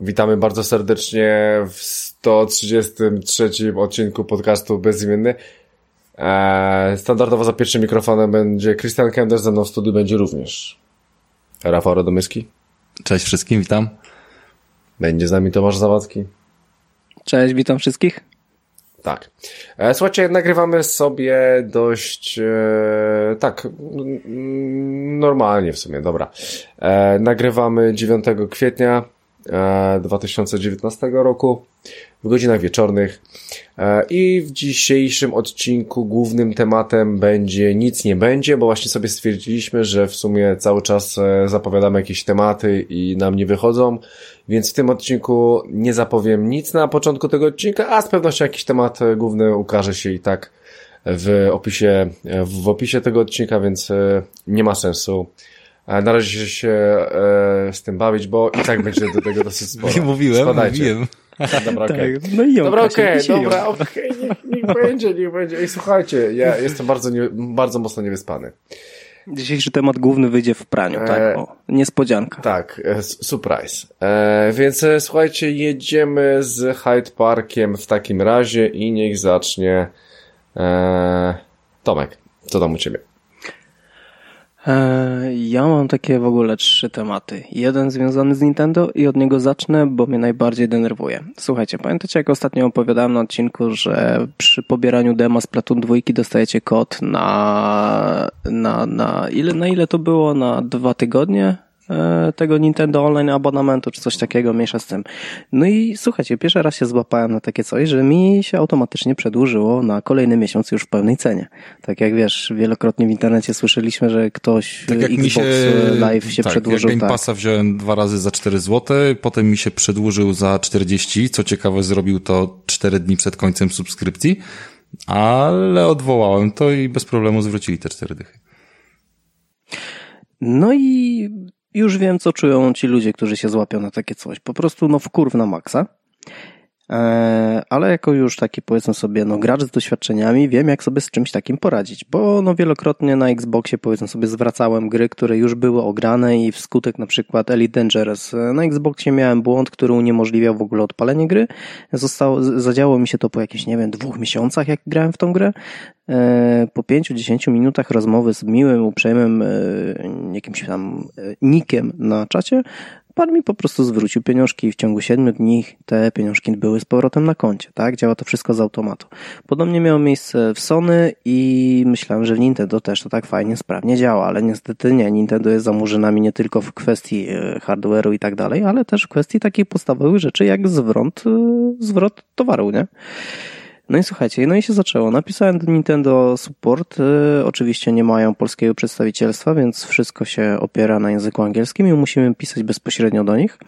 Witamy bardzo serdecznie w 133 odcinku podcastu Bezimienny. Eee, standardowo za pierwszym mikrofonem będzie Christian Kender, ze mną w studiu będzie również Rafał Radomyski. Cześć wszystkim, witam. Będzie z nami Tomasz Zawadzki. Cześć, witam wszystkich. Tak. E, słuchajcie, nagrywamy sobie dość e, tak normalnie w sumie, dobra. E, nagrywamy 9 kwietnia 2019 e, roku w godzinach wieczornych. E, I w dzisiejszym odcinku głównym tematem będzie nic nie będzie, bo właśnie sobie stwierdziliśmy, że w sumie cały czas e, zapowiadamy jakieś tematy i nam nie wychodzą, więc w tym odcinku nie zapowiem nic na początku tego odcinka, a z pewnością jakiś temat główny ukaże się i tak w opisie, w opisie tego odcinka, więc nie ma sensu na razie się e, z tym bawić, bo i tak będzie do tego dosyć sporo. Mówiłem, Spadajcie. mówiłem. Dobra, okej. Okay. Tak, no i dobra, okej, okay, dobra, okej, okay. niech, niech będzie, niech będzie. I słuchajcie, ja jestem bardzo, nie, bardzo mocno niewyspany. Dzisiejszy temat główny wyjdzie w praniu, tak? E, o, niespodzianka. Tak, e, surprise. E, więc e, słuchajcie, jedziemy z Hyde Parkiem w takim razie i niech zacznie e, Tomek. Co tam u ciebie? E, ja mam takie w ogóle trzy tematy. Jeden związany z Nintendo i od niego zacznę, bo mnie najbardziej denerwuje. Słuchajcie, pamiętacie jak ostatnio opowiadałem na odcinku, że przy pobieraniu dema z Platoon 2 dostajecie kod na, na, na ile, na ile to było? Na dwa tygodnie? E, tego Nintendo Online abonamentu, czy coś takiego, mniejsza z tym. No i słuchajcie, pierwszy raz się złapałem na takie coś, że mi się automatycznie przedłużyło na kolejny miesiąc już w pełnej cenie. Tak jak wiesz, wielokrotnie w internecie słyszeliśmy, że ktoś tak jak Xbox się, Live się tak, przedłużył. Jak Game tak. Passa wziąłem dwa razy za 4 zł, potem mi się przedłużył za 40, co ciekawe zrobił to 4 dni przed końcem subskrypcji, ale odwołałem to i bez problemu zwrócili te 4 dychy. No i już wiem, co czują ci ludzie, którzy się złapią na takie coś. Po prostu, no, wkurw na maksa. E, ale jako już taki powiedzmy sobie, no gracz z doświadczeniami, wiem jak sobie z czymś takim poradzić, bo no wielokrotnie na Xboxie powiedzmy sobie zwracałem gry, które już były ograne i wskutek na przykład Elite Dangerous e, na Xboxie miałem błąd, który uniemożliwiał w ogóle odpalenie gry. Zostało, zadziało mi się to po jakichś, nie wiem, dwóch miesiącach, jak grałem w tą grę. E, po pięciu, dziesięciu minutach rozmowy z miłym, uprzejmym jakimś tam nikiem na czacie, Pan mi po prostu zwrócił pieniążki i w ciągu 7 dni te pieniążki były z powrotem na koncie, tak? Działa to wszystko z automatu. Podobnie miało miejsce w Sony i myślałem, że w Nintendo też to tak fajnie, sprawnie działa, ale niestety nie. Nintendo jest za murzynami nie tylko w kwestii e, hardware'u i tak dalej, ale też w kwestii takich podstawowych rzeczy jak zwrot, e, zwrot towaru, nie? No i słuchajcie, no i się zaczęło. Napisałem do Nintendo Support. Y, oczywiście nie mają polskiego przedstawicielstwa, więc wszystko się opiera na języku angielskim i musimy pisać bezpośrednio do nich.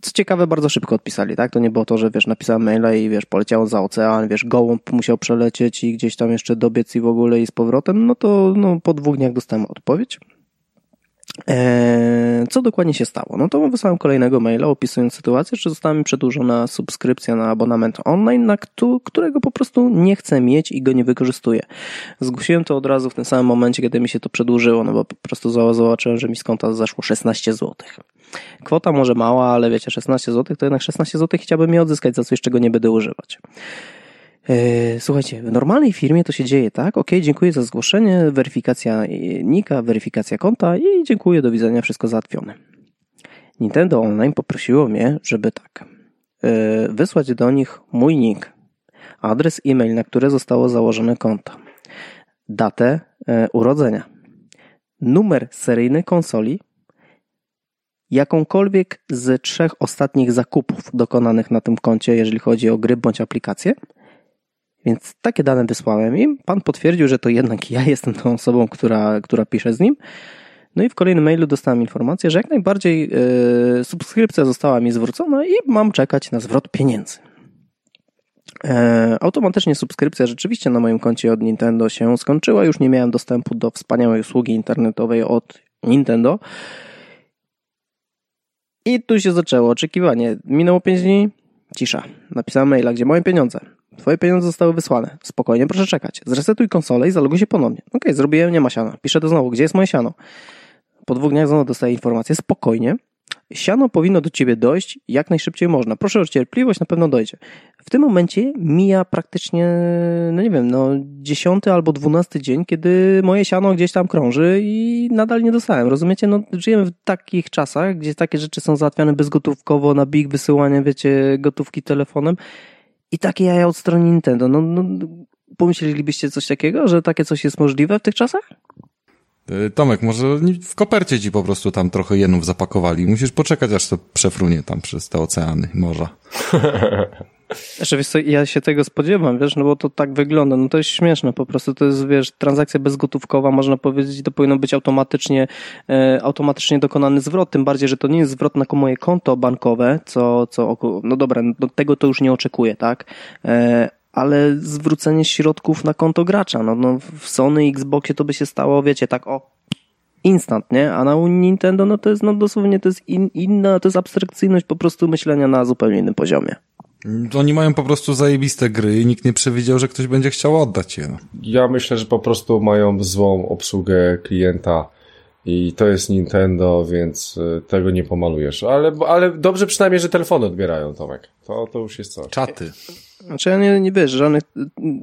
Co ciekawe, bardzo szybko odpisali, tak? To nie było to, że wiesz, napisałem maila i wiesz, poleciało za ocean, wiesz, gołąb musiał przelecieć i gdzieś tam jeszcze dobiec i w ogóle i z powrotem, no to no, po dwóch dniach dostałem odpowiedź. Eee, co dokładnie się stało? No to wysłałem kolejnego maila opisując sytuację, że została mi przedłużona subskrypcja na abonament online, na którego po prostu nie chcę mieć i go nie wykorzystuję. Zgłosiłem to od razu w tym samym momencie, kiedy mi się to przedłużyło, no bo po prostu zobaczyłem, że mi z konta zaszło 16 zł. Kwota może mała, ale wiecie, 16 zł to jednak 16 zł chciałbym je odzyskać za coś, czego nie będę używać. E, słuchajcie, w normalnej firmie to się dzieje tak, ok, dziękuję za zgłoszenie, weryfikacja nika, weryfikacja konta i dziękuję, do widzenia, wszystko załatwione. Nintendo Online poprosiło mnie, żeby tak, e, wysłać do nich mój nick, adres e-mail, na które zostało założone konto, datę e, urodzenia, numer seryjny konsoli, jakąkolwiek z trzech ostatnich zakupów dokonanych na tym koncie, jeżeli chodzi o gry bądź aplikacje, więc takie dane wysłałem im. Pan potwierdził, że to jednak ja jestem tą osobą, która, która pisze z nim. No i w kolejnym mailu dostałem informację, że jak najbardziej yy, subskrypcja została mi zwrócona i mam czekać na zwrot pieniędzy. E, automatycznie subskrypcja rzeczywiście na moim koncie od Nintendo się skończyła. Już nie miałem dostępu do wspaniałej usługi internetowej od Nintendo. I tu się zaczęło oczekiwanie. Minęło 5 dni, cisza. Napisałem maila, gdzie moje pieniądze. Twoje pieniądze zostały wysłane. Spokojnie, proszę czekać. Zresetuj konsolę i zaloguj się ponownie. Okej, okay, zrobiłem, nie ma siana. Piszę to znowu, gdzie jest moje siano? Po dwóch dniach znowu dostaję informację, spokojnie. siano powinno do ciebie dojść jak najszybciej można. Proszę o cierpliwość, na pewno dojdzie. W tym momencie mija praktycznie, no nie wiem, no dziesiąty albo dwunasty dzień, kiedy moje siano gdzieś tam krąży i nadal nie dostałem. Rozumiecie? No żyjemy w takich czasach, gdzie takie rzeczy są załatwiane bezgotówkowo, na big wysyłanie, wiecie, gotówki telefonem i takie jaja od strony Nintendo. No, no pomyślelibyście coś takiego, że takie coś jest możliwe w tych czasach? E, Tomek, może w kopercie ci po prostu tam trochę jenów zapakowali. Musisz poczekać, aż to przefrunie tam przez te oceany, morza. Znaczy, wiesz co, ja się tego spodziewam, wiesz, no bo to tak wygląda, no to jest śmieszne, po prostu to jest, wiesz, transakcja bezgotówkowa, można powiedzieć, to powinno być automatycznie, e, automatycznie dokonany zwrot, tym bardziej, że to nie jest zwrot na moje konto bankowe, co, co, no dobra, no tego to już nie oczekuję, tak, e, ale zwrócenie środków na konto gracza, no, no w Sony Xboxie to by się stało, wiecie, tak o, instant, nie? A na Nintendo, no to jest, no dosłownie to jest in, inna, to jest abstrakcyjność po prostu myślenia na zupełnie innym poziomie. Oni mają po prostu zajebiste gry i nikt nie przewidział, że ktoś będzie chciał oddać je. No. Ja myślę, że po prostu mają złą obsługę klienta i to jest Nintendo, więc y, tego nie pomalujesz. Ale, ale dobrze przynajmniej, że telefony odbierają, Tomek. To, to już jest coś. Czaty. Znaczy ja nie, nie wiesz, żadnych,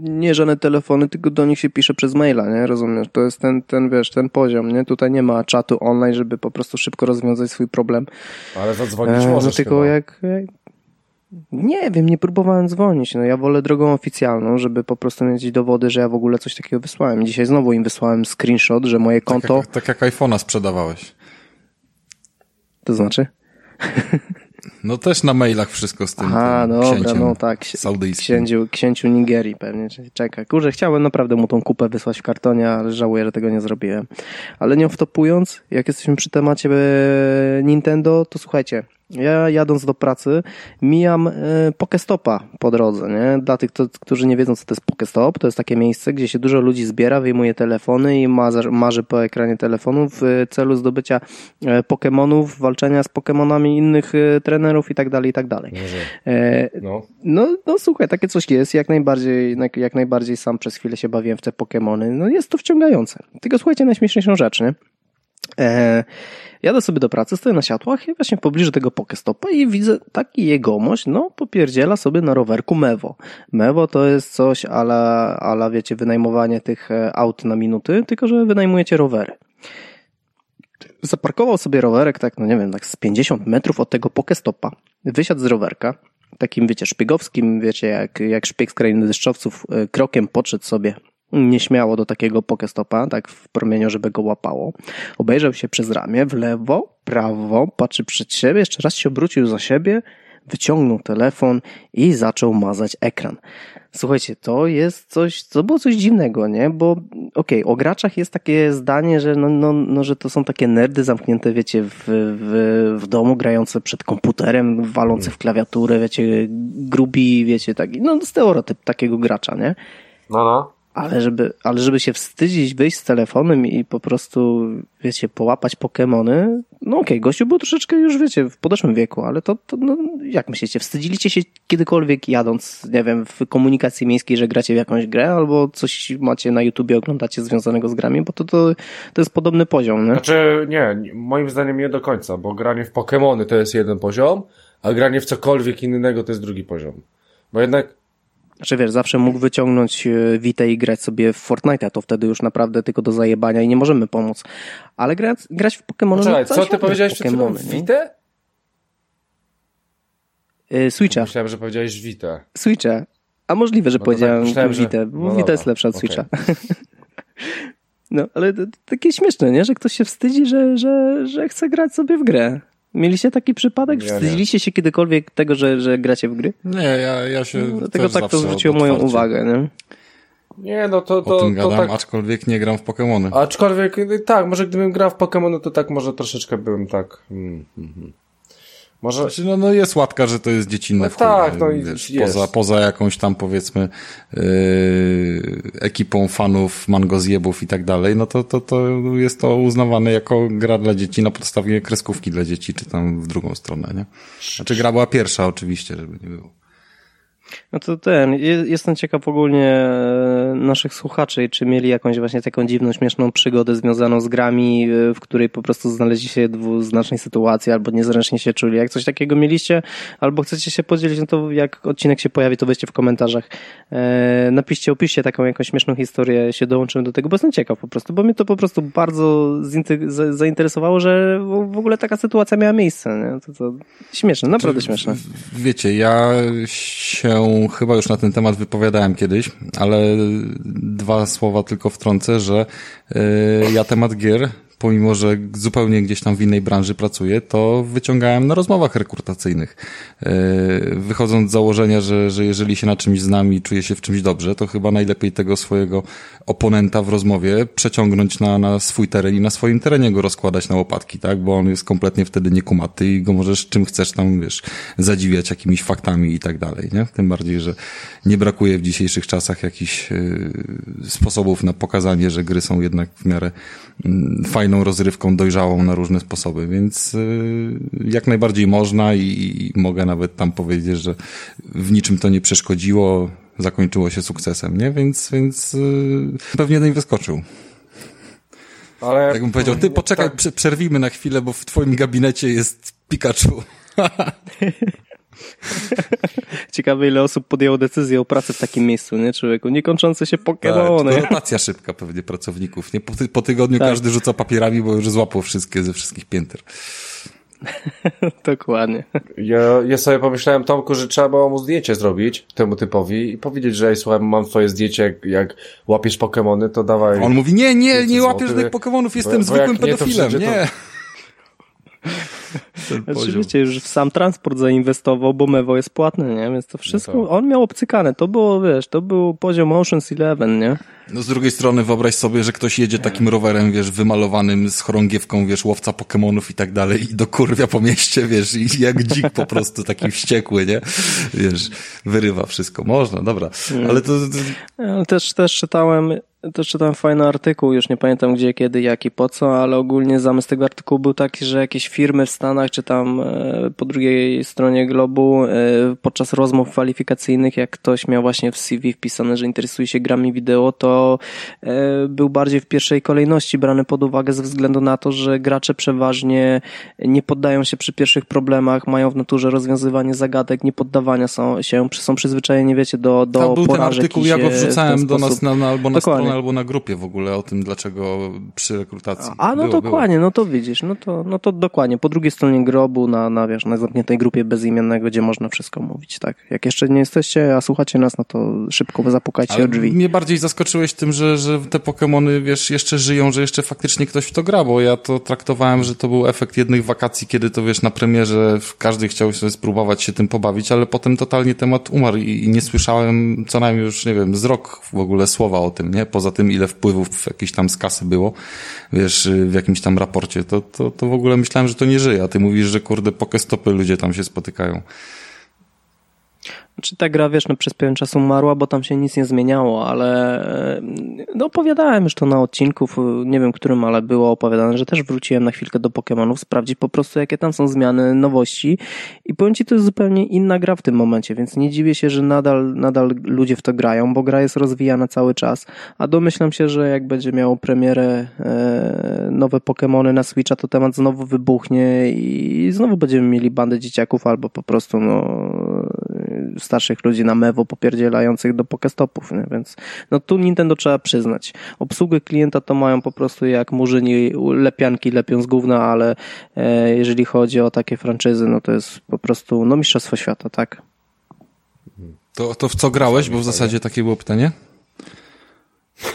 nie żadne telefony, tylko do nich się pisze przez maila, nie? Rozumiesz? To jest ten, ten, wiesz, ten poziom, nie? Tutaj nie ma czatu online, żeby po prostu szybko rozwiązać swój problem. Ale zadzwonić e, możesz no, tylko jak, jak, nie wiem, nie próbowałem dzwonić. No ja wolę drogą oficjalną, żeby po prostu mieć dowody, że ja w ogóle coś takiego wysłałem. Dzisiaj znowu im wysłałem screenshot, że moje konto... Tak jak, tak jak iPhone'a sprzedawałeś. To znaczy? No też na mailach wszystko z tym. Aha, dobra, no tak. Księciu, księciu Nigerii pewnie. Czekaj, kurze, chciałem naprawdę mu tą kupę wysłać w kartonie, ale żałuję, że tego nie zrobiłem. Ale nie wtopując, jak jesteśmy przy temacie e, Nintendo, to słuchajcie, ja jadąc do pracy mijam e, Pokestopa po drodze, nie? Dla tych, którzy nie wiedzą, co to jest Pokestop, to jest takie miejsce, gdzie się dużo ludzi zbiera, wyjmuje telefony i marzy, po ekranie telefonu w celu zdobycia e, Pokemonów, walczenia z Pokemonami innych e, trenerów i tak dalej, i tak dalej. No. no, no słuchaj, takie coś jest, jak najbardziej, jak najbardziej sam przez chwilę się bawiłem w te Pokemony, no jest to wciągające. Tylko słuchajcie, najśmieszniejszą rzecz, nie? E, jadę sobie do pracy, stoję na światłach i właśnie pobliżu tego Pokestopa i widzę taki jegomość, no popierdziela sobie na rowerku Mewo. Mewo to jest coś ala, ala wiecie, wynajmowanie tych e, aut na minuty, tylko że wynajmujecie rowery. Zaparkował sobie rowerek tak, no nie wiem, tak z 50 metrów od tego Pokestopa. Wysiadł z rowerka, takim wiecie, szpiegowskim, wiecie, jak, jak szpieg z krainy deszczowców, e, krokiem podszedł sobie nieśmiało do takiego pokestopa, tak w promieniu, żeby go łapało. Obejrzał się przez ramię, w lewo, prawo, patrzy przed siebie, jeszcze raz się obrócił za siebie, wyciągnął telefon i zaczął mazać ekran. Słuchajcie, to jest coś, to było coś dziwnego, nie? Bo okej, okay, o graczach jest takie zdanie, że, no, no, no, że to są takie nerdy zamknięte, wiecie, w, w, w domu, grające przed komputerem, walące w klawiaturę, wiecie, grubi, wiecie, taki, no stereotyp takiego gracza, nie? No, no. Ale żeby, ale żeby się wstydzić, wyjść z telefonem i po prostu, wiecie, połapać Pokemony, no okej, okay, gościu był troszeczkę już, wiecie, w podeszłym wieku, ale to, to no, jak myślicie, wstydziliście się kiedykolwiek jadąc, nie wiem, w komunikacji miejskiej, że gracie w jakąś grę, albo coś macie na YouTubie, oglądacie związanego z grami, bo to, to, to jest podobny poziom, nie? Znaczy, nie, moim zdaniem nie do końca, bo granie w Pokemony to jest jeden poziom, a granie w cokolwiek innego to jest drugi poziom. Bo jednak znaczy wiesz, zawsze mógł wyciągnąć e, i grać sobie w Fortnite'a, to wtedy już naprawdę tylko do zajebania i nie możemy pomóc. Ale grać, grać w Pokémony... Czekaj, co ty powiedziałeś przed chwilą? Vita? Yy, Switcha. Myślałem, że powiedziałeś Vita. Switcha. A możliwe, że no powiedziałem tak, Vita, bo no Vita jest lepsza od okay. Switcha. no, ale to, to takie śmieszne, nie? Że ktoś się wstydzi, że, że, że chce grać sobie w grę. Mieliście taki przypadek? Wstydziliście się kiedykolwiek tego, że, że gracie w gry? Nie, ja, ja się. No, dlatego tak to zwróciło moją uwagę, nie? Nie, no to, to, o tym gadam, to tak... aczkolwiek nie gram w Pokémony. Aczkolwiek, tak, może gdybym grał w Pokémony, to tak może troszeczkę byłem tak... Mm, mm, mm. Może... Znaczy, no, no jest łatka, że to jest dziecinne no, tak, no wiesz, jest. Poza, poza jakąś tam powiedzmy yy, ekipą fanów mangozjebów i tak dalej, no to, to, to jest to uznawane jako gra dla dzieci na podstawie kreskówki dla dzieci, czy tam w drugą stronę, nie? Znaczy gra była pierwsza oczywiście, żeby nie było. No to ten, jestem ciekaw ogólnie, naszych słuchaczy, czy mieli jakąś właśnie taką dziwną, śmieszną przygodę związaną z grami, e, w której po prostu znaleźli się w dwuznacznej sytuacji, albo niezręcznie się czuli. Jak coś takiego mieliście, albo chcecie się podzielić, no to jak odcinek się pojawi, to weźcie w komentarzach. E, napiszcie, opiszcie taką jakąś śmieszną historię, się dołączymy do tego, bo jestem ciekaw po prostu, bo mnie to po prostu bardzo zainteresowało, że w ogóle taka sytuacja miała miejsce. Nie? To, to śmieszne, naprawdę śmieszne. Wiecie, ja się chyba już na ten temat wypowiadałem kiedyś, ale dwa słowa tylko wtrącę, że yy, ja temat gier pomimo że zupełnie gdzieś tam w innej branży pracuję, to wyciągałem na rozmowach rekrutacyjnych. E, wychodząc z założenia, że, że jeżeli się na czymś znam i czuję się w czymś dobrze, to chyba najlepiej tego swojego oponenta w rozmowie przeciągnąć na, na swój teren i na swoim terenie go rozkładać na łopatki, tak? Bo on jest kompletnie wtedy niekumaty i go możesz czym chcesz tam, wiesz, zadziwiać jakimiś faktami i tak dalej, nie? Tym bardziej, że nie brakuje w dzisiejszych czasach jakichś yy, sposobów na pokazanie, że gry są jednak w miarę yy, fajną rozrywką, dojrzałą na różne sposoby, więc yy, jak najbardziej można i, i mogę nawet tam powiedzieć, że w niczym to nie przeszkodziło, zakończyło się sukcesem, nie? Więc, więc yy, pewnie nie wyskoczył. Ale... Jak bym powiedział, ty poczekaj, tak. przerwimy na chwilę, bo w twoim gabinecie jest Pikachu. Ciekawe, ile osób podjęło decyzję o pracy w takim miejscu, nie, człowieku? Niekończące się Pokemony. Tak, rotacja szybka pewnie pracowników, nie? Po, ty, po tygodniu tak. każdy rzuca papierami, bo już złapał wszystkie ze wszystkich pięter. Dokładnie. Ja, ja sobie pomyślałem, Tomku, że trzeba było mu zdjęcie zrobić temu typowi i powiedzieć, że słuchaj, mam twoje zdjęcie, jak, jak łapiesz Pokemony, to dawaj. On mówi, nie, nie, nie łapiesz tych Pokemonów, jestem bo, zwykłym bo pedofilem, nie. nie. Oczywiście już w sam transport zainwestował, bo Mewo jest płatny, nie? Więc to wszystko, no on miał obcykane. To było, wiesz, to był poziom Ocean's Eleven, nie? No z drugiej strony wyobraź sobie, że ktoś jedzie takim rowerem, wiesz, wymalowanym z chorągiewką, wiesz, łowca Pokemonów i tak dalej i do kurwia po mieście, wiesz, i jak dzik po prostu taki wściekły, nie? Wiesz, wyrywa wszystko. Można, dobra. Ale to... to... Też, też czytałem też czytałem fajny artykuł, już nie pamiętam gdzie, kiedy, jak i po co, ale ogólnie zamysł tego artykułu był taki, że jakieś firmy w Stanach, czy tam e, po drugiej stronie globu, e, podczas rozmów kwalifikacyjnych, jak ktoś miał właśnie w CV wpisane, że interesuje się grami wideo, to e, był bardziej w pierwszej kolejności brany pod uwagę ze względu na to, że gracze przeważnie nie poddają się przy pierwszych problemach, mają w naturze rozwiązywanie zagadek, nie poddawania są, się, są przyzwyczajeni, wiecie, do, do Tam był ten artykuł, ja go wrzucałem do nas na, na, albo na Dokładnie stronę, albo na grupie w ogóle o tym, dlaczego przy rekrutacji. A, no było, dokładnie, było. no to widzisz, no to, no to dokładnie. Po drugiej stronie grobu, na, na, wiesz, na zamkniętej grupie bezimiennego, gdzie można wszystko mówić, tak. Jak jeszcze nie jesteście, a słuchacie nas, no to szybko zapukajcie Ale o drzwi. Mnie bardziej zaskoczyłeś tym, że, że te Pokémony, wiesz, jeszcze żyją, że jeszcze faktycznie ktoś w to gra, bo ja to traktowałem, że to był efekt jednych wakacji, kiedy to, wiesz, na premierze każdy chciał sobie spróbować się tym pobawić, ale potem totalnie temat umarł i, i nie słyszałem co najmniej już, nie wiem, z rok w ogóle słowa o tym, nie? Poza tym, ile wpływów jakiś tam z kasy było, wiesz, w jakimś tam raporcie, to, to, to w ogóle myślałem, że to nie żyje, a ty mówisz, że kurde, pokestopy ludzie tam się spotykają. Czy ta gra, wiesz, no, przez pewien czas umarła, bo tam się nic nie zmieniało, ale e, no, opowiadałem już to na odcinku, nie wiem którym, ale było opowiadane, że też wróciłem na chwilkę do Pokémonów, sprawdzić po prostu, jakie tam są zmiany, nowości. I powiem Ci, to jest zupełnie inna gra w tym momencie, więc nie dziwię się, że nadal, nadal ludzie w to grają, bo gra jest rozwijana cały czas, a domyślam się, że jak będzie miało premierę e, nowe Pokémony na Switcha, to temat znowu wybuchnie i znowu będziemy mieli bandę dzieciaków albo po prostu no starszych ludzi na mewo popierdzielających do pokestopów, nie? więc no tu Nintendo trzeba przyznać. Obsługę klienta to mają po prostu jak murzyni lepianki lepią z gówna, ale e, jeżeli chodzi o takie franczyzy, no to jest po prostu no mistrzostwo świata, tak? To, to w co grałeś, bo w zasadzie takie było pytanie?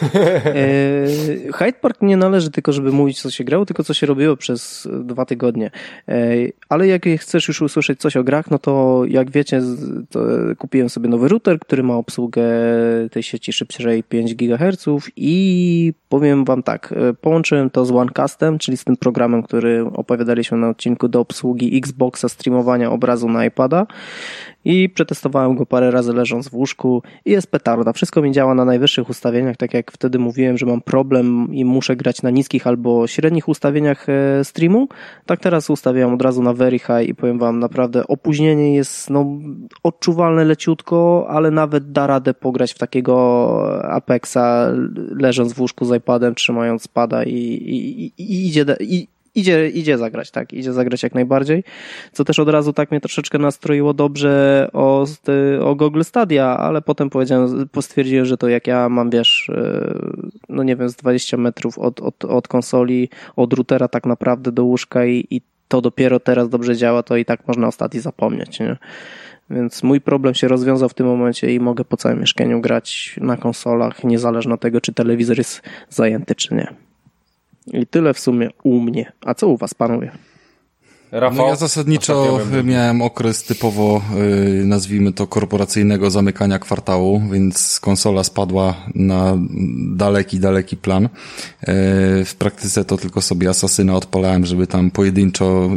E, Hyde Park nie należy tylko, żeby mówić, co się grało, tylko co się robiło przez dwa tygodnie. E, ale jak chcesz już usłyszeć coś o grach, no to jak wiecie, kupiłem sobie nowy router, który ma obsługę tej sieci szybciej 5 GHz i powiem wam tak, e, połączyłem to z OneCastem, czyli z tym programem, który opowiadaliśmy na odcinku do obsługi Xboxa, streamowania obrazu na iPada i przetestowałem go parę razy leżąc w łóżku i jest petarda. Wszystko mi działa na najwyższych ustawieniach, tak jak wtedy mówiłem, że mam problem i muszę grać na niskich albo średnich ustawieniach e, streamu. Tak teraz ustawiam od razu na very high i powiem wam naprawdę opóźnienie jest no, odczuwalne leciutko, ale nawet da radę pograć w takiego Apexa leżąc w łóżku z iPadem, trzymając pada i, i, i idzie, i, idzie, idzie zagrać, tak, idzie zagrać jak najbardziej, co też od razu tak mnie troszeczkę nastroiło dobrze o, o Google Stadia, ale potem powiedziałem, postwierdziłem, że to jak ja mam, wiesz, e, no nie wiem, z 20 metrów od, od, od konsoli, od routera tak naprawdę do łóżka i, i to dopiero teraz dobrze działa, to i tak można o Stadii zapomnieć, nie? Więc mój problem się rozwiązał w tym momencie i mogę po całym mieszkaniu grać na konsolach, niezależnie od tego, czy telewizor jest zajęty, czy nie. I tyle w sumie u mnie. A co u was, panowie? Rafał, no ja zasadniczo miałem okres typowo, y, nazwijmy to, korporacyjnego zamykania kwartału, więc konsola spadła na daleki, daleki plan. Y, w praktyce to tylko sobie Asasyna odpalałem, żeby tam pojedynczo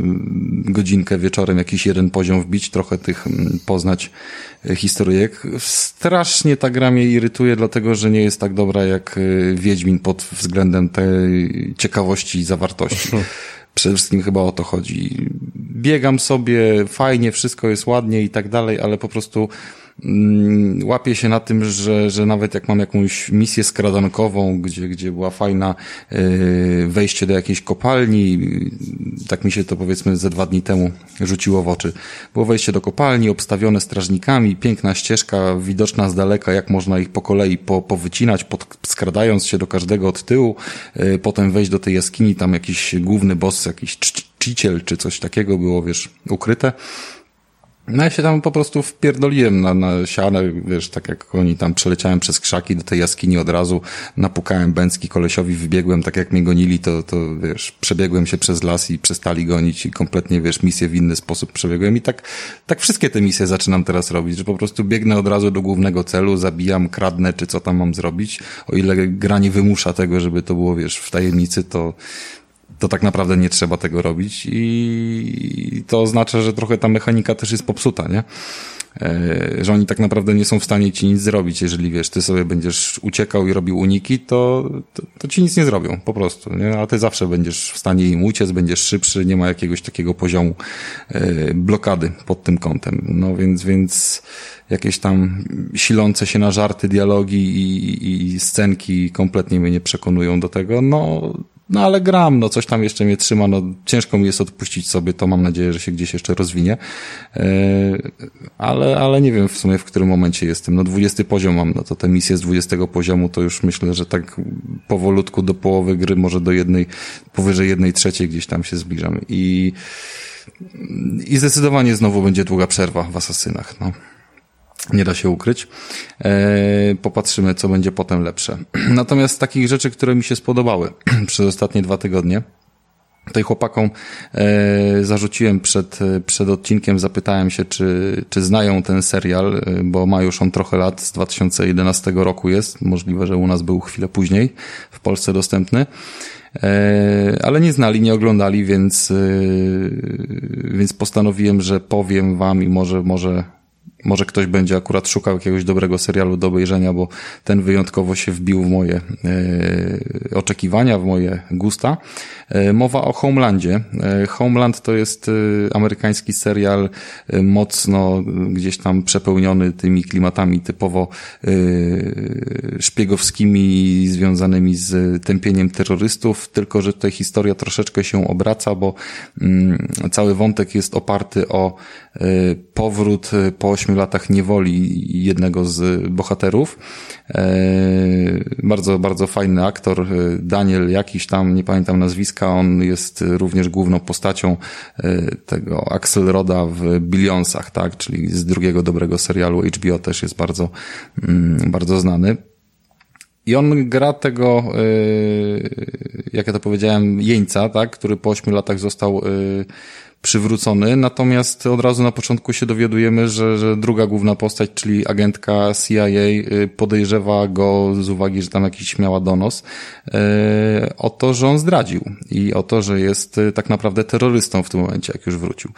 y, godzinkę wieczorem jakiś jeden poziom wbić, trochę tych mm, poznać historyjek. Strasznie ta gra mnie irytuje, dlatego że nie jest tak dobra jak Wiedźmin pod względem tej ciekawości i zawartości. Przede wszystkim chyba o to chodzi. Biegam sobie, fajnie, wszystko jest ładnie i tak dalej, ale po prostu łapię się na tym, że, że nawet jak mam jakąś misję skradankową, gdzie, gdzie była fajna y, wejście do jakiejś kopalni, tak mi się to powiedzmy ze dwa dni temu rzuciło w oczy. Było wejście do kopalni, obstawione strażnikami, piękna ścieżka, widoczna z daleka, jak można ich po kolei po, powycinać, pod, skradając się do każdego od tyłu, y, potem wejść do tej jaskini, tam jakiś główny boss, jakiś czciciel czy coś takiego było, wiesz, ukryte. No ja się tam po prostu wpierdoliłem na, na sianę, wiesz, tak jak oni tam przeleciałem przez krzaki do tej jaskini od razu, napukałem bęcki kolesiowi, wybiegłem, tak jak mnie gonili, to, to wiesz, przebiegłem się przez las i przestali gonić i kompletnie, wiesz, misję w inny sposób przebiegłem. I tak, tak wszystkie te misje zaczynam teraz robić, że po prostu biegnę od razu do głównego celu, zabijam, kradnę, czy co tam mam zrobić, o ile gra nie wymusza tego, żeby to było, wiesz, w tajemnicy, to, to tak naprawdę nie trzeba tego robić i to oznacza, że trochę ta mechanika też jest popsuta, nie? E, że oni tak naprawdę nie są w stanie ci nic zrobić. Jeżeli wiesz, ty sobie będziesz uciekał i robił uniki, to, to, to, ci nic nie zrobią, po prostu. Nie? A ty zawsze będziesz w stanie im uciec, będziesz szybszy, nie ma jakiegoś takiego poziomu e, blokady pod tym kątem. No więc, więc jakieś tam silące się na żarty dialogi i, i scenki kompletnie mnie nie przekonują do tego. No, no ale gram, no coś tam jeszcze mnie trzyma, no ciężko mi jest odpuścić sobie, to mam nadzieję, że się gdzieś jeszcze rozwinie. Yy, ale, ale nie wiem w sumie w którym momencie jestem. No 20 poziom mam, no to te misje z 20 poziomu to już myślę, że tak powolutku do połowy gry, może do jednej, powyżej jednej trzeciej gdzieś tam się zbliżamy. I, i zdecydowanie znowu będzie długa przerwa w Asasynach, no. Nie da się ukryć. E, popatrzymy, co będzie potem lepsze. Natomiast z takich rzeczy, które mi się spodobały przez ostatnie dwa tygodnie, Tutaj chłopakom e, zarzuciłem przed, przed odcinkiem, zapytałem się, czy, czy znają ten serial, e, bo ma już on trochę lat, z 2011 roku jest, możliwe, że u nas był chwilę później w Polsce dostępny, e, ale nie znali, nie oglądali, więc, e, więc postanowiłem, że powiem wam i może, może może ktoś będzie akurat szukał jakiegoś dobrego serialu do obejrzenia, bo ten wyjątkowo się wbił w moje e, oczekiwania, w moje gusta. E, mowa o Homelandzie. E, Homeland to jest amerykański serial mocno gdzieś tam przepełniony tymi klimatami typowo szpiegowskimi związanymi z tępieniem terrorystów, tylko że tutaj historia troszeczkę się obraca, bo mm, cały wątek jest oparty o powrót po ośmiu latach niewoli jednego z bohaterów. E, bardzo, bardzo fajny aktor, e, Daniel jakiś tam, nie pamiętam nazwiska, on jest również główną postacią e, tego Axelroda w Billionsach, tak, czyli z drugiego dobrego serialu HBO też jest bardzo, mm, bardzo znany. I on gra tego, jak ja to powiedziałem, jeńca, tak, który po ośmiu latach został przywrócony, natomiast od razu na początku się dowiadujemy, że, że druga główna postać, czyli agentka CIA y, podejrzewa go z uwagi, że tam jakiś miała donos y, o to, że on zdradził i o to, że jest y, tak naprawdę terrorystą w tym momencie, jak już wrócił.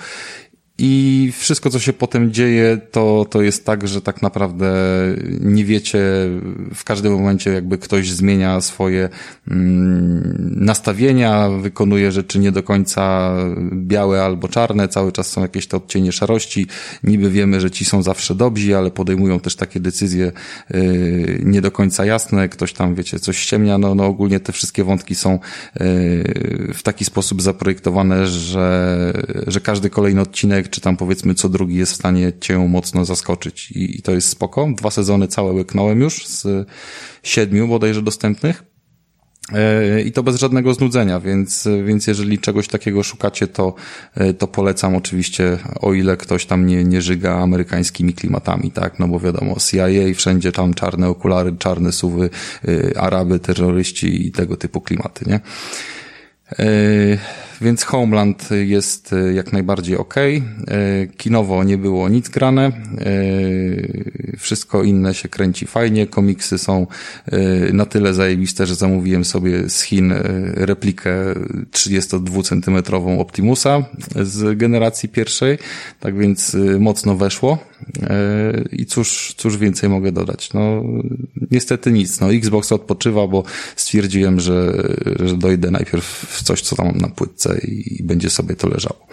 I wszystko, co się potem dzieje, to, to jest tak, że tak naprawdę nie wiecie w każdym momencie, jakby ktoś zmienia swoje mm, nastawienia, wykonuje rzeczy nie do końca białe albo czarne, cały czas są jakieś te odcienie szarości. Niby wiemy, że ci są zawsze dobrzy, ale podejmują też takie decyzje yy, nie do końca jasne. Ktoś tam, wiecie, coś ściemnia. No, no ogólnie te wszystkie wątki są yy, w taki sposób zaprojektowane, że, że każdy kolejny odcinek czy tam powiedzmy co drugi jest w stanie cię mocno zaskoczyć i, i to jest spoko. Dwa sezony całe łyknąłem już z siedmiu bodajże dostępnych. E, I to bez żadnego znudzenia, więc, więc jeżeli czegoś takiego szukacie, to, e, to polecam oczywiście, o ile ktoś tam nie, nie żyga amerykańskimi klimatami, tak? No bo wiadomo, CIA, wszędzie tam czarne okulary, czarne suwy, e, Araby, terroryści i tego typu klimaty, nie? Więc Homeland jest e, jak najbardziej ok. E, kinowo nie było nic grane. E, wszystko inne się kręci fajnie. Komiksy są na tyle zajebiste, że zamówiłem sobie z Chin replikę 32 centymetrową Optimusa z generacji pierwszej. Tak więc mocno weszło. I cóż, cóż więcej mogę dodać? No, niestety nic. No, Xbox odpoczywa, bo stwierdziłem, że, że dojdę najpierw w coś, co tam mam na płytce i będzie sobie to leżało.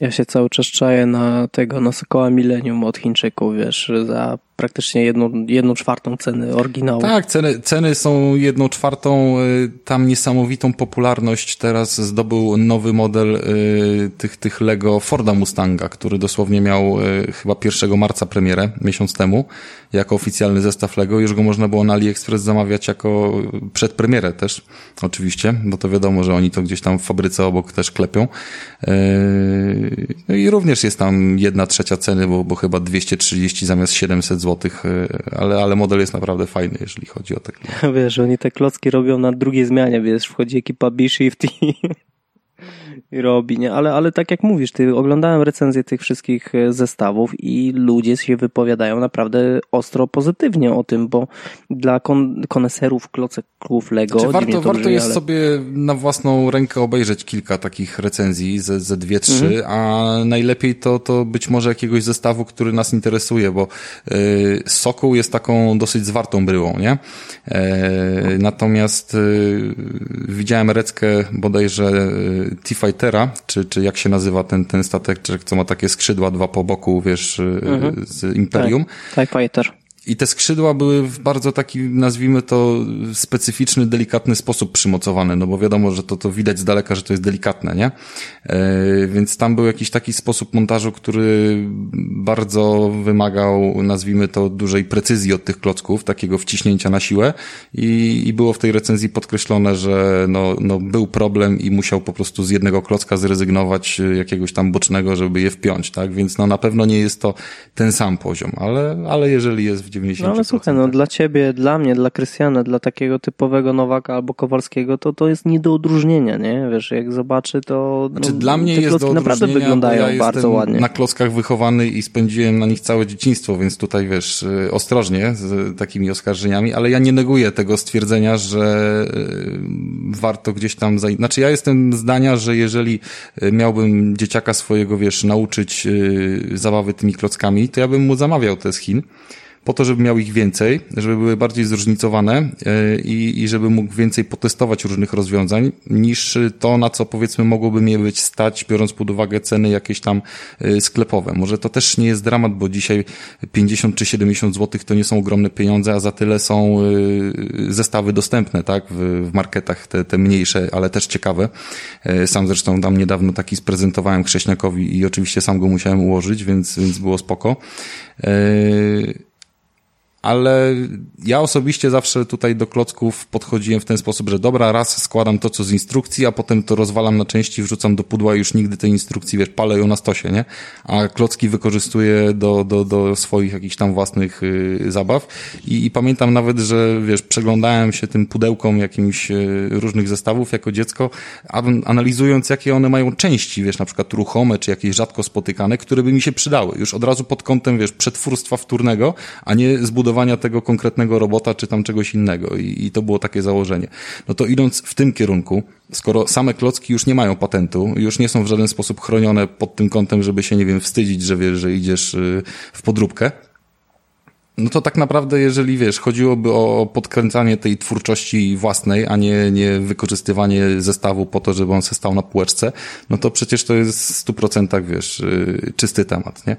Ja się cały czas czaję na tego, na Sokoła Millennium od Chińczyków, wiesz, za praktycznie jedną, jedną czwartą ceny oryginału. Tak, ceny, ceny są jedną czwartą, y, tam niesamowitą popularność teraz zdobył nowy model y, tych, tych Lego Forda Mustanga, który dosłownie miał y, chyba 1 marca premierę, miesiąc temu, jako oficjalny zestaw Lego. Już go można było na AliExpress zamawiać jako przedpremierę też, oczywiście, bo to wiadomo, że oni to gdzieś tam w fabryce obok też klepią. No i również jest tam jedna trzecia ceny, bo, bo chyba 230 zamiast 700 zł złotych, e, ale, ale model jest naprawdę fajny, jeżeli chodzi o te Wiesz, oni te klocki robią na drugiej zmianie, wiesz, wchodzi ekipa B-Shift i robi, nie? Ale, ale tak jak mówisz, ty oglądałem recenzję tych wszystkich e, zestawów i ludzie się wypowiadają naprawdę ostro pozytywnie o tym, bo dla kon koneserów kloceków Lego... Znaczy, warto warto brzmi, jest ale... sobie na własną rękę obejrzeć kilka takich recenzji, ze, ze dwie, trzy, mhm. a najlepiej to, to być może jakiegoś zestawu, który nas interesuje, bo y, Sokół jest taką dosyć zwartą bryłą, nie? E, natomiast y, widziałem reckę bodajże T-Fight Fightera, czy, czy jak się nazywa ten, ten statek, co ma takie skrzydła dwa po boku, wiesz, y, mhm. z Imperium. Tak, TIE Fighter. I te skrzydła były w bardzo taki, nazwijmy to, specyficzny, delikatny sposób przymocowane, no bo wiadomo, że to, to widać z daleka, że to jest delikatne, nie? E, więc tam był jakiś taki sposób montażu, który bardzo wymagał, nazwijmy to, dużej precyzji od tych klocków, takiego wciśnięcia na siłę i, i było w tej recenzji podkreślone, że no, no był problem i musiał po prostu z jednego klocka zrezygnować jakiegoś tam bocznego, żeby je wpiąć, tak? Więc no na pewno nie jest to ten sam poziom, ale, ale jeżeli jest 90%. No ale słuchaj, no dla ciebie, dla mnie, dla Krystiana, dla takiego typowego Nowaka albo Kowalskiego, to to jest nie do odróżnienia, nie? Wiesz, jak zobaczy, to no, znaczy, dla mnie jest do naprawdę wyglądają ja bardzo ładnie. na klockach wychowany i spędziłem na nich całe dzieciństwo, więc tutaj wiesz, y, ostrożnie z takimi oskarżeniami, ale ja nie neguję tego stwierdzenia, że y, warto gdzieś tam, zaj... znaczy ja jestem zdania, że jeżeli y, miałbym dzieciaka swojego, wiesz, nauczyć zabawy tymi klockami, to ja bym mu zamawiał te z Chin po to, żeby miał ich więcej, żeby były bardziej zróżnicowane e, i, i żeby mógł więcej potestować różnych rozwiązań, niż to, na co powiedzmy mogłoby mnie być stać, biorąc pod uwagę ceny jakieś tam e, sklepowe. Może to też nie jest dramat, bo dzisiaj 50 czy 70 zł to nie są ogromne pieniądze, a za tyle są e, zestawy dostępne, tak, w, marketach te, te mniejsze, ale też ciekawe. Sam zresztą tam niedawno taki sprezentowałem Krześniakowi i oczywiście sam go musiałem ułożyć, więc, więc było spoko ale ja osobiście zawsze tutaj do klocków podchodziłem w ten sposób, że dobra, raz składam to, co z instrukcji, a potem to rozwalam na części, wrzucam do pudła i już nigdy tej instrukcji, wiesz, palę ją na stosie, nie? A klocki wykorzystuję do, do, do swoich jakichś tam własnych y, zabaw I, i pamiętam nawet, że, wiesz, przeglądałem się tym pudełkom jakimś y, różnych zestawów jako dziecko, analizując, jakie one mają części, wiesz, na przykład ruchome, czy jakieś rzadko spotykane, które by mi się przydały. Już od razu pod kątem, wiesz, przetwórstwa wtórnego, a nie zbudowania zbudowania tego konkretnego robota, czy tam czegoś innego i, i to było takie założenie. No to idąc w tym kierunku, skoro same klocki już nie mają patentu, już nie są w żaden sposób chronione pod tym kątem, żeby się, nie wiem, wstydzić, że wiesz, że idziesz y, w podróbkę, no to tak naprawdę, jeżeli wiesz, chodziłoby o podkręcanie tej twórczości własnej, a nie, nie wykorzystywanie zestawu po to, żeby on się stał na półeczce, no to przecież to jest w stu procentach, wiesz, y, czysty temat, nie?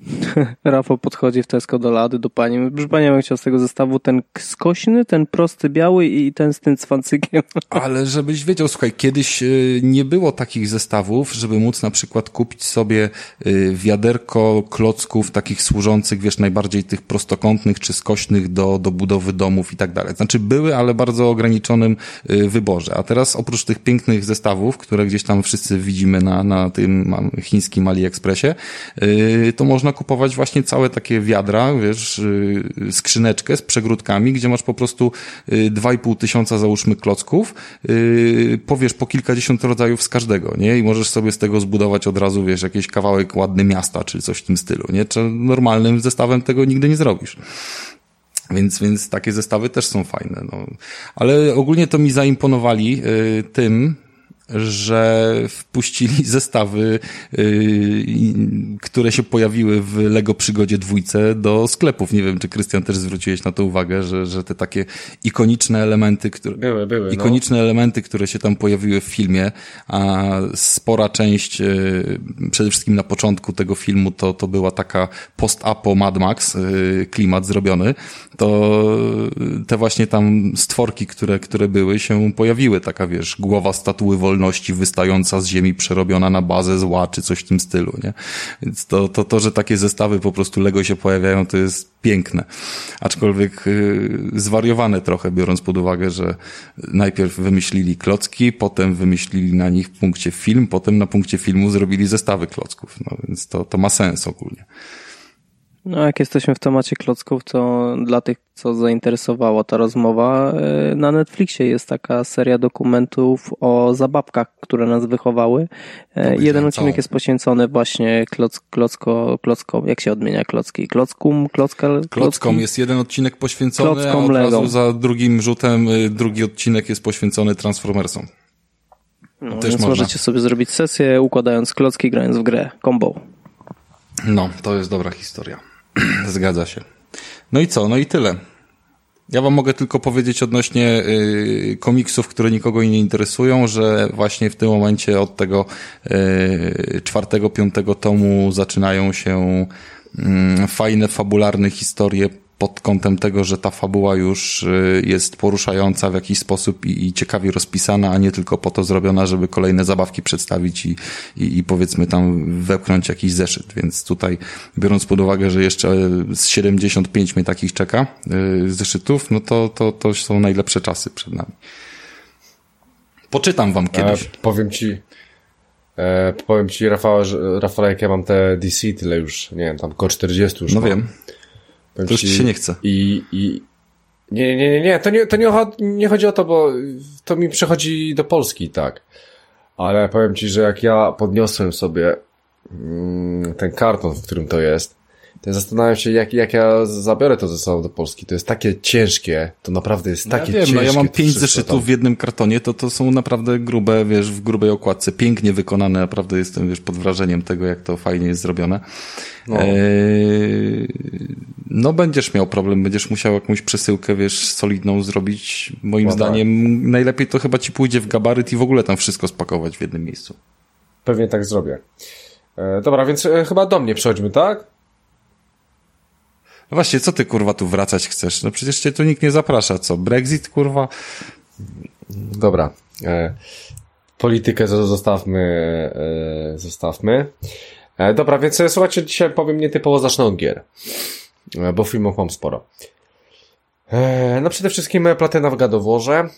Rafał podchodzi w Tesco do lady, do pani. Proszę pani, ja bym chciał z tego zestawu ten skośny, ten prosty biały i ten z tym cwancykiem. Ale żebyś wiedział, słuchaj, kiedyś y, nie było takich zestawów, żeby móc na przykład kupić sobie y, wiaderko klocków takich służących, wiesz, najbardziej tych prostokątnych czy skośnych do, do budowy domów i tak dalej. Znaczy były, ale bardzo ograniczonym y, wyborze. A teraz oprócz tych pięknych zestawów, które gdzieś tam wszyscy widzimy na, na tym chińskim AliExpressie, to można można kupować właśnie całe takie wiadra, wiesz, y, skrzyneczkę z przegródkami, gdzie masz po prostu 2,5 y, tysiąca załóżmy klocków, y, powiesz po kilkadziesiąt rodzajów z każdego, nie? I możesz sobie z tego zbudować od razu, wiesz, jakiś kawałek ładny miasta, czy coś w tym stylu, nie? Czy normalnym zestawem tego nigdy nie zrobisz. Więc, więc takie zestawy też są fajne. No. Ale ogólnie to mi zaimponowali y, tym, że wpuścili zestawy, yy, które się pojawiły w Lego Przygodzie dwójce do sklepów. Nie wiem, czy Krystian też zwróciłeś na to uwagę, że, że te takie ikoniczne elementy, które, były, były, no. ikoniczne no. elementy, które się tam pojawiły w filmie, a spora część, yy, przede wszystkim na początku tego filmu, to, to była taka post-apo Mad Max, yy, klimat zrobiony, to te właśnie tam stworki, które, które były, się pojawiły. Taka, wiesz, głowa statuły wolności wolności wystająca z ziemi, przerobiona na bazę zła, czy coś w tym stylu, nie? Więc to, to, to że takie zestawy po prostu Lego się pojawiają, to jest piękne. Aczkolwiek yy, zwariowane trochę, biorąc pod uwagę, że najpierw wymyślili klocki, potem wymyślili na nich punkcie film, potem na punkcie filmu zrobili zestawy klocków. No więc to, to ma sens ogólnie. No, jak jesteśmy w temacie klocków, to dla tych, co zainteresowała ta rozmowa, e, na Netflixie jest taka seria dokumentów o zabawkach, które nas wychowały. E, jeden odcinek jest poświęcony właśnie kloc, klocko, klocko, jak się odmienia klocki? Klockum, klocka, klockom jest jeden odcinek poświęcony, klockom, a od Lego. razu za drugim rzutem y, drugi odcinek jest poświęcony Transformersom. No, Też więc można. możecie sobie zrobić sesję układając klocki, grając w grę. Combo. No, to jest dobra historia. Zgadza się. No i co? No i tyle. Ja wam mogę tylko powiedzieć odnośnie y, komiksów, które nikogo nie interesują, że właśnie w tym momencie od tego y, czwartego, piątego tomu zaczynają się y, fajne, fabularne historie pod kątem tego, że ta fabuła już y, jest poruszająca w jakiś sposób i, i ciekawie rozpisana, a nie tylko po to zrobiona, żeby kolejne zabawki przedstawić i, i, i powiedzmy tam wepchnąć jakiś zeszyt. Więc tutaj, biorąc pod uwagę, że jeszcze z 75 mnie takich czeka yy, zeszytów, no to, to, to są najlepsze czasy przed nami. Poczytam wam kiedyś. E, powiem ci, e, powiem ci, Rafał, że, Rafał, jak ja mam te DC, tyle już, nie wiem, tam około 40 już No mam. wiem. To już ci się nie chce. I, i nie, nie, nie, nie, to nie, to nie, nie chodzi o to, bo to mi przechodzi do Polski, tak. Ale powiem ci, że jak ja podniosłem sobie mm, ten karton, w którym to jest, to zastanawiam się, jak, jak ja zabiorę to ze sobą do Polski. To jest takie ciężkie, to naprawdę jest takie ja wiem, ciężkie. No ja mam pięć zeszytów w jednym kartonie, to to są naprawdę grube, wiesz, w grubej okładce, pięknie wykonane, naprawdę jestem, wiesz, pod wrażeniem tego, jak to fajnie jest zrobione. No. Eee, no będziesz miał problem, będziesz musiał jakąś przesyłkę, wiesz, solidną zrobić. Moim zdaniem tak. najlepiej to chyba ci pójdzie w gabaryt i w ogóle tam wszystko spakować w jednym miejscu. Pewnie tak zrobię. E, dobra, więc e, chyba do mnie przechodźmy, tak? No właśnie, co ty kurwa tu wracać chcesz? No przecież cię tu nikt nie zaprasza, co? Brexit kurwa? Dobra. E, politykę zostawmy, e, zostawmy. E, dobra, więc e, słuchajcie, dzisiaj powiem nietypowo zacznę od gier. E, bo filmów mam sporo. E, no przede wszystkim platyna w gadoworze.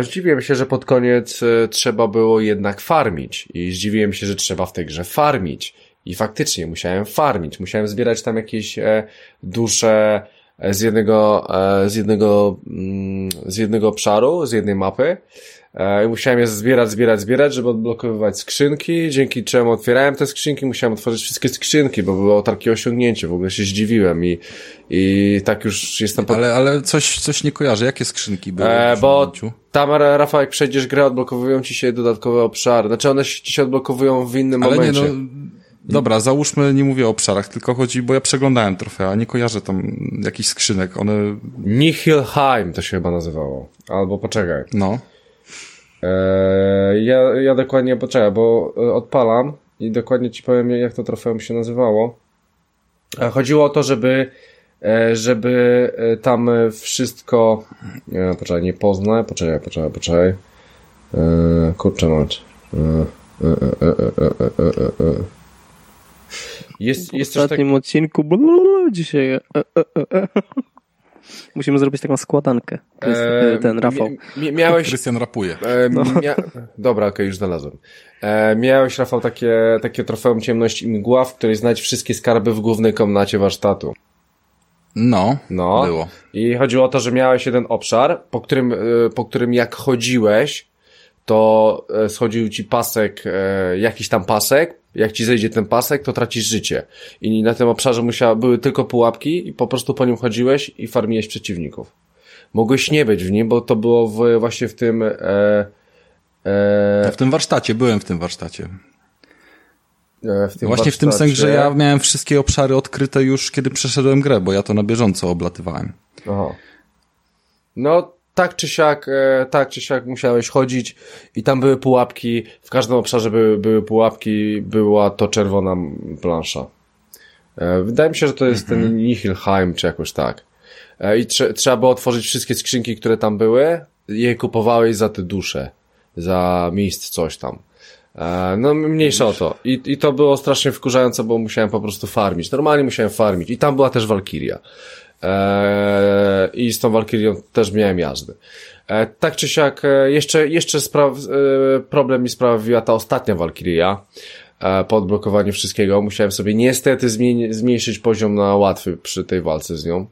Zdziwiłem się, że pod koniec trzeba było jednak farmić. I zdziwiłem się, że trzeba w tej grze farmić. I faktycznie musiałem farmić, musiałem zbierać tam jakieś e, dusze e, z jednego, e, z jednego, mm, z jednego obszaru, z jednej mapy. I musiałem je zbierać, zbierać, zbierać, żeby odblokowywać skrzynki, dzięki czemu otwierałem te skrzynki, musiałem otworzyć wszystkie skrzynki, bo było takie osiągnięcie, w ogóle się zdziwiłem i, i tak już jestem... Po... Ale, ale coś, coś nie kojarzę. Jakie skrzynki były? E, bo tam, Rafał, jak przejdziesz grę, odblokowują ci się dodatkowe obszary. Znaczy one ci się odblokowują w innym Ale nie, momencie. no... Dobra, załóżmy, nie mówię o obszarach, tylko chodzi, bo ja przeglądałem trofea, nie kojarzę tam jakichś skrzynek, one, Nihilheim to się chyba nazywało. Albo poczekaj. no. Eee, ja, ja dokładnie poczekaj, bo e, odpalam i dokładnie ci powiem, jak to trofeum się nazywało. Chodziło o to, żeby, e, żeby e, tam wszystko. Nie, poczekaj, nie poznaj, poczekaj, poczekaj, poczekaj. E, kurczę, mać. E, e, e, e, e, e, e, e. Jest, W jest coś tak. ostatnim odcinku blablabla, dzisiaj e, e, e, e. Musimy zrobić taką składankę. To jest e, ten Rafał. mi- mi- Miałeś, Krystian rapuje. E, mia... Dobra, okej, już znalazłem. E, miałeś, Rafał, takie, takie trofeum ciemność i mgła, w której znać wszystkie skarby w głównej komnacie warsztatu. No, No. było. I chodziło o to, że miałeś jeden obszar, po którym, e, po którym jak chodziłeś, to e, schodził ci pasek, e, jakiś tam pasek. Jak ci zejdzie ten pasek, to tracisz życie. I na tym obszarze musiała, były tylko pułapki i po prostu po nim chodziłeś i farmiłeś przeciwników. Mogłeś nie być w nim, bo to było w, właśnie w tym, e, e, W tym warsztacie, byłem w tym warsztacie. W Właśnie w tym warsztacie. sensie, że ja miałem wszystkie obszary odkryte już, kiedy przeszedłem grę, bo ja to na bieżąco oblatywałem. Aha. No, tak czy siak, e, tak czy siak musiałeś chodzić i tam były pułapki, w każdym obszarze były, były pułapki, była to czerwona plansza. E, wydaje mi się, że to jest ten Nihilheim, czy jakoś tak. E, I trze- trzeba było otworzyć wszystkie skrzynki, które tam były, je kupowałeś za te dusze, za miejsc coś tam. E, No, mniejsza o to. I, I to było strasznie wkurzające, bo musiałem po prostu farmić. Normalnie musiałem farmić. I tam była też Walkiria. Eee, I z tą Walkirią też miałem jazdy. E, tak czy siak, e, jeszcze, jeszcze e, problem mi sprawiła ta ostatnia Walkiria. E, po odblokowaniu wszystkiego musiałem sobie niestety zmniejszyć poziom na łatwy przy tej walce z nią.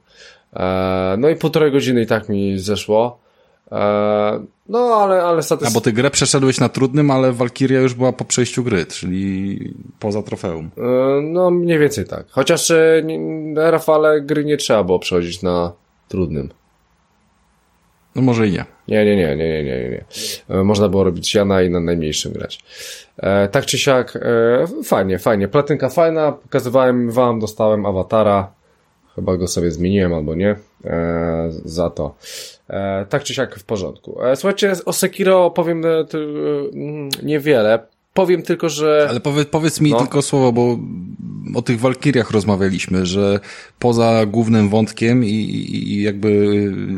E, no i półtorej godziny i tak mi zeszło. E, no ale, ale A satys- bo ty grę przeszedłeś na trudnym, ale Walkiria już była po przejściu gry, czyli poza trofeum. E, No, mniej więcej tak. Chociaż e, na Rafale gry nie trzeba było przechodzić na trudnym. No może i nie. Nie, nie, nie, nie, nie, nie, nie. Można było robić siana i na najmniejszym grać. E, tak czy siak, e, fajnie, fajnie. Platynka fajna, pokazywałem wam, dostałem awatara. Chyba go sobie zmieniłem albo nie. E, za to. E, tak czy siak w porządku. E, słuchajcie, o Sekiro powiem e, mm, niewiele. Powiem tylko, że... Ale powie, powiedz mi No. tylko słowo, bo o tych Walkiriach rozmawialiśmy, że poza głównym wątkiem i, i jakby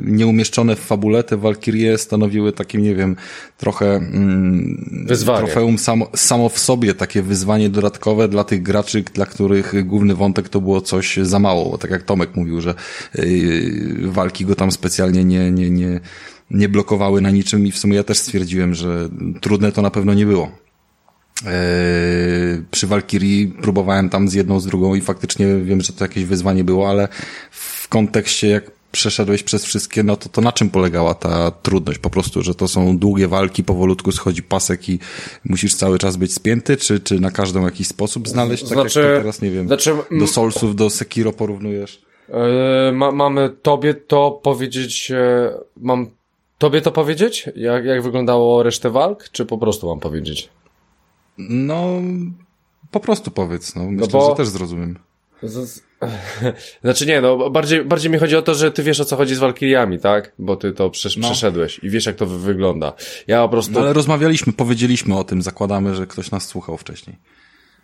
nieumieszczone w fabule te Walkirie stanowiły takie, nie wiem, trochę mm, Wyzwanie. trofeum samo, samo w sobie, takie wyzwanie dodatkowe dla tych graczy, dla których główny wątek to było coś za mało. Bo tak jak Tomek mówił, że yy, walki go tam specjalnie nie, nie, nie, nie blokowały na niczym i w sumie ja też stwierdziłem, że trudne to na pewno nie było. Eee, przy Valkyrii próbowałem tam z jedną, z drugą i faktycznie wiem, że to jakieś wyzwanie było, ale w kontekście jak przeszedłeś przez wszystkie, no to, to na czym polegała ta trudność? Po prostu, że to są długie walki, powolutku schodzi pasek i musisz cały czas być spięty, czy, czy na każdą jakiś sposób znaleźć? Tak Znaczy- jak to teraz, nie wiem, znaczy, mm, do Soulsów, do Sekiro porównujesz? E, ma, mamy tobie to powiedzieć, e, mam tobie to powiedzieć? Jak, jak wyglądało resztę walk? Czy po prostu mam powiedzieć? No, po prostu powiedz, no. Myślę, bo- że też zrozumiem. Z, znaczy nie, no bardziej, bardziej mi chodzi o to, że ty wiesz o co chodzi z Walkiriami, tak? Bo ty to przesz, No. przeszedłeś i wiesz jak to wy- wygląda. Ja po prostu No ale rozmawialiśmy, powiedzieliśmy o tym, zakładamy, że ktoś nas słuchał wcześniej.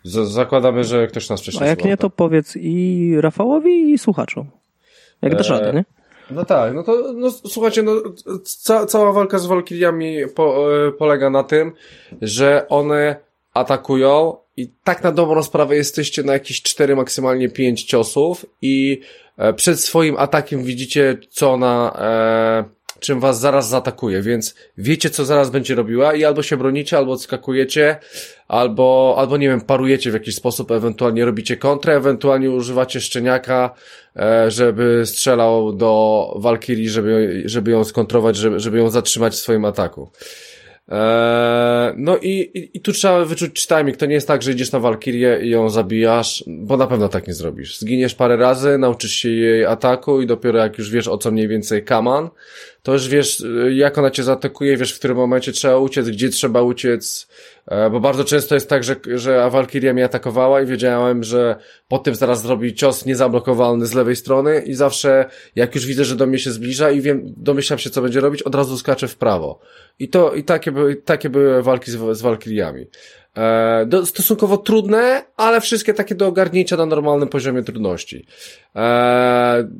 z, zakładamy, że ktoś nas wcześniej A jak nie, słuchał, to powiedz i Rafałowi, i słuchaczom. Jak dasz Eee, radę, nie? No tak, no to no, słuchajcie, no, ca, cała walka z Walkiriami po, e, polega na tym, że one atakują i tak na dobrą sprawę jesteście na jakieś 4, maksymalnie 5 ciosów i e, przed swoim atakiem widzicie, co ona, e, czym was zaraz zaatakuje, więc wiecie, co zaraz będzie robiła i albo się bronicie, albo odskakujecie, albo, albo nie wiem, parujecie w jakiś sposób, ewentualnie robicie kontrę, ewentualnie używacie szczeniaka, e, żeby strzelał do Walkirii, żeby, żeby ją skontrować, żeby, żeby ją zatrzymać w swoim ataku. Eee, no i, i, i tu trzeba wyczuć timing. To nie jest tak, że idziesz na Walkirię i ją zabijasz, bo na pewno tak nie zrobisz. Zginiesz parę razy, nauczysz się jej ataku i dopiero jak już wiesz o co mniej więcej kaman, to już wiesz y, jak ona cię zaatakuje, wiesz w którym momencie trzeba uciec, gdzie trzeba uciec, e, bo bardzo często jest tak, że, że Valkyria mnie atakowała i wiedziałem, że po tym zaraz zrobi cios niezablokowalny z lewej strony i zawsze jak już widzę, że do mnie się zbliża i wiem, domyślam się co będzie robić, od razu skaczę w prawo. I to, i takie były, takie były walki z, z Valkyriami. E, do, stosunkowo trudne, ale wszystkie takie do ogarnięcia na normalnym poziomie trudności. E,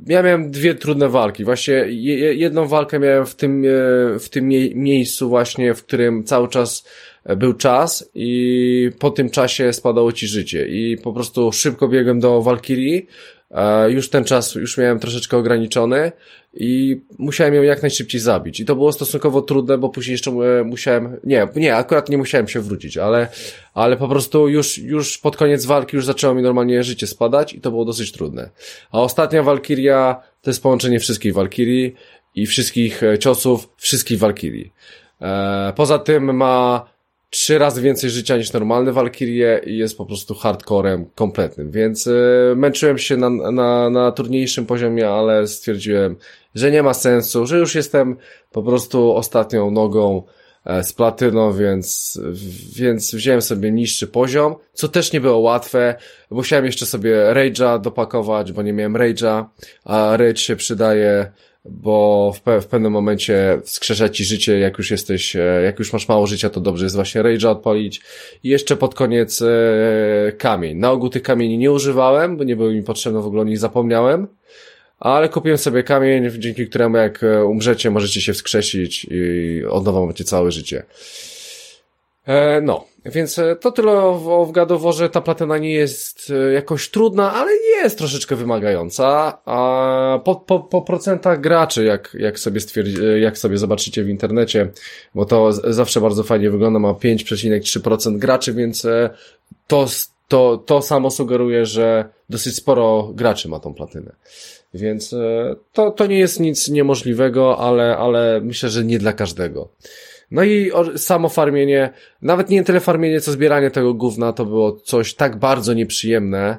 ja miałem dwie trudne walki. Właśnie je, jedną walkę miałem w tym, e, w tym mie miejscu właśnie, w którym cały czas był czas i po tym czasie spadało ci życie i po prostu szybko biegłem do Walkirii, e, już ten czas już miałem troszeczkę ograniczony i musiałem ją jak najszybciej zabić. I to było stosunkowo trudne, bo później jeszcze e, musiałem, nie, nie, akurat nie musiałem się wrócić, ale, ale po prostu już, już pod koniec walki już zaczęło mi normalnie życie spadać i to było dosyć trudne. A ostatnia Walkiria to jest połączenie wszystkich Walkirii i wszystkich e, ciosów wszystkich Walkirii. Poza tym ma trzy razy więcej życia niż normalny Valkyrie i jest po prostu hardcorem kompletnym, więc y, męczyłem się na, na, na trudniejszym poziomie, ale stwierdziłem, że nie ma sensu, że już jestem po prostu ostatnią nogą e, z platyną, więc, więc wziąłem sobie niższy poziom, co też nie było łatwe. Musiałem jeszcze sobie Rage'a dopakować, bo nie miałem Rage'a, a Rage się przydaje bo w, w pewnym momencie wskrzesza ci życie, jak już jesteś, e, jak już masz mało życia, to dobrze jest właśnie Rage'a odpalić. I jeszcze pod koniec e, kamień. Na ogół tych kamieni nie używałem, bo nie były mi potrzebne, w ogóle o nich zapomniałem. Ale kupiłem sobie kamień, dzięki któremu jak e, umrzecie, możecie się wskrzesić i od nowa macie całe życie. E, no, więc e, to tyle o, gadoworze. Ta platyna nie jest e, jakoś trudna, ale jest troszeczkę wymagająca. A po, po, po procentach graczy, jak, jak, sobie stwierdzi, jak sobie zobaczycie w internecie, bo to zawsze bardzo fajnie wygląda, ma 5,3% graczy, więc to, to, to samo sugeruje, że dosyć sporo graczy ma tą platynę. Więc to, to nie jest nic niemożliwego, ale, ale myślę, że nie dla każdego. No i samo farmienie, nawet nie tyle farmienie, co zbieranie tego gówna, to było coś tak bardzo nieprzyjemne,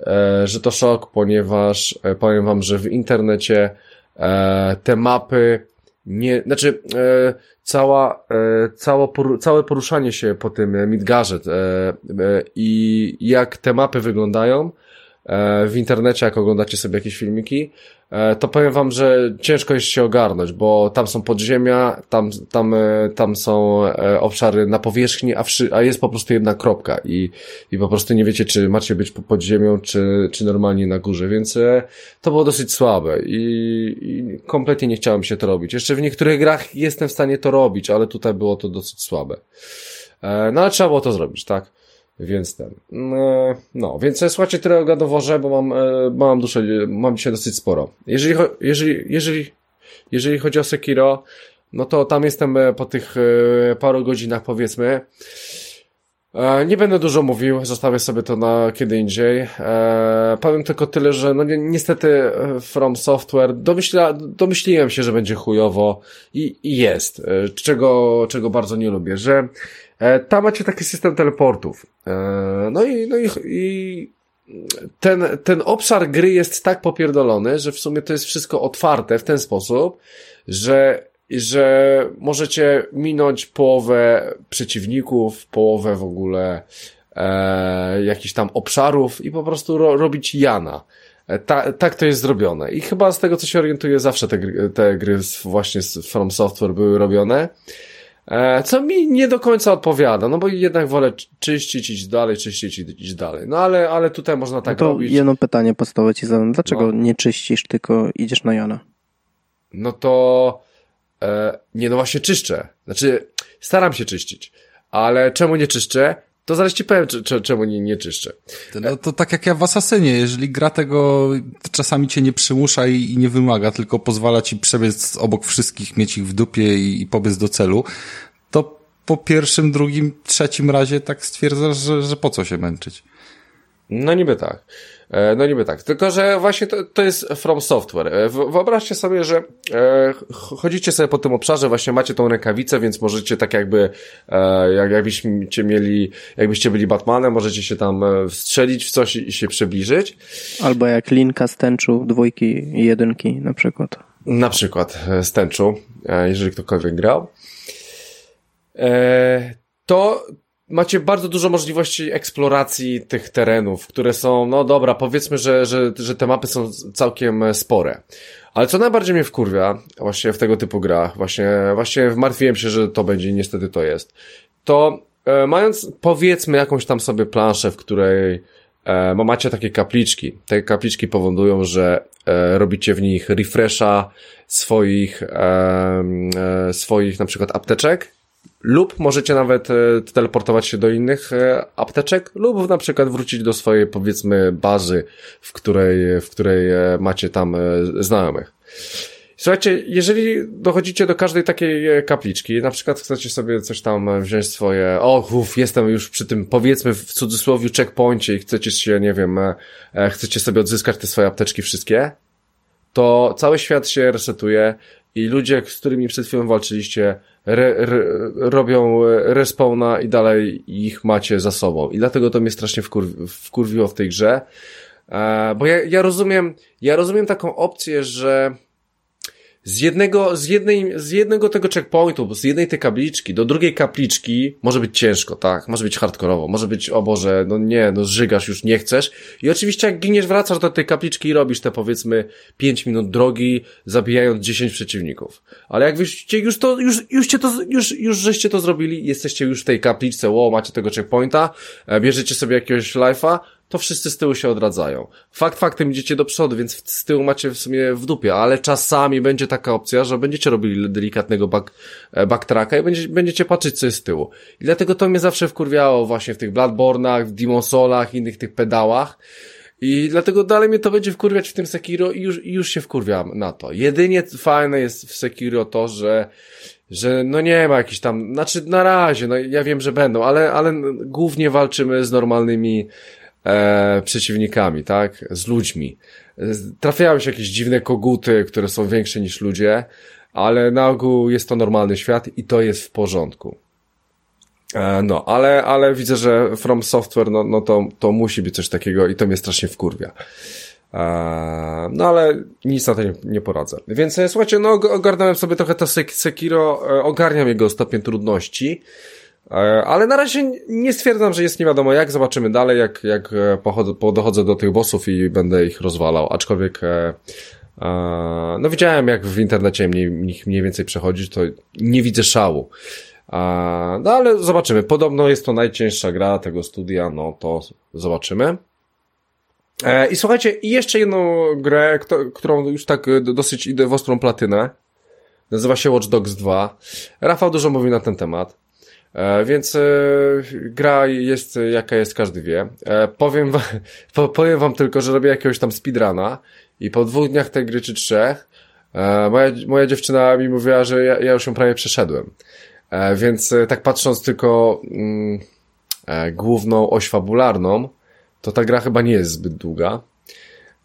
e, że to szok, ponieważ e, powiem wam, że w internecie e, te mapy nie, znaczy e, cała, e, cała całe poruszanie się po tym Midgarze e, e, i jak te mapy wyglądają, E, w internecie, jak oglądacie sobie jakieś filmiki, to powiem wam, że ciężko jest się ogarnąć, bo tam są podziemia, tam, tam, e, tam są obszary na powierzchni, a, wszy, a jest po prostu jedna kropka i, i po prostu nie wiecie, czy macie być pod ziemią, czy, czy normalnie na górze, więc to było dosyć słabe i, i kompletnie nie chciałem się to robić. Jeszcze w niektórych grach jestem w stanie to robić, ale tutaj było to dosyć słabe. No ale trzeba było to zrobić, tak? Więc ten. E, no, więc e, słuchajcie tyle o gadoworze, bo mam, e, mam duszę, mam dzisiaj dosyć sporo. Jeżeli, jeżeli, jeżeli, jeżeli chodzi o Sekiro, no to tam jestem po tych paru godzinach powiedzmy. Nie będę dużo mówił, zostawię sobie to na kiedy indziej. Powiem tylko tyle, że no niestety From Software domyśla, domyśliłem się, że będzie chujowo i, i jest, czego, czego bardzo nie lubię, że tam macie taki system teleportów. E, no i, no i, i ten, ten obszar gry jest tak popierdolony, że w sumie to jest wszystko otwarte w ten sposób, że, że możecie minąć połowę przeciwników, połowę w ogóle e, jakichś tam obszarów i po prostu ro, robić Jana. E, ta, tak to jest zrobione. I chyba z tego, co się orientuję, zawsze te gry, te gry właśnie z From Software były robione. E, co mi nie do końca odpowiada, no bo jednak wolę czyścić, iść dalej, czyścić, iść dalej. No ale, ale tutaj można tak no to robić. jedno pytanie podstawowe ci zadam. Dlaczego no. nie czyścisz, tylko idziesz na Jana? No to e, nie, no właśnie czyszczę. Znaczy, staram się czyścić. Ale czemu nie czyszczę? To zaraz ci powiem, czemu nie, nie czyszczę. No to tak jak ja w Asasynie, jeżeli gra tego czasami cię nie przymusza i, i nie wymaga, tylko pozwala ci przebiec obok wszystkich, mieć ich w dupie i, i pobiec do celu, to po pierwszym, drugim, trzecim razie tak stwierdzasz, że, że po co się męczyć. No niby tak. E, no niby tak. Tylko, że właśnie to, to jest From Software. E, wyobraźcie sobie, że e, chodzicie sobie po tym obszarze, właśnie macie tą rękawicę, więc możecie tak jakby, jak, jakbyście mieli, jakbyście byli Batmanem, możecie się tam strzelić w coś i się przybliżyć. Albo jak linka z tęczu dwójki i jedynki na przykład. Na przykład z tęczu, jeżeli ktokolwiek grał. To macie bardzo dużo możliwości eksploracji tych terenów, które są, no dobra, powiedzmy, że, że, że te mapy są całkiem spore. Ale co najbardziej mnie wkurwia właśnie w tego typu grach, właśnie, właśnie martwiłem się, że to będzie niestety to jest, to e, mając powiedzmy jakąś tam sobie planszę, w której e, macie takie kapliczki, te kapliczki powodują, że e, robicie w nich refresha swoich, e, e, swoich na przykład apteczek, lub możecie nawet e, teleportować się do innych e, apteczek, lub na przykład wrócić do swojej, powiedzmy, bazy, w której, w której e, macie tam znajomych. Słuchajcie, jeżeli dochodzicie do każdej takiej kapliczki, na przykład chcecie sobie coś tam wziąć swoje, o, uf, jestem już przy tym, powiedzmy w cudzysłowie checkpoincie i chcecie się, nie wiem, chcecie sobie odzyskać te swoje apteczki wszystkie, to cały świat się resetuje i ludzie, z którymi przed chwilą walczyliście, re, re, robią respawna i dalej ich macie za sobą. I dlatego to mnie strasznie wkurwi, wkurwiło w tej grze. E, bo ja, ja rozumiem, ja rozumiem taką opcję, że z jednego, z jednej, z jednego tego checkpointu, z jednej tej kapliczki do drugiej kapliczki może być ciężko, tak? Może być hardkorowo, może być, o Boże, no nie, no zżygasz, już nie chcesz. I oczywiście jak giniesz, wracasz do tej kapliczki i robisz te powiedzmy 5 minut drogi, zabijając 10 przeciwników. Ale jak wyście już to, już, już cię to, już, już żeście to zrobili, jesteście już w tej kapliczce, wow, macie tego checkpointa, e, bierzecie sobie jakiegoś life'a, to wszyscy z tyłu się odradzają. Fakt faktem idziecie do przodu, więc z tyłu macie w sumie w dupie, ale czasami będzie taka opcja, że będziecie robili delikatnego back, e, backtracka i będziecie, będziecie patrzeć, co jest z tyłu. I dlatego to mnie zawsze wkurwiało właśnie w tych Bloodborne'ach, w Demon innych tych pedałach. I dlatego dalej mnie to będzie wkurwiać w tym Sekiro i już, już się wkurwiam na to. Jedynie fajne jest w Sekiro to, że że no nie ma jakichś tam, znaczy na razie, no ja wiem, że będą, ale, ale głównie walczymy z normalnymi e, przeciwnikami, tak? Z ludźmi. Trafiają się jakieś dziwne koguty, które są większe niż ludzie, ale na ogół jest to normalny świat i to jest w porządku. E, no, ale, ale widzę, że From Software, no, no to, to musi być coś takiego i to mnie strasznie wkurwia. E, no ale nic na to nie, nie poradzę. Więc e, słuchajcie, no ogarnąłem sobie trochę to Sekiro, ogarniam jego stopień trudności. E, ale na razie nie stwierdzam, że jest nie wiadomo jak. Zobaczymy dalej, jak, jak e, do tych bossów i będę ich rozwalał. Aczkolwiek, e, no widziałem jak w internecie mniej, mniej więcej przechodzić, to nie widzę szału. No ale zobaczymy. Podobno jest to najcięższa gra tego studia, no to zobaczymy. I słuchajcie, i jeszcze jedną grę, którą już tak dosyć idę w ostrą platynę. Nazywa się Watch Dogs 2. Rafał dużo mówi na ten temat. E, więc e, gra jest jaka jest, każdy wie. E, powiem, wam, powiem wam tylko, że robię jakiegoś tam speedruna i po dwóch dniach tej gry czy trzech moja, moja dziewczyna mi mówiła, że ja, ja już ją prawie przeszedłem. Więc tak patrząc tylko mm, główną oś fabularną, to ta gra chyba nie jest zbyt długa.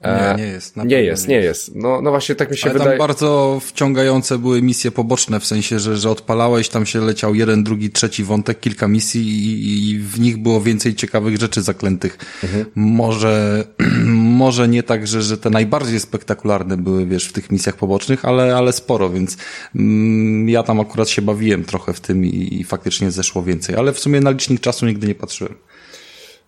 Nie, nie jest. Nie jest, nie jest. No, no właśnie tak mi się Ale wydaje. tam bardzo wciągające były misje poboczne, w sensie, że, że odpalałeś, tam się leciał jeden, drugi, trzeci wątek, kilka misji i, i w nich było więcej ciekawych rzeczy zaklętych. Mhm. Może, może nie tak, że, że te najbardziej spektakularne były, wiesz, w tych misjach pobocznych, ale, ale sporo, więc mm, ja tam akurat się bawiłem trochę w tym i, i faktycznie zeszło więcej, ale w sumie na licznik czasu nigdy nie patrzyłem.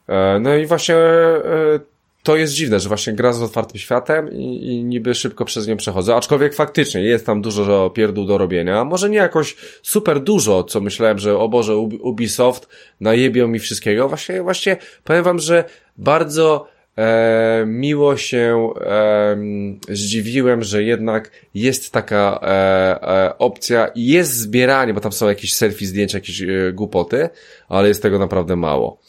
E, no i właśnie e, to jest dziwne, że właśnie gra z otwartym światem i, i niby szybko przez nią przechodzę, aczkolwiek faktycznie jest tam dużo pierdół do robienia, może nie jakoś super dużo, co myślałem, że o Boże Ubisoft najebią mi wszystkiego, właśnie, właśnie powiem wam, że bardzo e, miło się e, zdziwiłem, że jednak jest taka e, e, opcja i jest zbieranie, bo tam są jakieś selfie, zdjęcia, jakieś e, głupoty, ale jest tego naprawdę mało.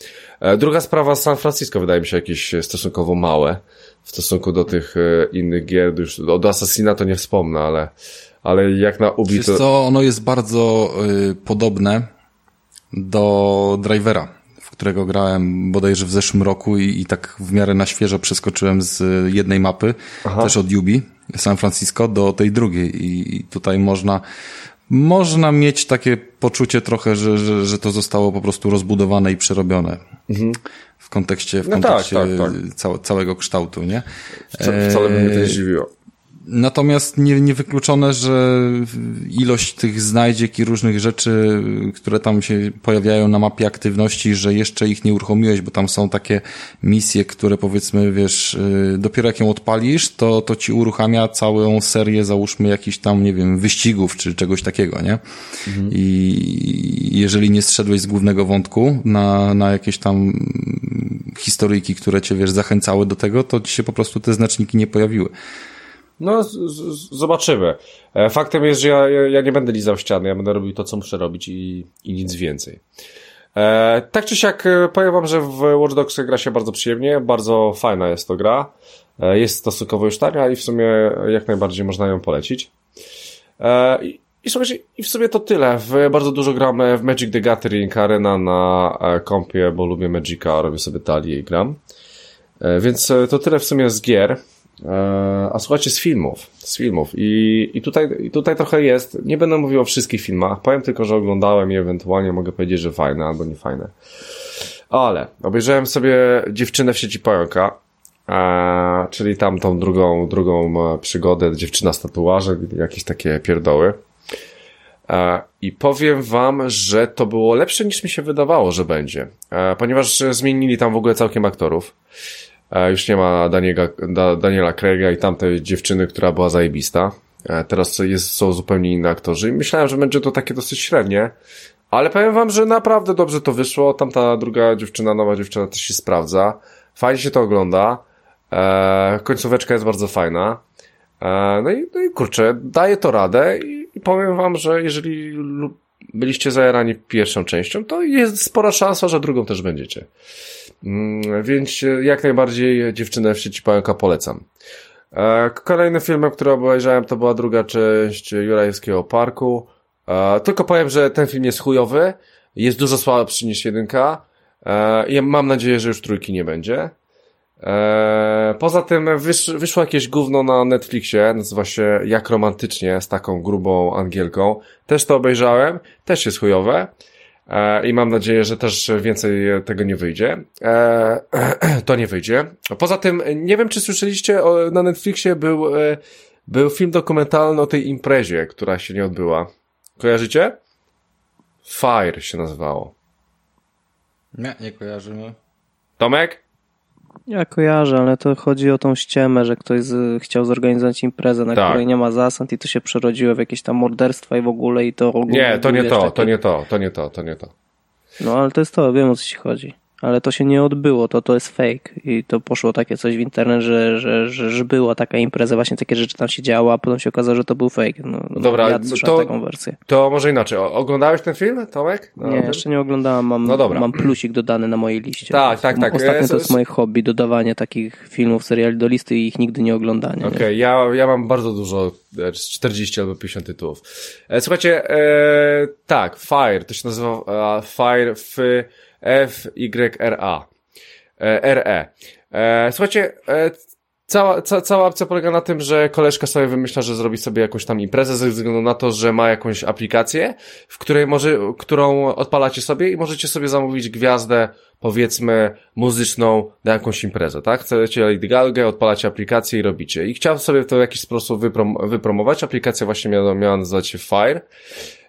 E, druga sprawa, San Francisco wydaje mi się jakieś stosunkowo małe w stosunku do tych e, innych gier. Już, Assassina to nie wspomnę, ale, ale jak na Ubi to... co, ono jest bardzo y, podobne do Drivera, w którego grałem bodajże w zeszłym roku i, i tak w miarę na świeżo przeskoczyłem z jednej mapy, Aha. też od Ubi, San Francisco, do tej drugiej i, i tutaj można można mieć takie poczucie trochę, że, że, że to zostało po prostu rozbudowane i przerobione. W kontekście, w No tak, kontekście tak, tak. Całe, całego kształtu, nie? Wca- Wcale by mnie to nie Eee, zdziwiło. Natomiast nie, niewykluczone, że ilość tych znajdziek i różnych rzeczy, które tam się pojawiają na mapie aktywności, że jeszcze ich nie uruchomiłeś, bo tam są takie misje, które powiedzmy, wiesz, y, dopiero jak ją odpalisz, to, to ci uruchamia całą serię, załóżmy, jakichś tam, nie wiem, wyścigów czy czegoś takiego, nie? I jeżeli nie zszedłeś z głównego wątku na, na jakieś tam historyjki, które cię, wiesz, zachęcały do tego, to ci się po prostu te znaczniki nie pojawiły. No, z, z, zobaczymy. E, Faktem jest, że ja, ja nie będę lizał ściany, ja będę robił to, co muszę robić i, i nic więcej. E, tak czy siak e, powiem wam, że w Watch Dogs gra się bardzo przyjemnie, bardzo fajna jest to gra. E, jest stosunkowo już tania i w sumie jak najbardziej można ją polecić. E, i, słuchajcie, i w sumie to tyle. W, bardzo dużo gramy w Magic the Gathering Arena na e, kompie, bo lubię Magica, robię sobie talię i gram. Więc to tyle w sumie z gier. E, A słuchajcie, z filmów. Z filmów. I, i, tutaj, I tutaj trochę jest. Nie będę mówił o wszystkich filmach. Powiem tylko, że oglądałem i ewentualnie mogę powiedzieć, że fajne albo nie fajne. Ale obejrzałem sobie dziewczynę w sieci pająka. E, czyli tam tą drugą, drugą e, przygodę, dziewczyna z tatuażem, jakieś takie pierdoły. I powiem wam, że to było lepsze niż mi się wydawało, że będzie. Ponieważ zmienili tam w ogóle całkiem aktorów. E, Już nie ma Daniela, da, Daniela Craiga i tamtej dziewczyny, która była zajebista. E, Teraz jest, są zupełnie inne aktorzy i myślałem, że będzie to takie dosyć średnie. Ale powiem wam, że naprawdę dobrze to wyszło. Tamta druga dziewczyna, nowa dziewczyna też się sprawdza. Fajnie się to ogląda. E, końcóweczka jest bardzo fajna. E, no, i, no i kurczę, daje to radę i, i powiem wam, że jeżeli byliście zajarani pierwszą częścią, to jest spora szansa, że drugą też będziecie. Mm, więc e, jak najbardziej dziewczynę w sieci pająka polecam. E, Kolejnym filmem, który obejrzałem, to była druga część Jurajewskiego Parku. E, Tylko powiem, że ten film jest chujowy, jest dużo słabszy niż jedynka. Mam nadzieję, że już trójki nie będzie. Poza tym wysz, wyszło jakieś gówno na Netflixie, nazywa się Jak romantycznie, z taką grubą Angielką. Też to obejrzałem, też jest chujowe. E, I mam nadzieję, że też więcej tego nie wyjdzie. E, to nie wyjdzie. Poza tym, nie wiem, czy słyszeliście, na Netflixie był, e, był film dokumentalny o tej imprezie, która się nie odbyła. Kojarzycie? Fire się nazywało. Nie, nie kojarzymy. Tomek? Ja kojarzę, ale to chodzi o tą ściemę, że ktoś z, chciał zorganizować imprezę, na Tak. której nie ma zasad i to się przerodziło w jakieś tam morderstwa i w ogóle i to ogólnie Nie, to nie to, to nie to, to nie to, to nie to. No ale to jest to, wiem o co ci chodzi. Ale to się nie odbyło, to to jest fake i to poszło takie coś w internet, że, że, że, że była taka impreza, właśnie takie rzeczy tam się działo, a potem się okazało, że to był fake. No, no, Dobra, ja to- taką wersję. To może inaczej. Oglądałeś ten film, Tomek? No, Nie, ten? jeszcze nie oglądałem, mam, No dobra. mam plusik dodany na mojej liście. Tak, tak, tak. Ostatnio Ja- to jest moje hobby, dodawanie takich filmów, seriali do listy i ich nigdy nie oglądanie. nie? Okej, ja, ja mam bardzo dużo, e, 40 albo 50 tytułów. E, Słuchajcie, e, tak, Fire, to się nazywa e, Fire F, F, Y, R, A. E, R, E. E, Słuchajcie, e, cała, ca, cała opcja polega na tym, że koleżka sobie wymyśla, że zrobi sobie jakąś tam imprezę ze względu na to, że ma jakąś aplikację, w której może, którą odpalacie sobie i możecie sobie zamówić gwiazdę, powiedzmy, muzyczną na jakąś imprezę, tak? Chcecie Lady Gaga, odpalacie aplikację i robicie. I chciałem sobie to w jakiś sposób wyprom wypromować. Aplikacja właśnie miała, miała nazywać się Fire.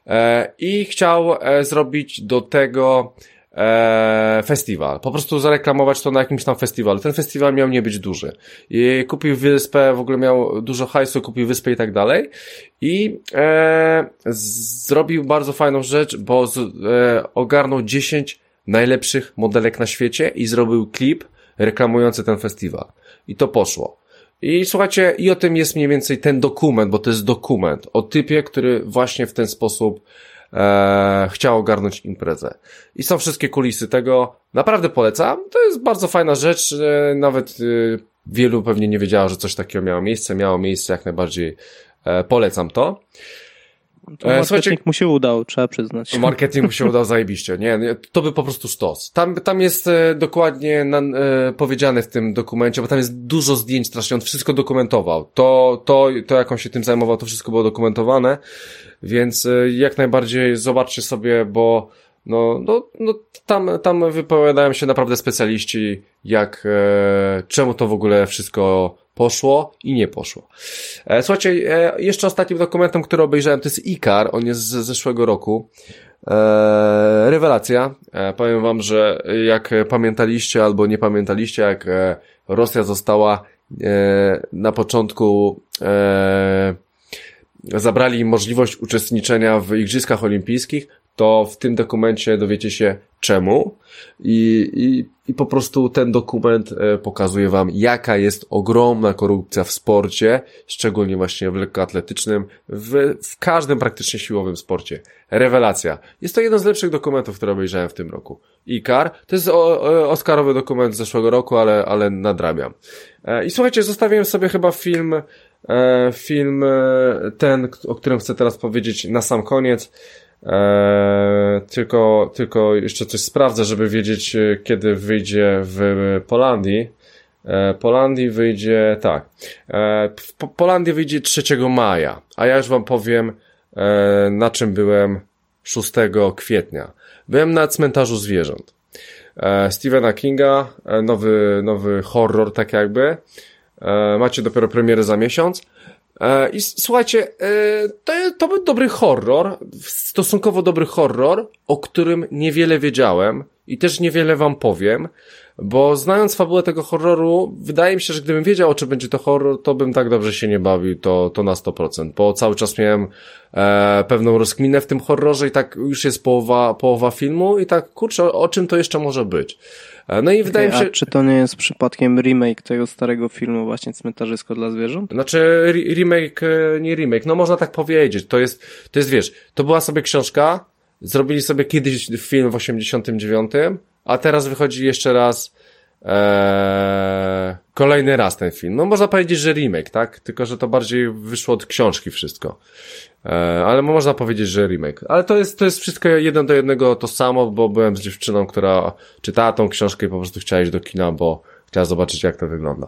E, I chciał e, zrobić do tego e, festiwal. Po prostu zareklamować to na jakimś tam festiwalu. Ten festiwal miał nie być duży. I kupił wyspę, w ogóle miał dużo hajsu, kupił wyspę i tak dalej. I e, zrobił bardzo fajną rzecz, bo z, e, ogarnął 10 najlepszych modelek na świecie i zrobił klip reklamujące ten festiwal. I to poszło. I słuchajcie, i o tym jest mniej więcej ten dokument, bo to jest dokument o typie, który właśnie w ten sposób e, chciał ogarnąć imprezę. I są wszystkie kulisy tego. Naprawdę polecam. To jest bardzo fajna rzecz. E, nawet e, wielu pewnie nie wiedziało, że coś takiego miało miejsce. Miało miejsce, jak najbardziej e, polecam to. To marketing Słuchajcie, mu się udał, trzeba przyznać. Marketing mu się udał zajebiście. Nie, to by po prostu stos. Tam, tam jest e, dokładnie na, e, powiedziane w tym dokumencie, bo tam jest dużo zdjęć strasznie, on wszystko dokumentował. To, to, to jak on się tym zajmował, to wszystko było dokumentowane, więc e, jak najbardziej zobaczcie sobie, bo no, no, no tam, tam wypowiadają się naprawdę specjaliści, jak, e, czemu to w ogóle wszystko poszło i nie poszło. E, słuchajcie, e, jeszcze ostatnim dokumentem, który obejrzałem, to jest Ikar, on jest z zeszłego roku. E, rewelacja. E, powiem wam, że jak pamiętaliście albo nie pamiętaliście, jak e, Rosja została e, na początku zabrali im możliwość uczestniczenia w Igrzyskach Olimpijskich, to w tym dokumencie dowiecie się czemu i, i, i po prostu ten dokument e, pokazuje wam, jaka jest ogromna korupcja w sporcie, szczególnie właśnie w lekkoatletycznym, w, w każdym praktycznie siłowym sporcie. Rewelacja. Jest to jeden z lepszych dokumentów, które obejrzałem w tym roku. IKAR, to jest o, o, Oscarowy dokument z zeszłego roku, ale, ale nadrabiam. E, I słuchajcie, zostawiłem sobie chyba film e, film ten, o którym chcę teraz powiedzieć na sam koniec. Eee, tylko, tylko jeszcze coś sprawdzę, żeby wiedzieć, e, kiedy wyjdzie w Polandii. Eee, Polandii wyjdzie, tak. Eee, w Polandii wyjdzie 3 maja, a ja już wam powiem, e, na czym byłem 6 kwietnia. Byłem na cmentarzu zwierząt. E, Stephena Kinga, e, nowy, nowy horror, tak jakby. E, macie dopiero premierę za miesiąc. E, I słuchajcie, e, to, to był dobry horror, stosunkowo dobry horror, o którym niewiele wiedziałem i też niewiele wam powiem, bo znając fabułę tego horroru, wydaje mi się, że gdybym wiedział, czy będzie to horror, to bym tak dobrze się nie bawił, to, to na 100%, bo cały czas miałem e, pewną rozkminę w tym horrorze i tak już jest połowa, połowa filmu i tak, kurczę, o, o czym to jeszcze może być? No i okay, wydaje mi się... A czy to nie jest przypadkiem remake tego starego filmu właśnie Cmentarzysko dla zwierząt? Znaczy remake, e, nie remake, no można tak powiedzieć. To jest, to jest wiesz, to była sobie książka, zrobili sobie kiedyś film w 89, a teraz wychodzi jeszcze raz Eee, kolejny raz ten film. No można powiedzieć, że remake, tak? Tylko, że to bardziej wyszło od książki wszystko. Eee, ale można powiedzieć, że remake. Ale to jest, to jest wszystko jeden do jednego to samo, bo byłem z dziewczyną, która czytała tą książkę i po prostu chciała iść do kina, bo chciała zobaczyć, jak to wygląda.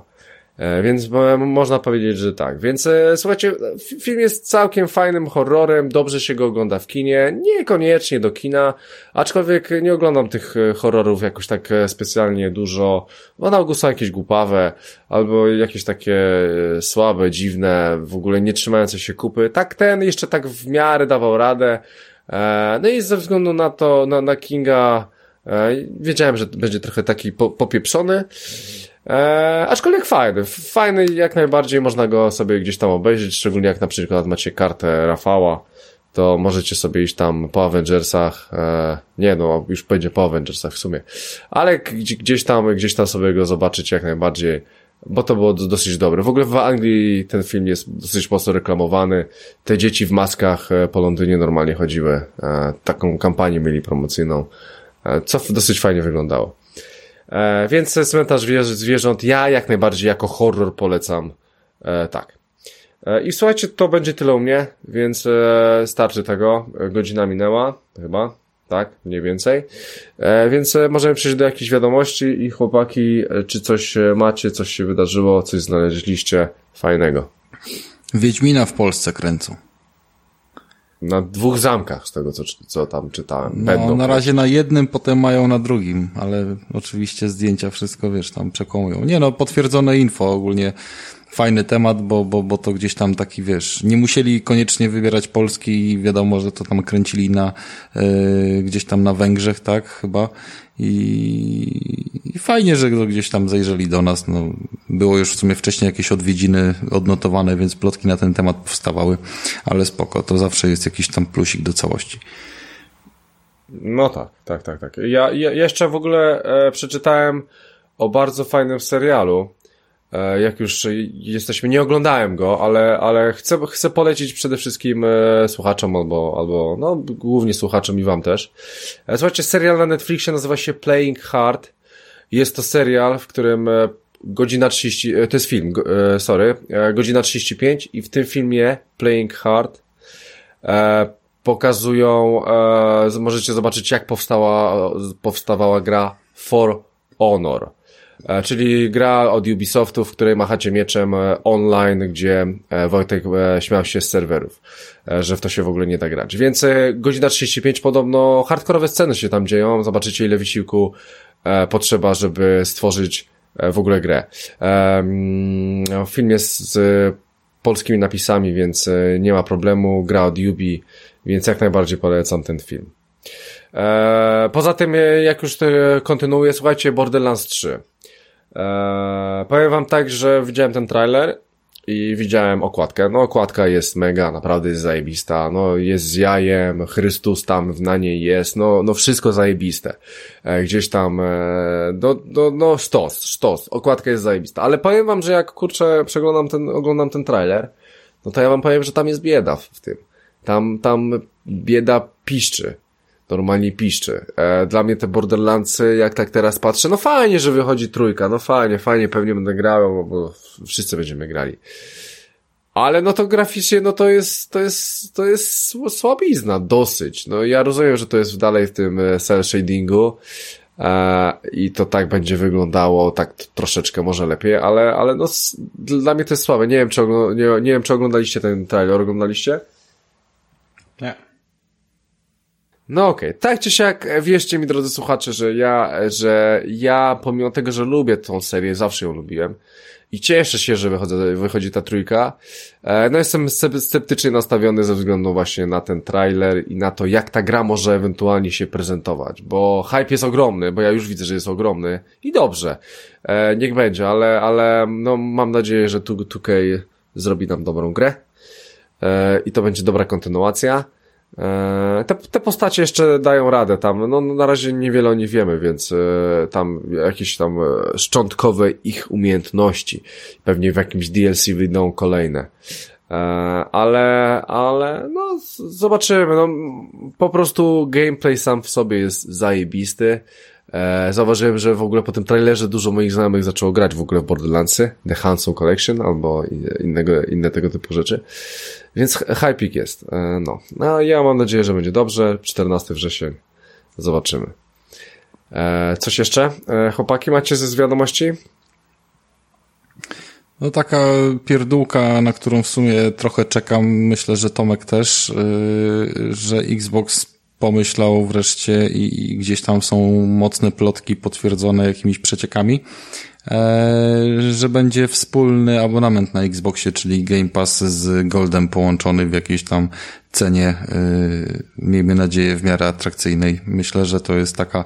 E, więc można powiedzieć, że tak. Więc e, słuchajcie, film jest całkiem fajnym horrorem, dobrze się go ogląda w kinie, niekoniecznie do kina, aczkolwiek nie oglądam tych e, horrorów jakoś tak specjalnie dużo, bo na ogół są jakieś głupawe, albo jakieś takie słabe, dziwne, w ogóle nie trzymające się kupy. Tak ten jeszcze tak w miarę dawał radę. No i ze względu na to, na, na Kinga, wiedziałem, że będzie trochę taki po, popieprzony, Eee, aczkolwiek fajny, fajny jak najbardziej można go sobie gdzieś tam obejrzeć, szczególnie jak na przykład macie kartę Rafała, to możecie sobie iść tam po Avengersach, eee, nie no, już będzie po Avengersach w sumie, ale gdzieś tam, gdzieś tam sobie go zobaczyć jak najbardziej, bo to było dosyć dobre. W ogóle w Anglii ten film jest dosyć mocno reklamowany. Te dzieci w maskach e, po Londynie normalnie chodziły. E, taką kampanię mieli promocyjną, e, co dosyć fajnie wyglądało. E, więc cmentarz zwierząt ja jak najbardziej jako horror polecam. E, tak. E, I słuchajcie, to będzie tyle u mnie, więc e, starczy tego. Godzina minęła, chyba. Tak, mniej więcej. E, więc e, możemy przejść do jakichś wiadomości i chłopaki, e, czy coś e, macie, coś się wydarzyło, coś znaleźliście fajnego. Wiedźmina w Polsce kręcą. Na dwóch zamkach, z tego co, co tam czytałem. No, Będą na razie na jednym, potem mają na drugim, ale oczywiście zdjęcia, wszystko wiesz, tam przekonują. Nie no, potwierdzone info ogólnie. Fajny temat, bo, bo, bo to gdzieś tam taki, wiesz, nie musieli koniecznie wybierać Polski i wiadomo, że to tam kręcili na, yy, gdzieś tam na Węgrzech, tak, chyba. I, I, fajnie, że gdzieś tam zajrzeli do nas. No, było już w sumie wcześniej jakieś odwiedziny odnotowane, więc plotki na ten temat powstawały, ale spoko, to zawsze jest jakiś tam plusik do całości. No tak, tak, tak, tak. Ja, ja jeszcze w ogóle e, przeczytałem o bardzo fajnym serialu. E, jak już jesteśmy, nie oglądałem go, ale, ale chcę, chcę polecić przede wszystkim e, słuchaczom albo, albo, no, głównie słuchaczom i wam też. E, słuchajcie, serial na Netflixie nazywa się Playing Hard. Jest to serial, w którym godzina 30, to jest film, sorry, godzina 35 i w tym filmie Playing Hard pokazują, możecie zobaczyć jak powstała, powstawała gra For Honor. E, czyli gra od Ubisoftu, w której machacie mieczem e, online, gdzie e, Wojtek śmiał się z serwerów, że w to się w ogóle nie da grać. Więc godzina 35 podobno hardkorowe sceny się tam dzieją, zobaczycie ile wysiłku potrzeba, żeby stworzyć w ogóle grę. Film jest z polskimi napisami, więc nie ma problemu, gra od Ubi, więc jak najbardziej polecam ten film. Poza tym, jak już kontynuuję, słuchajcie, Borderlands 3. Eee, powiem wam tak, że widziałem ten trailer i widziałem okładkę. No okładka jest mega, naprawdę jest zajebista. No jest z jajem, Chrystus tam na niej jest, no, no wszystko zajebiste. E, gdzieś tam, e, no, no, no sztos, sztos. Okładka jest zajebista. Ale powiem wam, że jak kurczę przeglądam ten, oglądam ten trailer, no to ja wam powiem, że tam jest bieda w tym. Tam, tam bieda piszczy normalnie piszczy. E, dla mnie te Borderlandsy, jak tak teraz patrzę, no fajnie, że wychodzi trójka, no fajnie, fajnie, pewnie będę grał, bo wszyscy będziemy grali. Ale no to graficznie, no to jest, to jest, to jest słabizna, dosyć. No ja rozumiem, że to jest dalej w tym e, cel shadingu, e, i to tak będzie wyglądało, tak troszeczkę może lepiej, ale, ale no dla mnie to jest słabe. Nie wiem, czy, nie, nie wiem, czy oglądaliście ten trailer, oglądaliście? Nie. No okej, okay. tak czy siak, wierzcie mi drodzy słuchacze, że ja, że ja pomimo tego, że lubię tą serię, zawsze ją lubiłem i cieszę się, że wychodzi, wychodzi ta trójka, e, no jestem sceptycznie nastawiony ze względu właśnie na ten trailer i na to, jak ta gra może ewentualnie się prezentować, bo hype jest ogromny, bo ja już widzę, że jest ogromny i dobrze, e, niech będzie, ale, ale no mam nadzieję, że 2K zrobi nam dobrą grę e, i to będzie dobra kontynuacja. E, te, te postacie jeszcze dają radę tam, no na razie niewiele o nich wiemy, więc e, tam jakieś tam e, szczątkowe ich umiejętności. Pewnie w jakimś DLC wyjdą kolejne. Ale, ale, no zobaczymy, no po prostu gameplay sam w sobie jest zajebisty. Zauważyłem, że w ogóle po tym trailerze dużo moich znajomych zaczęło grać w ogóle w Borderlandsy, The Handsome Collection albo innego, inne tego typu rzeczy. Więc hypik jest. E, no. no, ja mam nadzieję, że będzie dobrze. 14 wrzesień. Zobaczymy. E, coś jeszcze? E, chłopaki, macie ze wiadomości? No taka pierdółka, na którą w sumie trochę czekam, myślę, że Tomek też, że Xbox pomyślał wreszcie i, gdzieś tam są mocne plotki potwierdzone jakimiś przeciekami, że będzie wspólny abonament na Xboxie, czyli Game Pass z Goldem połączony w jakiejś tam cenie, e, miejmy nadzieję, w miarę atrakcyjnej. Myślę, że to jest taka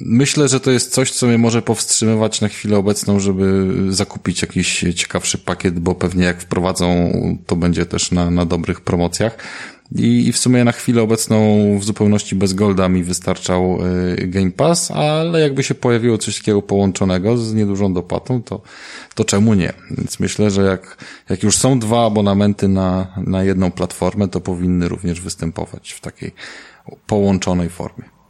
Myślę, że to jest coś, co mnie może powstrzymywać na chwilę obecną, żeby zakupić jakiś ciekawszy pakiet, bo pewnie jak wprowadzą, to będzie też na, na dobrych promocjach. I, I w sumie na chwilę obecną w zupełności bez golda mi wystarczał y, Game Pass, ale jakby się pojawiło coś takiego połączonego z niedużą dopłatą, to, to czemu nie? Więc myślę, że jak, jak już są dwa abonamenty na, na jedną platformę, to powinny również występować w takiej połączonej formie.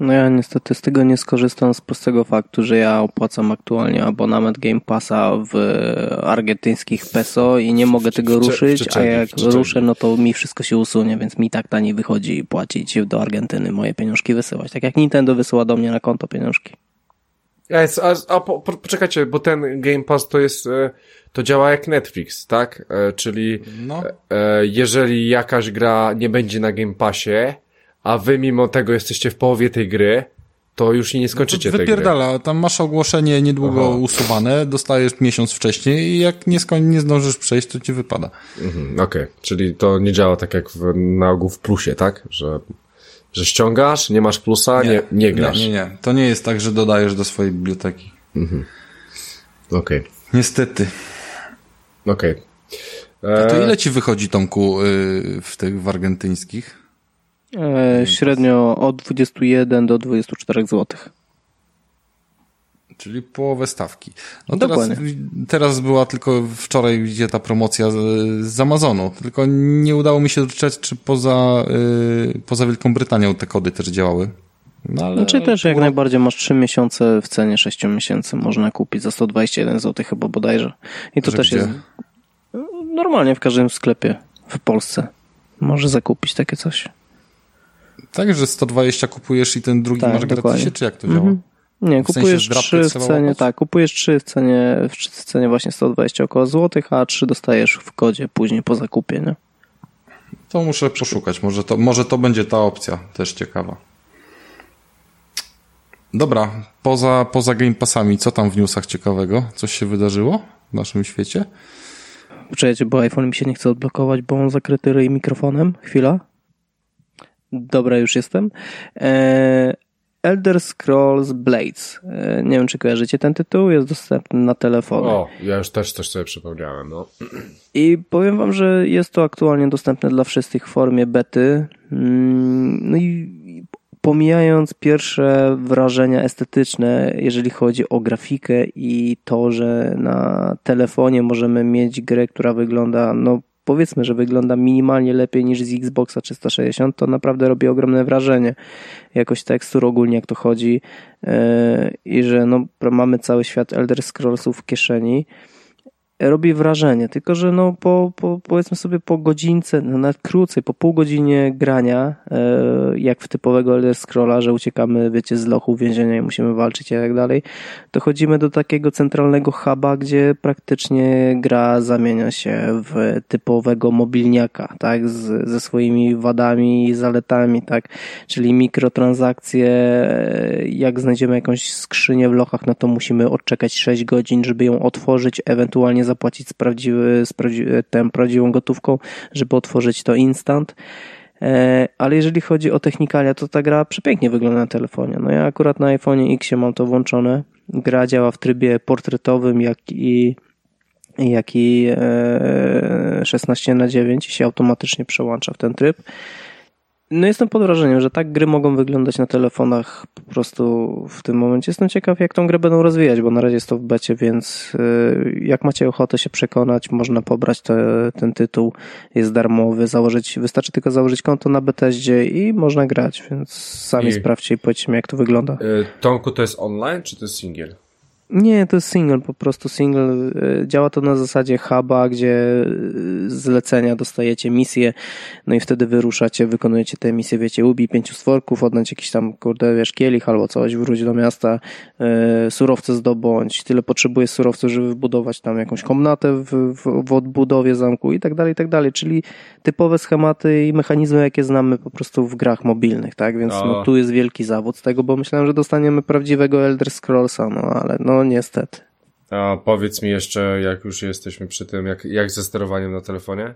No ja niestety z tego nie skorzystam z prostego faktu, że ja opłacam aktualnie abonament Game Passa w argentyńskich peso i nie mogę tego ruszyć, a jak ruszę, no to mi wszystko się usunie, więc mi tak taniej wychodzi płacić do Argentyny moje pieniążki wysyłać. Tak jak Nintendo wysyła do mnie na konto pieniążki. A, a, a po, po, poczekajcie, bo ten Game Pass to jest, e, to działa jak Netflix, tak? E, czyli no. E, jeżeli jakaś gra nie będzie na Game Passie, a wy mimo tego jesteście w połowie tej gry, to już nie skończycie no wypierdala, tej gry. tam masz ogłoszenie niedługo Aha. usuwane, dostajesz miesiąc wcześniej i jak nie, skoń, nie zdążysz przejść, to ci wypada. Mhm, Okej, okay. czyli to nie działa tak jak w, na ogół w plusie, tak? Że, że ściągasz, nie masz plusa, nie, nie, nie grasz. Nie, nie, nie. To nie jest tak, że dodajesz do swojej biblioteki. Mhm. Okej. Okay. Niestety. Okej. Okay. A to e, ile ci wychodzi, Tomku, y, w tych w argentyńskich? E, średnio od 21 do 24 zł. Czyli połowę stawki. No teraz, teraz była tylko wczoraj gdzie ta promocja z, z Amazonu, tylko nie udało mi się doczytać, czy poza, yy, poza Wielką Brytanią te kody też działały. No, ale, znaczy też jak najbardziej masz 3 miesiące w cenie 6 miesięcy można kupić za 121 zł chyba bodajże. I to też gdzie? jest normalnie w każdym sklepie w Polsce. Może zakupić takie coś. Tak, że 120 kupujesz i ten drugi tak, masz gratisie, czy jak to działa? Mhm. Nie, w kupujesz sensie trzy w cenie, tak, kupujesz trzy w cenie, w cenie właśnie 120 około złotych, a trzy dostajesz w kodzie później po zakupie, nie? To muszę poszukać, może to, może to będzie ta opcja, też ciekawa. Dobra, poza, poza Game Passami, co tam w newsach ciekawego? Coś się wydarzyło w naszym świecie? Poczekajcie, bo iPhone mi się nie chce odblokować, bo on zakryty ryj mikrofonem. Chwila. Dobra, już jestem. Eee, Elder Scrolls Blades. Eee, nie wiem, czy kojarzycie ten tytuł. Jest dostępny na telefony. O, ja już też coś sobie przypomniałem. No. I powiem wam, że jest to aktualnie dostępne dla wszystkich w formie bety. Mm, no i pomijając pierwsze wrażenia estetyczne, jeżeli chodzi o grafikę i to, że na telefonie możemy mieć grę, która wygląda, no powiedzmy, że wygląda minimalnie lepiej niż z Xboxa 360, to naprawdę robi ogromne wrażenie. Jakoś tekstur ogólnie jak to chodzi yy, i że no, mamy cały świat Elder Scrollsów w kieszeni robi wrażenie, tylko że no po, po, powiedzmy sobie po godzince, no nawet krócej, po pół godzinie grania, e, jak w typowego Elder Scrolla, że uciekamy, wiecie, z lochu więzienia i musimy walczyć i tak dalej, to chodzimy do takiego centralnego huba, gdzie praktycznie gra zamienia się w typowego mobilniaka, tak, z, ze swoimi wadami i zaletami, tak, czyli mikrotransakcje, e, jak znajdziemy jakąś skrzynię w lochach, no to musimy odczekać 6 godzin, żeby ją otworzyć, ewentualnie zapłacić z, tę prawdziwą gotówką, żeby otworzyć to instant. E, ale jeżeli chodzi o technikalia, to ta gra przepięknie wygląda na telefonie. No ja akurat na iPhone X mam to włączone. Gra działa w trybie portretowym, jak i jak i 16 e, na 9 się automatycznie przełącza w ten tryb. No jestem pod wrażeniem, że tak gry mogą wyglądać na telefonach po prostu w tym momencie. Jestem ciekaw, jak tą grę będą rozwijać, bo na razie jest to w becie, więc y, jak macie ochotę się przekonać, można pobrać te, ten tytuł, jest darmowy, założyć, wystarczy tylko założyć konto na Bethesdzie i można grać, więc sami I... sprawdźcie i powiedzcie mi, jak to wygląda. Y, Tomku, to jest online, czy to jest single? Nie, to jest single, po prostu single. E, działa to na zasadzie huba, gdzie e, zlecenia dostajecie misje, no i wtedy wyruszacie, wykonujecie te misje, wiecie, ubij pięciu stworków, odnać jakiś tam, kurde, wiesz, kielich albo coś, wróć do miasta, e, surowce zdobądź, tyle potrzebujesz surowców, żeby wybudować tam jakąś komnatę w, w, w odbudowie zamku i tak dalej, i tak dalej, czyli typowe schematy i mechanizmy, jakie znamy po prostu w grach mobilnych, tak, więc no, tu jest wielki zawód z tego, bo myślałem, że dostaniemy prawdziwego Elder Scrollsa, no ale no niestety. A powiedz mi jeszcze, jak już jesteśmy przy tym, jak, jak ze sterowaniem na telefonie?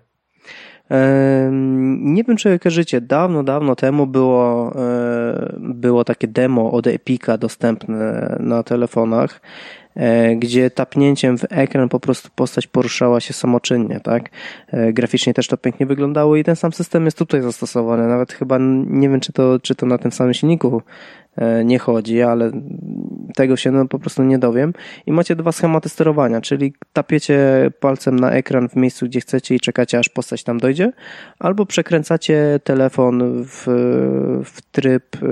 Nie wiem, czy kojarzycie, dawno, dawno temu było, e, było takie demo od Epika dostępne na telefonach, e, gdzie tapnięciem w ekran po prostu postać poruszała się samoczynnie, tak? E, graficznie też to pięknie wyglądało i ten sam system jest tutaj zastosowany. Nawet chyba nie wiem, czy to, czy to na tym samym silniku nie chodzi, ale tego się no, po prostu nie dowiem. I macie dwa schematy sterowania, czyli tapiecie palcem na ekran w miejscu, gdzie chcecie i czekacie, aż postać tam dojdzie, albo przekręcacie telefon w, w tryb e,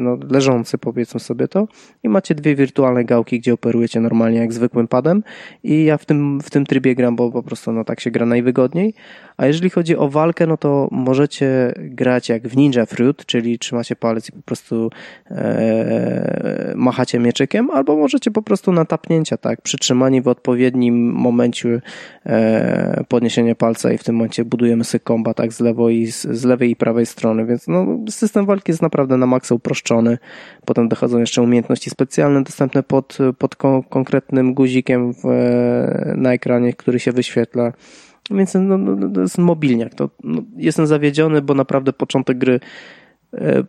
no, leżący, powiedzmy sobie to, i macie dwie wirtualne gałki, gdzie operujecie normalnie jak zwykłym padem. I ja w tym, w tym trybie gram, bo po prostu no, tak się gra najwygodniej. A jeżeli chodzi o walkę, no to możecie grać jak w Ninja Fruit, czyli trzymacie palec i po prostu e, machacie mieczykiem, albo możecie po prostu na tapnięcia, tak, przytrzymani w odpowiednim momencie e, podniesienia palca i w tym momencie budujemy sobie komba, tak, z, lewo i z, lewej i prawej strony, więc no, system walki jest naprawdę na maksa uproszczony. Potem dochodzą jeszcze umiejętności specjalne dostępne pod, pod kon konkretnym guzikiem w, na ekranie, który się wyświetla. Więc no, no, no, to jest mobilniak. To, no, jestem zawiedziony, bo naprawdę początek gry e,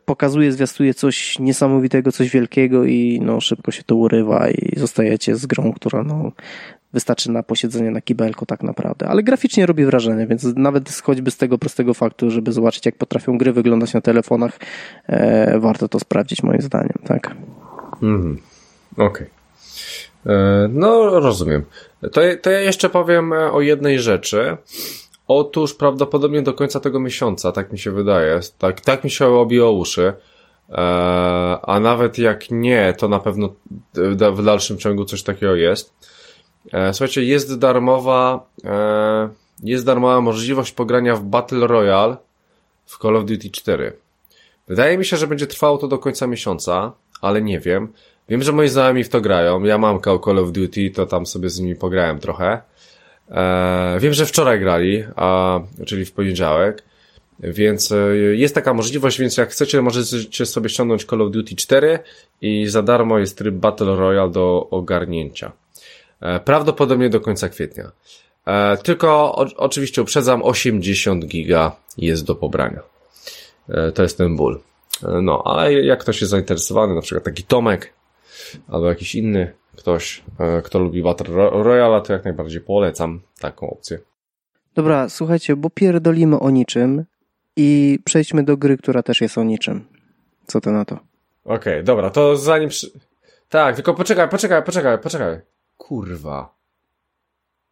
pokazuje, zwiastuje coś niesamowitego, coś wielkiego i no, szybko się to urywa i zostajecie z grą, która no, wystarczy na posiedzenie na kibelku tak naprawdę. Ale graficznie robi wrażenie, więc nawet choćby z tego prostego faktu, żeby zobaczyć jak potrafią gry wyglądać na telefonach, e, warto to sprawdzić moim zdaniem, tak? Mhm. Okej. Okay. E, no, rozumiem. To, to ja jeszcze powiem e, o jednej rzeczy. Otóż prawdopodobnie do końca tego miesiąca, tak mi się wydaje, tak, tak mi się obiło uszy, e, a nawet jak nie, to na pewno w dalszym ciągu coś takiego jest. Słuchajcie, jest darmowa, jest darmowa możliwość pogrania w Battle Royale w Call of Duty 4. Wydaje mi się, że będzie trwało to do końca miesiąca, ale nie wiem. Wiem, że moi znajomi w to grają. Ja mam Call of Duty, to tam sobie z nimi pograłem trochę. Eee, wiem, że wczoraj grali, a, czyli w poniedziałek. Więc e, jest taka możliwość, więc jak chcecie, możecie sobie ściągnąć Call of Duty 4 i za darmo jest tryb Battle Royale do ogarnięcia. E, prawdopodobnie do końca kwietnia. E, tylko o, oczywiście uprzedzam, 80 giga jest do pobrania. E, to jest ten ból. E, no, ale jak ktoś jest zainteresowany, na przykład taki Tomek, albo jakiś inny ktoś, e, kto lubi Battle Royale, to jak najbardziej polecam taką opcję. Dobra, słuchajcie, bo pierdolimy o niczym i przejdźmy do gry, która też jest o niczym. Co to na to? Okej, okay, dobra, to zanim... Przy... Tak, tylko poczekaj, poczekaj, poczekaj, poczekaj. Kurwa.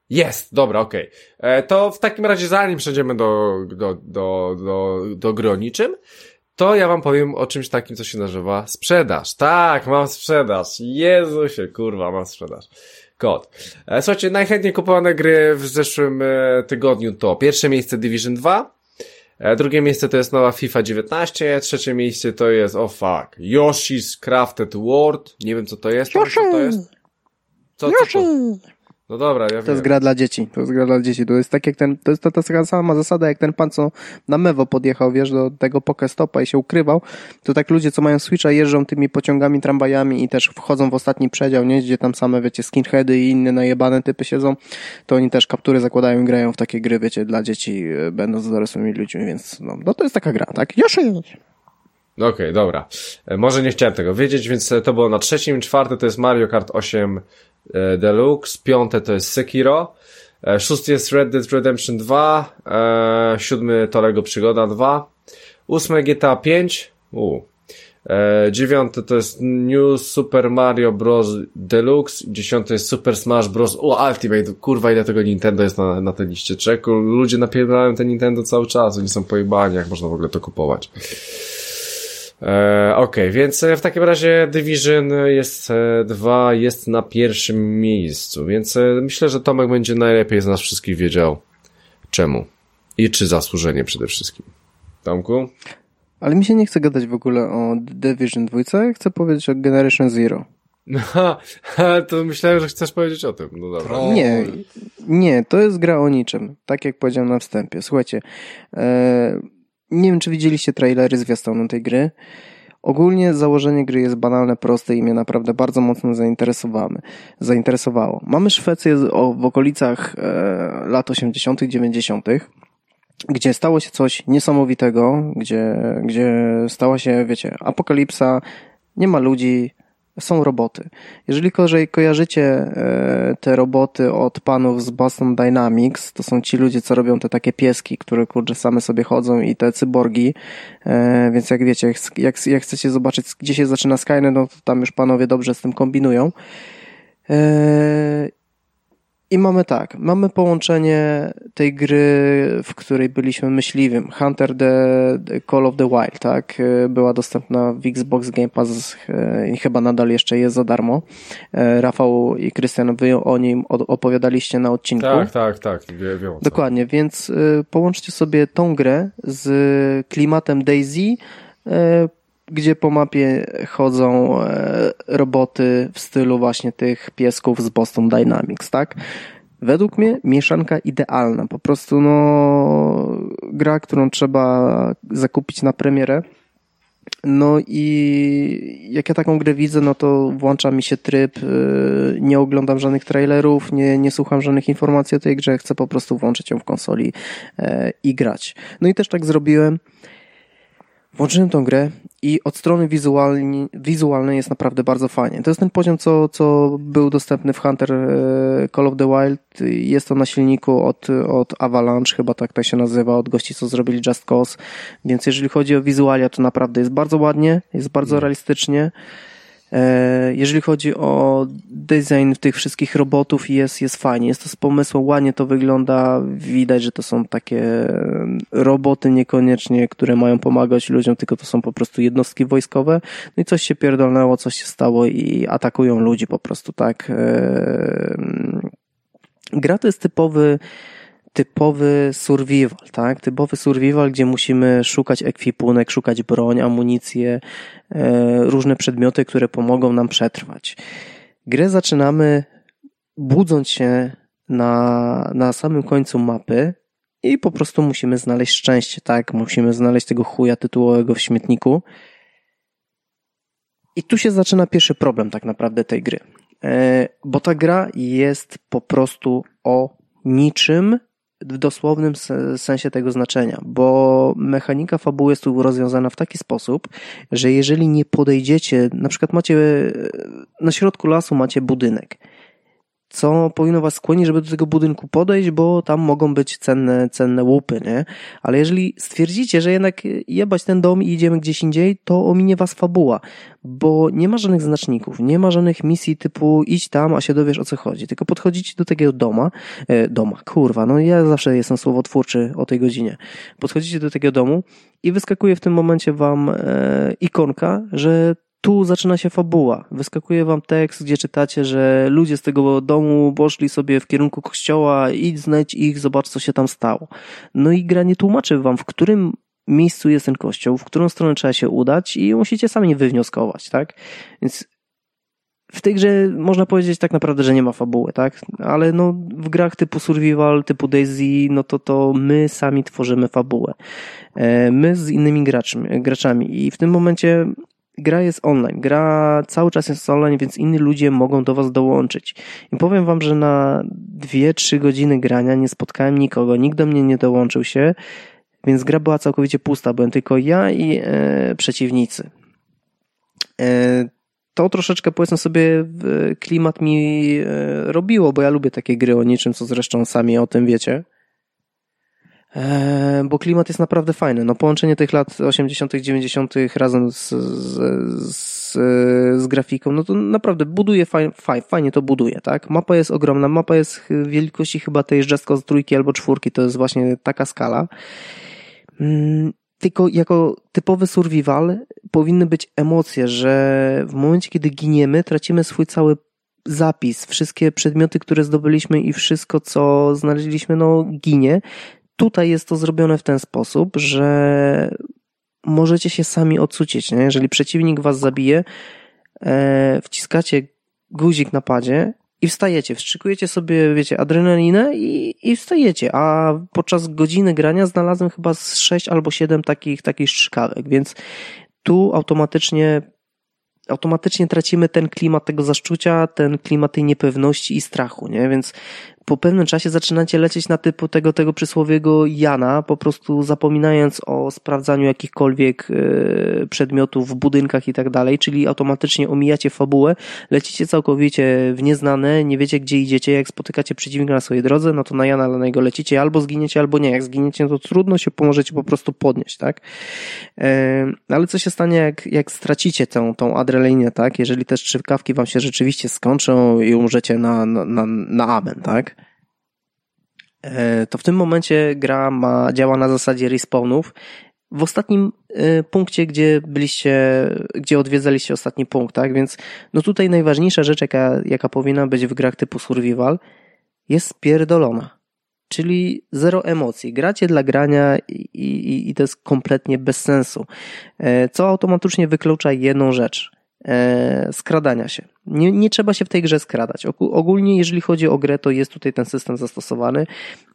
Jest, dobra, okej. Okay. E, to w takim razie zanim przejdziemy do, do, do, do, do gry o niczym, to ja wam powiem o czymś takim, co się nazywa sprzedaż. Tak, mam sprzedaż. Jezusie, kurwa, mam sprzedaż. Kod. E, słuchajcie, najchętniej kupowane gry w zeszłym e, tygodniu to pierwsze miejsce Division 2, e, drugie miejsce to jest nowa FIFA 19, trzecie miejsce to jest, oh fuck, Yoshi's Crafted World. Nie wiem co to jest. Yoshi! Co to jest? Co, co to? No dobra, ja To wiem. jest gra dla dzieci, to jest gra dla dzieci. To jest tak jak ten, to jest ta, ta sama zasada, jak ten pan, co na Mewo podjechał, wiesz, do tego Pokestopa i się ukrywał, to tak ludzie, co mają Switcha, jeżdżą tymi pociągami, tramwajami i też wchodzą w ostatni przedział, nie? Gdzie tam same, wiecie, skinheady i inne najebane typy siedzą, to oni też kaptury zakładają i grają w takie gry, wiecie, dla dzieci, e, będąc dorosłymi ludźmi, więc no, no to jest taka gra, tak? Yoshi! Okej, okay, dobra. E, może nie chciałem tego wiedzieć, więc to było na trzecim. Czwarte to jest Mario Kart 8 E, Deluxe, piąte to jest Sekiro, e, szósty jest Red Dead Redemption 2, e, siódmy to Lego Przygoda 2, ósme GTA 5, u, dziewiąte to jest New Super Mario Bros. Deluxe, dziesiąte jest Super Smash Bros. O, Ultimate, kurwa ile tego Nintendo jest na, na tej liście czeku, ludzie napierają ten Nintendo cały czas, oni są pojebani, jak można w ogóle to kupować. E, Okej, okay, więc e, w takim razie Division jest e, dwa, jest na pierwszym miejscu, więc e, myślę, że Tomek będzie najlepiej z nas wszystkich wiedział czemu i czy zasłużenie przede wszystkim. Tomku? Ale mi się nie chce gadać w ogóle o Division 2, chcę powiedzieć o Generation Zero. No, to myślałem, że chcesz powiedzieć o tym. No dobra. Nie, nie, to jest gra o niczym. Tak jak powiedziałem na wstępie. Słuchajcie, e, nie wiem, czy widzieliście trailery zwiastunu tej gry. Ogólnie założenie gry jest banalne, proste i mnie naprawdę bardzo mocno zainteresowamy, zainteresowało. Mamy Szwecję w okolicach e, lat 80., 90., gdzie stało się coś niesamowitego, gdzie, gdzie stała się, wiecie, apokalipsa, nie ma ludzi, są roboty. Jeżeli kojarzycie e, te roboty od panów z Boston Dynamics, to są ci ludzie, co robią te takie pieski, które kurczę same sobie chodzą i te cyborgi, e, więc jak wiecie, jak, jak chcecie zobaczyć, gdzie się zaczyna Skynet, no to tam już panowie dobrze z tym kombinują. E, i mamy tak, mamy połączenie tej gry, w której byliśmy myśliwym. Hunter the, the Call of the Wild, tak? Była dostępna w Xbox Game Pass e, i chyba nadal jeszcze jest za darmo. E, Rafał i Krystian, wy o nim opowiadaliście na odcinku. Tak, tak, tak. Wie, wiem, Dokładnie, więc e, połączcie sobie tą grę z klimatem Daisy, gdzie po mapie chodzą e, roboty w stylu właśnie tych piesków z Boston Dynamics, tak? Według mnie mieszanka idealna. Po prostu no gra, którą trzeba zakupić na premierę. No i jak ja taką grę widzę, no to włącza mi się tryb, e, nie oglądam żadnych trailerów, nie, nie słucham żadnych informacji o tej grze, chcę po prostu włączyć ją w konsoli e, i grać. No i też tak zrobiłem. Włączyłem tą grę i od strony wizualni, wizualnej jest naprawdę bardzo fajnie. To jest ten poziom, co, co był dostępny w Hunter e, Call of the Wild. Jest to na silniku od, od Avalanche, chyba tak to się nazywa, od gości, co zrobili Just Cause. Więc jeżeli chodzi o wizualia, to naprawdę jest bardzo ładnie, jest bardzo mhm. realistycznie. E, jeżeli chodzi o design tych wszystkich robotów, jest, jest fajnie. Jest to z pomysłu, ładnie to wygląda. Widać, że to są takie roboty niekoniecznie, które mają pomagać ludziom, tylko to są po prostu jednostki wojskowe. No i coś się pierdolnęło, coś się stało i atakują ludzi po prostu, tak. E, gra to jest typowy typowy survival, tak? Typowy survival, gdzie musimy szukać ekwipunek, szukać broń, amunicję, e, różne przedmioty, które pomogą nam przetrwać. Grę zaczynamy budząc się na, na samym końcu mapy i po prostu musimy znaleźć szczęście, tak? Musimy znaleźć tego chuja tytułowego w śmietniku. I tu się zaczyna pierwszy problem tak naprawdę tej gry. E, bo ta gra jest po prostu o niczym w dosłownym sensie tego znaczenia, bo mechanika fabuły jest tu rozwiązana w taki sposób, że jeżeli nie podejdziecie, na przykład macie na środku lasu macie budynek co powinno was skłonić, żeby do tego budynku podejść, bo tam mogą być cenne, cenne łupy, nie? Ale jeżeli stwierdzicie, że jednak jebać ten dom i idziemy gdzieś indziej, to ominie was fabuła, bo nie ma żadnych znaczników, nie ma żadnych misji typu idź tam, a się dowiesz o co chodzi, tylko podchodzicie do takiego doma, e, doma, kurwa, no ja zawsze jestem słowotwórczy o tej godzinie. Podchodzicie do takiego domu i wyskakuje w tym momencie wam e, ikonka, że tu zaczyna się fabuła. Wyskakuje wam tekst, gdzie czytacie, że ludzie z tego domu poszli sobie w kierunku kościoła, idź znajdź ich, zobacz co się tam stało. No i gra nie tłumaczy wam, w którym miejscu jest ten kościół, w którą stronę trzeba się udać i musicie sami wywnioskować, tak? Więc w tej grze można powiedzieć tak naprawdę, że nie ma fabuły, tak? Ale no w grach typu survival, typu Daisy, no to to my sami tworzymy fabułę. E, my z innymi graczami, graczami i w tym momencie gra jest online, gra cały czas jest online, więc inni ludzie mogą do was dołączyć. I powiem wam, że na 2-3 godziny grania nie spotkałem nikogo, nikt do mnie nie dołączył się, więc gra była całkowicie pusta, byłem tylko ja i e, przeciwnicy. E, to troszeczkę, powiedzmy sobie, klimat mi e, robiło, bo ja lubię takie gry o niczym, co zresztą sami o tym wiecie. E, bo klimat jest naprawdę fajny. No połączenie tych lat 80., 90. razem z, z, z, z grafiką, no to naprawdę buduje fajnie, fajnie to buduje, tak? Mapa jest ogromna, mapa jest wielkości chyba tej Just z trójki albo czwórki, to jest właśnie taka skala. Mm, tylko jako typowy survival powinny być emocje, że w momencie, kiedy giniemy, tracimy swój cały zapis, wszystkie przedmioty, które zdobyliśmy i wszystko, co znaleźliśmy, no ginie. Tutaj jest to zrobione w ten sposób, że możecie się sami odsucić. Nie? Jeżeli przeciwnik was zabije, e, wciskacie guzik na padzie i wstajecie, wstrzykujecie sobie, wiecie, adrenalinę i, i wstajecie, a podczas godziny grania znalazłem chyba z 6 albo 7 takich, takich strzykawek, więc tu automatycznie automatycznie tracimy ten klimat tego zaszczucia, ten klimat tej niepewności i strachu, nie? Więc po pewnym czasie zaczynacie lecieć na typu tego, tego przysłowiego Jana, po prostu zapominając o sprawdzaniu jakichkolwiek e, przedmiotów w budynkach i tak dalej, czyli automatycznie omijacie fabułę, lecicie całkowicie w nieznane, nie wiecie gdzie idziecie, jak spotykacie przeciwnika na swojej drodze, no to na Jana na niego lecicie, albo zginiecie, albo nie. Jak zginiecie, no to trudno się pomożecie po prostu podnieść, tak? E, ale co się stanie, jak, jak stracicie tą, tą adrenalinę, tak? Jeżeli te strzykawki wam się rzeczywiście skończą i umrzecie na, na, na, na amen, tak? E, to w tym momencie gra ma, działa na zasadzie respawnów. W ostatnim e, punkcie, gdzie byliście, gdzie odwiedzaliście ostatni punkt, tak? Więc no tutaj najważniejsza rzecz, jaka, jaka powinna być w grach typu survival, jest spierdolona. Czyli zero emocji. Gracie dla grania i, i, i to jest kompletnie bez sensu. E, co automatycznie wyklucza jedną rzecz skradania się. Nie, nie trzeba się w tej grze skradać. Ogólnie, jeżeli chodzi o grę, to jest tutaj ten system zastosowany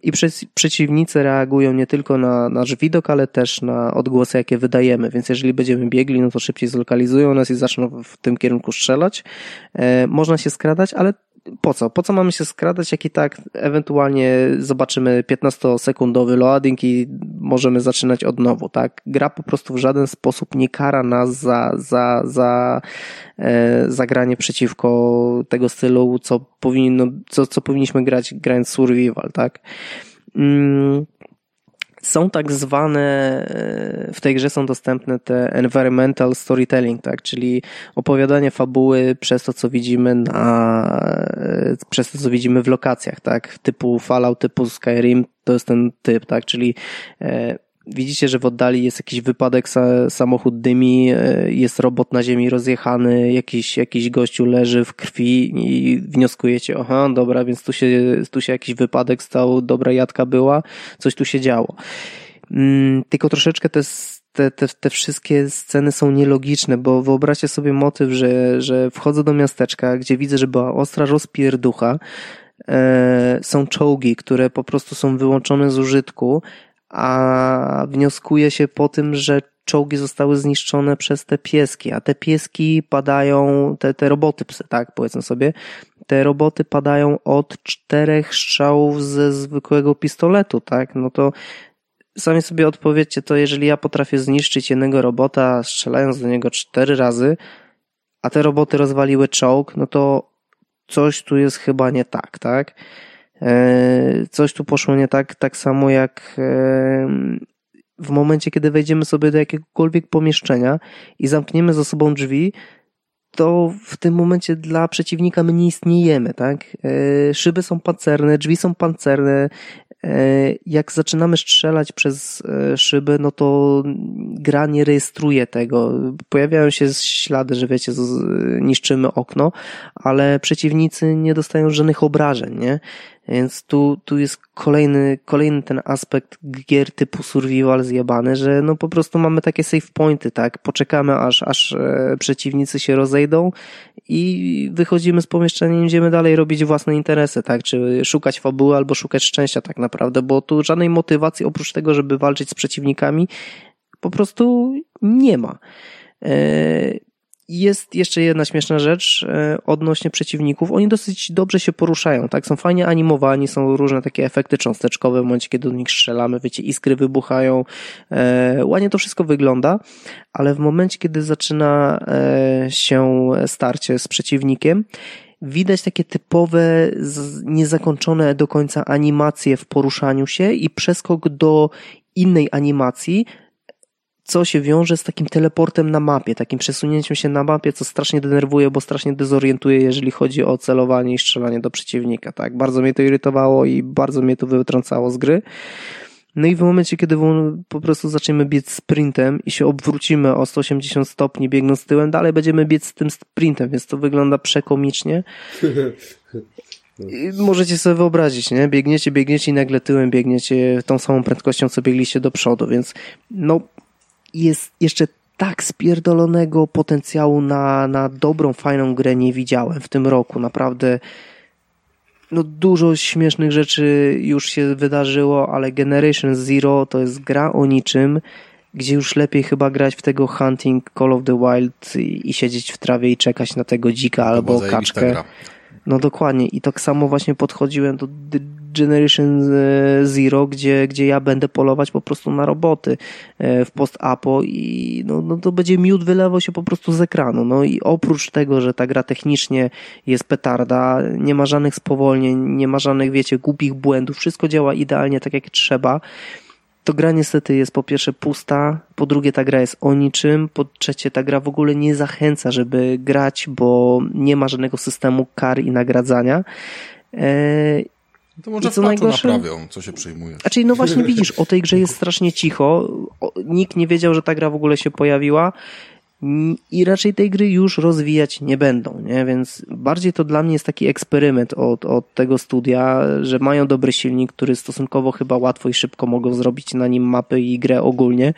i przeciwnicy reagują nie tylko na nasz widok, ale też na odgłosy, jakie wydajemy. Więc jeżeli będziemy biegli, no to szybciej zlokalizują nas i zaczną w tym kierunku strzelać. E, można się skradać, ale po co? Po co mamy się skradać, jak i tak ewentualnie zobaczymy 15-sekundowy loading i możemy zaczynać od nowo, tak? Gra po prostu w żaden sposób nie kara nas za, za, za e, zagranie przeciwko tego stylu, co powinno, co, co powinniśmy grać grając survival, tak? Mm są tak zwane, e, w tej grze są dostępne te environmental storytelling, tak, czyli opowiadanie fabuły przez to, co widzimy na, e, przez to, co widzimy w lokacjach, tak, typu Fallout, typu Skyrim, to jest ten typ, tak, czyli e, widzicie, że w oddali jest jakiś wypadek, samochód dymi, jest robot na ziemi rozjechany, jakiś, jakiś gościu leży w krwi i wnioskujecie, aha, dobra, więc tu się, tu się jakiś wypadek stał, dobra jadka była, coś tu się działo. Mm, tylko troszeczkę te, te, te, te wszystkie sceny są nielogiczne, bo wyobraźcie sobie motyw, że, że wchodzę do miasteczka, gdzie widzę, że była ostra rozpierducha, e, są czołgi, które po prostu są wyłączone z użytku, a wnioskuje się po tym, że czołgi zostały zniszczone przez te pieski, a te pieski padają, te, te roboty psy, tak, powiedzmy sobie, te roboty padają od czterech strzałów ze zwykłego pistoletu, tak, no to sami sobie odpowiedzcie to, jeżeli ja potrafię zniszczyć jednego robota strzelając do niego cztery razy, a te roboty rozwaliły czołg, no to coś tu jest chyba nie tak, tak? E, coś tu poszło nie tak, tak samo jak e, w momencie, kiedy wejdziemy sobie do jakiegokolwiek pomieszczenia i zamkniemy za sobą drzwi, to w tym momencie dla przeciwnika my nie istniejemy, tak? E, szyby są pancerne, drzwi są pancerne. Jak zaczynamy strzelać przez szyby, no to gra nie rejestruje tego. Pojawiają się ślady, że wiecie, niszczymy okno, ale przeciwnicy nie dostają żadnych obrażeń, nie? Więc tu, tu jest kolejny, kolejny ten aspekt gier typu survival zjebany, że no po prostu mamy takie save pointy, tak? Poczekamy aż, aż e, przeciwnicy się rozejdą i wychodzimy z pomieszczenia i idziemy dalej robić własne interesy, tak? Czy szukać fabuły albo szukać szczęścia tak naprawdę, bo tu żadnej motywacji oprócz tego, żeby walczyć z przeciwnikami po prostu nie ma. Jest jeszcze jedna śmieszna rzecz e, odnośnie przeciwników. Oni dosyć dobrze się poruszają, tak? Są fajnie animowani, są różne takie efekty cząsteczkowe w momencie, kiedy do nich strzelamy, wiecie, iskry wybuchają. E, ładnie to wszystko wygląda, ale w momencie, kiedy zaczyna e, się starcie z przeciwnikiem, widać takie typowe, niezakończone do końca animacje w poruszaniu się i przeskok do innej animacji, co się wiąże z takim teleportem na mapie, takim przesunięciem się na mapie, co strasznie denerwuje, bo strasznie dezorientuje, jeżeli chodzi o celowanie i strzelanie do przeciwnika, tak? Bardzo mnie to irytowało i bardzo mnie to wytrącało z gry. No i w momencie, kiedy po prostu zaczniemy biec sprintem i się obwrócimy o 180 stopni biegnąc tyłem, dalej będziemy biec z tym sprintem, więc to wygląda przekomicznie. I możecie sobie wyobrazić, nie? Biegniecie, biegniecie i nagle tyłem biegniecie tą samą prędkością, co biegliście do przodu, więc no jest jeszcze tak spierdolonego potencjału na, na dobrą, fajną grę nie widziałem w tym roku. Naprawdę no dużo śmiesznych rzeczy już się wydarzyło, ale Generation Zero to jest gra o niczym, gdzie już lepiej chyba grać w tego Hunting Call of the Wild i, i siedzieć w trawie i czekać na tego dzika to albo kaczkę. Gra. No dokładnie i tak samo właśnie podchodziłem do Generation e, Zero, gdzie, gdzie ja będę polować po prostu na roboty e, w post-apo i no, no to będzie miód wylewał się po prostu z ekranu. No i oprócz tego, że ta gra technicznie jest petarda, nie ma żadnych spowolnień, nie ma żadnych, wiecie, głupich błędów, wszystko działa idealnie tak jak trzeba to gra niestety jest po pierwsze pusta, po drugie ta gra jest o niczym, po trzecie ta gra w ogóle nie zachęca, żeby grać, bo nie ma żadnego systemu kar i nagradzania. Eee, to może co najgorsze... naprawią, co się przyjmuje. Znaczy, no właśnie widzisz, o tej grze jest strasznie cicho. Nikt nie wiedział, że ta gra w ogóle się pojawiła i raczej tej gry już rozwijać nie będą, nie? Więc bardziej to dla mnie jest taki eksperyment od, od tego studia, że mają dobry silnik, który stosunkowo chyba łatwo i szybko mogą zrobić na nim mapy i grę ogólnie.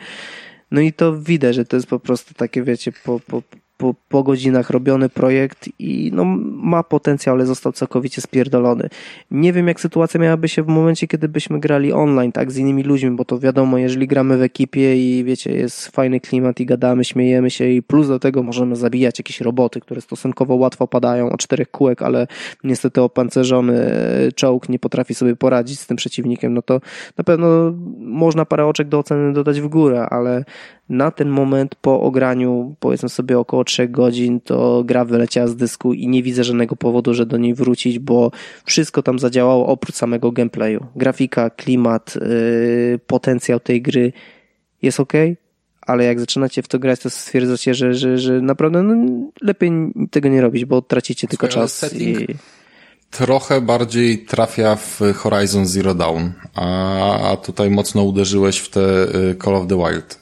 No i to widać, że to jest po prostu takie, wiecie, po, po, po, po godzinach robiony projekt i no, ma potencjał, ale został całkowicie spierdolony. Nie wiem, jak sytuacja miałaby się w momencie, kiedy byśmy grali online, tak, z innymi ludźmi, bo to wiadomo, jeżeli gramy w ekipie i wiecie, jest fajny klimat i gadamy, śmiejemy się i plus do tego możemy zabijać jakieś roboty, które stosunkowo łatwo padają o czterech kółek, ale niestety opancerzony czołg nie potrafi sobie poradzić z tym przeciwnikiem, no to na pewno można parę oczek do oceny dodać w górę, ale na ten moment po ograniu powiedzmy sobie około 3 godzin, to gra wyleciała z dysku i nie widzę żadnego powodu, że do niej wrócić, bo wszystko tam zadziałało oprócz samego gameplayu. Grafika, klimat, yy, potencjał tej gry jest ok, ale jak zaczynacie w to grać, to stwierdzacie, że, że, że naprawdę no, lepiej tego nie robić, bo tracicie tylko Słuchaj, czas. setting- I... Trochę bardziej trafia w Horizon Zero Dawn, a, a tutaj mocno uderzyłeś w te y, Call of the Wild,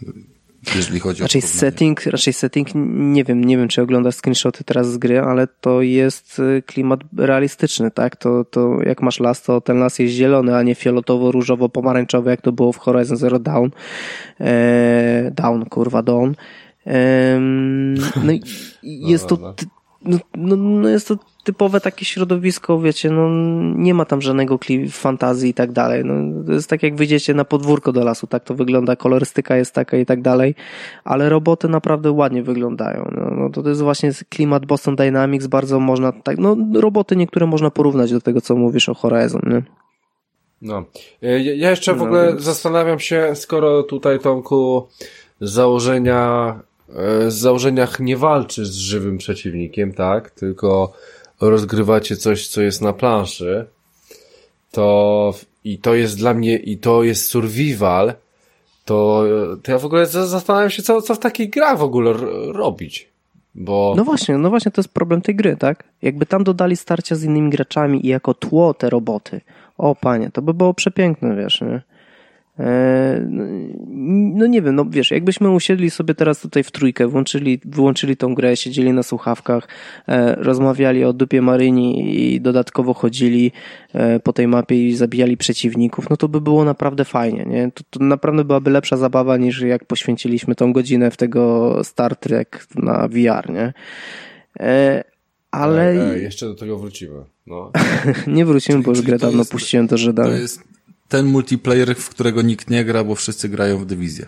jeżeli chodzi Raczej o porównanie. setting, raczej setting, nie wiem, nie wiem czy oglądasz screenshoty teraz z gry, ale to jest y, klimat realistyczny, tak? To, to jak masz las, to ten las jest zielony, a nie fioletowo-różowo-pomarańczowy, jak to było w Horizon Zero Dawn. Eee, down, kurwa, Dawn. No i i jest to, dobra. ty- no, no, no jest to typowe takie środowisko, wiecie, no nie ma tam żadnego fantazji i tak dalej. No, to jest tak jak wyjdziecie na podwórko do lasu, tak to wygląda, kolorystyka jest taka i tak dalej, ale roboty naprawdę ładnie wyglądają. No, no to, to jest właśnie klimat Boston Dynamics, bardzo można, tak, no roboty niektóre można porównać do tego, co mówisz o Horizon, nie? No. Ja ja jeszcze w No, ogóle więc- zastanawiam się, skoro tutaj Tomku z założenia, z założeniach nie walczysz z żywym przeciwnikiem, tak? Tylko rozgrywacie coś, co jest na planszy, to i to jest dla mnie, i to jest survival, to, to ja w ogóle za- zastanawiam się, co, co w takiej grach w ogóle robić. Bo No właśnie, no właśnie to jest problem tej gry, tak? Jakby tam dodali starcia z innymi graczami i jako tło te roboty, o panie, to by było przepiękne, wiesz, nie? Eee, no, no nie wiem, no wiesz, jakbyśmy usiedli sobie teraz tutaj w trójkę, włączyli, wyłączyli tą grę, siedzieli na słuchawkach, e, rozmawiali o dupie Maryni i dodatkowo chodzili e, po tej mapie i zabijali przeciwników, no to by było naprawdę fajnie, nie? To, to naprawdę byłaby lepsza zabawa niż jak poświęciliśmy tą godzinę w tego Star Trek na VR, nie? E, ale Ej, ej, jeszcze do tego wrócimy. No. nie wrócimy, bo już czyli grę to dawno jest- puściłem To Żydami. jest ten multiplayer, w którego nikt nie gra, bo wszyscy grają w dywizję.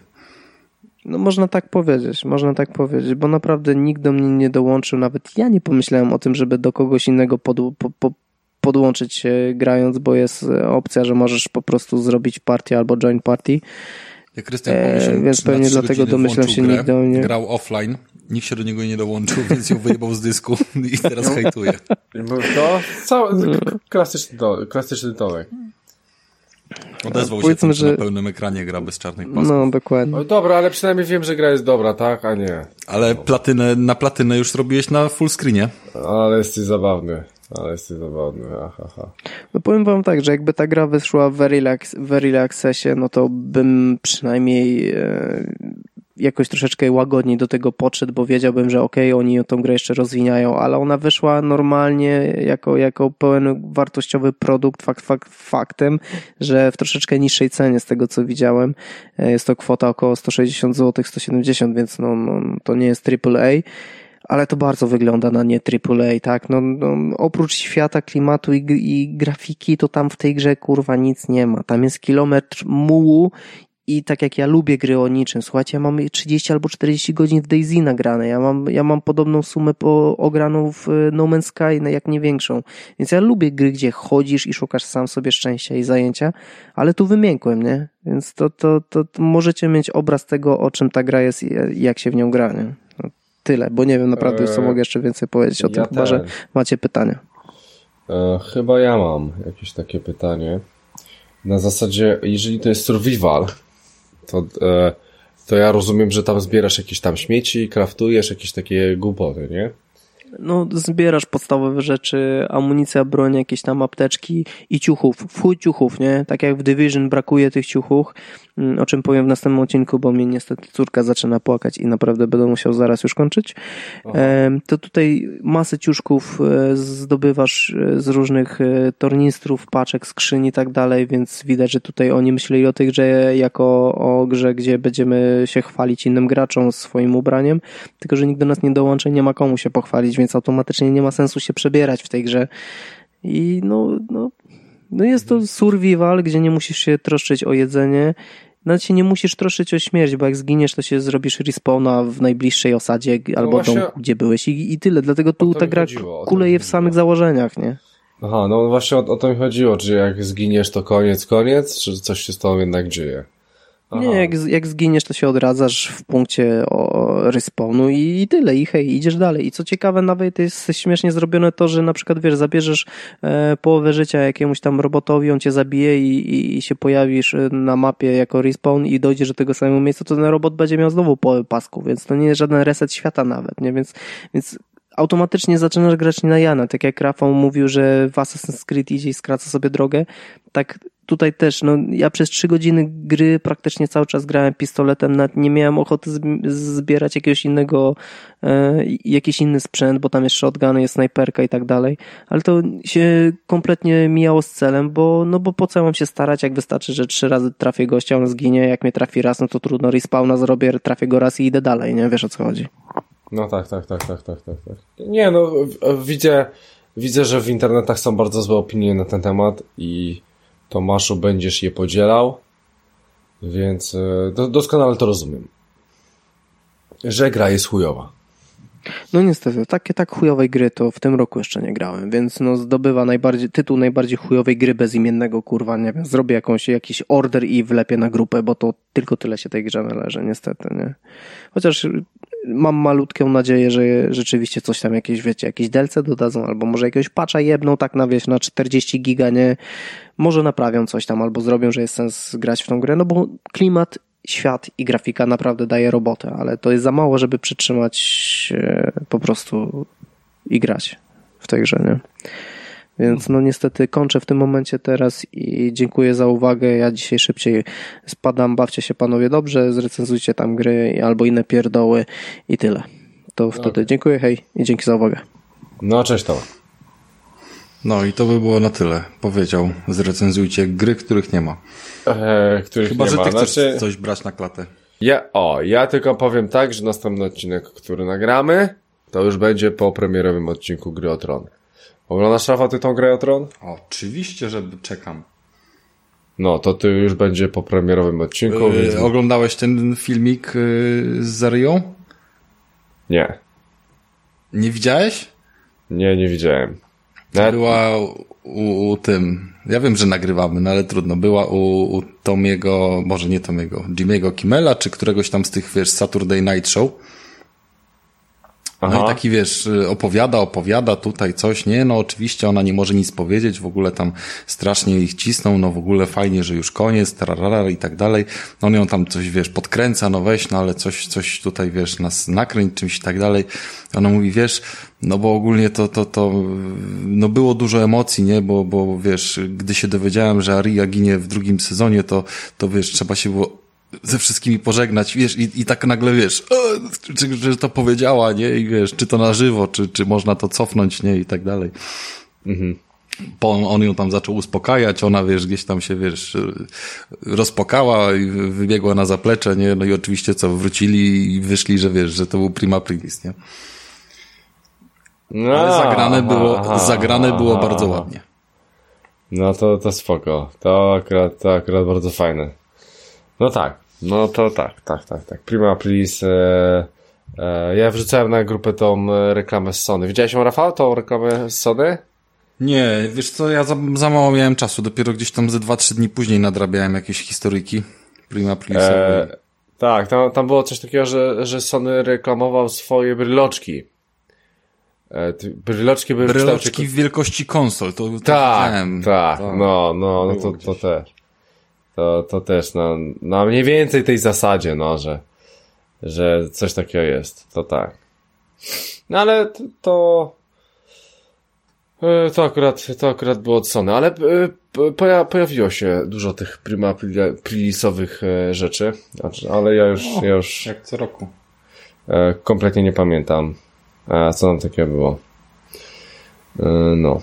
No można tak powiedzieć, można tak powiedzieć, bo naprawdę nikt do mnie nie dołączył, nawet ja nie pomyślałem o tym, żeby do kogoś innego pod, po, po, podłączyć się grając, bo jest e, opcja, że możesz po prostu zrobić partię albo join party. Jak Krystian pomyślał, więc pewnie dlatego domyślam się, grę, nikt do mnie- Grał offline, nikt się do niego nie dołączył, więc ją wyjebał z dysku i teraz hejtuje. To cały, klasyczny, to, klasyczny Tomek. Odezwał się Powiedzmy, tym, że na pełnym ekranie gra bez czarnych pasków. No, dokładnie. No dobra, ale przynajmniej wiem, że gra jest dobra, tak? A nie. Ale platynę, na platynę już robiłeś na full screenie. Ale jesteś zabawny. Ale jesteś zabawny. Aha, aha. No powiem wam tak, że jakby ta gra wyszła w Early, Acc- w early Accessie, no to bym przynajmniej e, jakoś troszeczkę łagodniej do tego podszedł, bo wiedziałbym, że okej, oni tą grę jeszcze rozwiniają, ale ona wyszła normalnie jako, jako pełen wartościowy produkt, fakt, fakt, faktem, że w troszeczkę niższej cenie z tego, co widziałem. E, Jest to kwota około 160 zł, 170, więc no, no to nie jest AAA ale to bardzo wygląda na nie AAA, tak? No, no oprócz świata, klimatu i, i grafiki, to tam w tej grze kurwa nic nie ma. Tam jest kilometr mułu i tak jak ja lubię gry o niczym, słuchajcie, ja mam 30 albo 40 godzin w Daisy nagrane, ja mam, ja mam podobną sumę po, ograną w e, No Man's Sky, no jak nie większą. Więc ja lubię gry, gdzie chodzisz i szukasz sam sobie szczęścia i zajęcia, ale tu wymiękłem, nie? Więc to, to, to, to możecie mieć obraz tego, o czym ta gra jest i jak się w nią gra, nie? No, tyle, bo nie wiem naprawdę już co Eee, mogę jeszcze więcej powiedzieć o tym, ja chyba że macie pytania. E, chyba ja mam jakieś takie pytanie. Na zasadzie, jeżeli to jest survival, to, e, to ja rozumiem, że tam zbierasz jakieś tam śmieci, kraftujesz jakieś takie głupoty, nie? No, zbierasz podstawowe rzeczy, amunicja, broń, jakieś tam apteczki i ciuchów. W chuj ciuchów, nie? Tak jak w Division brakuje tych ciuchów, o czym powiem w następnym odcinku, bo mnie niestety córka zaczyna płakać i naprawdę będę musiał zaraz już kończyć. To tutaj masę ciuszków e, zdobywasz e, z różnych e, tornistrów, paczek, skrzyń i tak dalej, więc widać, że tutaj oni myśleli o tej grze jako o grze, gdzie będziemy się chwalić innym graczom swoim ubraniem, tylko że nikt do nas nie dołączy, nie ma komu się pochwalić, więc automatycznie nie ma sensu się przebierać w tej grze. I no, no, no jest to survival, gdzie nie musisz się troszczyć o jedzenie, nawet się nie musisz troszczyć o śmierć, bo jak zginiesz, to się zrobisz respawna w najbliższej osadzie albo właśnie- domku, gdzie byłeś i, i tyle. Dlatego tu ta gra chodziło, kuleje w samych założeniach, nie? Aha, no właśnie o, o to mi chodziło, czy jak zginiesz, to koniec, koniec, czy coś się z tobą jednak dzieje? Nie, jak, jak zginiesz, to się odradzasz w punkcie o, respawnu i, i tyle, i hej, idziesz dalej. I co ciekawe, nawet jest śmiesznie zrobione to, że na przykład, wiesz, zabierzesz e, połowę życia jakiemuś tam robotowi, on cię zabije i, i, i się pojawisz e, na mapie jako respawn i dojdziesz do tego samego miejsca, to ten robot będzie miał znowu połowę pasku, więc to nie jest żaden reset świata nawet, nie? Więc, więc automatycznie zaczynasz grać na Jana. Tak jak Rafał mówił, że w Assassin's Creed idzie i skraca sobie drogę, tak tutaj też, no ja przez trzy godziny gry praktycznie cały czas grałem pistoletem, nawet nie miałem ochoty zbierać jakiegoś innego, e, jakiś inny sprzęt, bo tam jest shotgun, jest snajperka i tak dalej, ale to się kompletnie mijało z celem, bo, no bo po co mam się starać, jak wystarczy, że trzy razy trafię gościa, on zginie, jak mnie trafi raz, no to trudno, respawna zrobię, trafię go raz i idę dalej, nie? Wiesz o co chodzi. No tak, tak, tak, tak, tak, tak. tak. Nie, no widzę, widzę, że w internetach są bardzo złe opinie na ten temat i Tomaszu będziesz je podzielał, więc e, do, doskonale to rozumiem. Że gra jest chujowa. No niestety, takie tak chujowej gry to w tym roku jeszcze nie grałem, więc no zdobywa najbardziej, tytuł najbardziej chujowej gry bezimiennego, kurwa, nie wiem, zrobię jakąś, jakiś order i wlepię na grupę, bo to tylko tyle się tej grze należy, niestety, nie. Chociaż mam malutką nadzieję, że rzeczywiście coś tam jakieś, wiecie, jakieś delce dodadzą, albo może jakiegoś patcha jebną tak na, wieś na 40 giga, nie. Może naprawią coś tam, albo zrobią, że jest sens grać w tą grę, no bo klimat świat i grafika naprawdę daje robotę, ale to jest za mało, żeby przytrzymać po prostu i grać w tej grze, nie? Więc no niestety kończę w tym momencie teraz i dziękuję za uwagę. Ja dzisiaj szybciej spadam. Bawcie się panowie dobrze, zrecenzujcie tam gry albo inne pierdoły i tyle. To wtedy okay. dziękuję, hej i dzięki za uwagę. No, cześć to. No i to by było na tyle. Powiedział, zrecenzujcie gry, których nie ma. Eee, których Chyba, nie że ma. ty chcesz znaczy... coś brać na klatę. Ja, o, ja tylko powiem tak, że następny odcinek, który nagramy, to już będzie po premierowym odcinku Gry o Tron. Oglądasz, Rafa, ty tą grę o Tron? Oczywiście, że czekam. No, to ty już będzie po premierowym odcinku. Yy, więc... Oglądałeś ten filmik yy, z Zarią? Nie. Nie widziałeś? Nie, nie widziałem. Nawet... Była u, u, tym, ja wiem, że nagrywamy, no ale trudno, była u, u Tomiego, może nie Tomiego, Jimmy'ego Kimmela, czy któregoś tam z tych, wiesz, Saturday Night Show. Aha. No i taki wiesz, opowiada, opowiada tutaj coś, nie, no oczywiście ona nie może nic powiedzieć, w ogóle tam strasznie ich cisną, no w ogóle fajnie, że już koniec, tararara i tak dalej. No on ją tam coś, wiesz, podkręca, no weź, no ale coś, coś tutaj, wiesz, nas nakręć czymś i tak dalej. Ona mówi, wiesz, no bo ogólnie to, to, to, no było dużo emocji, nie, bo, bo wiesz, gdy się dowiedziałem, że Aria ginie w drugim sezonie, to, to wiesz, trzeba się było ze wszystkimi pożegnać, wiesz, i, i tak nagle, wiesz, czy, czy to powiedziała, nie, i wiesz, czy to na żywo, czy, czy można to cofnąć, nie, i tak dalej. Mhm. Po, on ją tam zaczął uspokajać, ona, wiesz, gdzieś tam się, wiesz, rozpokała i wybiegła na zaplecze, nie, no i oczywiście co, wrócili i wyszli, że wiesz, że to był prima prilis, nie. No, Ale zagrane było, aha, zagrane aha, było bardzo ładnie. No to, to spoko. To akurat, to akurat bardzo fajne. No tak. No to tak, tak, tak, tak. Prima Please. E, e, ja wrzucałem na grupę tą e, reklamę z Sony. Widziałeś ją, Rafał, tą reklamę z Sony? Nie, wiesz co, ja za, za mało miałem czasu. Dopiero gdzieś tam ze 2-3 dni później nadrabiałem jakieś historyki. Prima Please. E, tak, tam, tam było coś takiego, że, że Sony reklamował swoje bryloczki. E, bryloczki były Bryloczki w wielkości konsol, to tak, tak, tak, no, no, no to, to też. To, to też na, na mniej więcej tej zasadzie, no, że, że coś takiego jest. To tak. No ale to, to, e, to akurat, to akurat było od Sony, ale e, pojawiło się dużo tych prima prilisowych e, rzeczy, znaczy, ale ja już, o, ja już jak co roku. kompletnie nie pamiętam, co tam takiego było. No.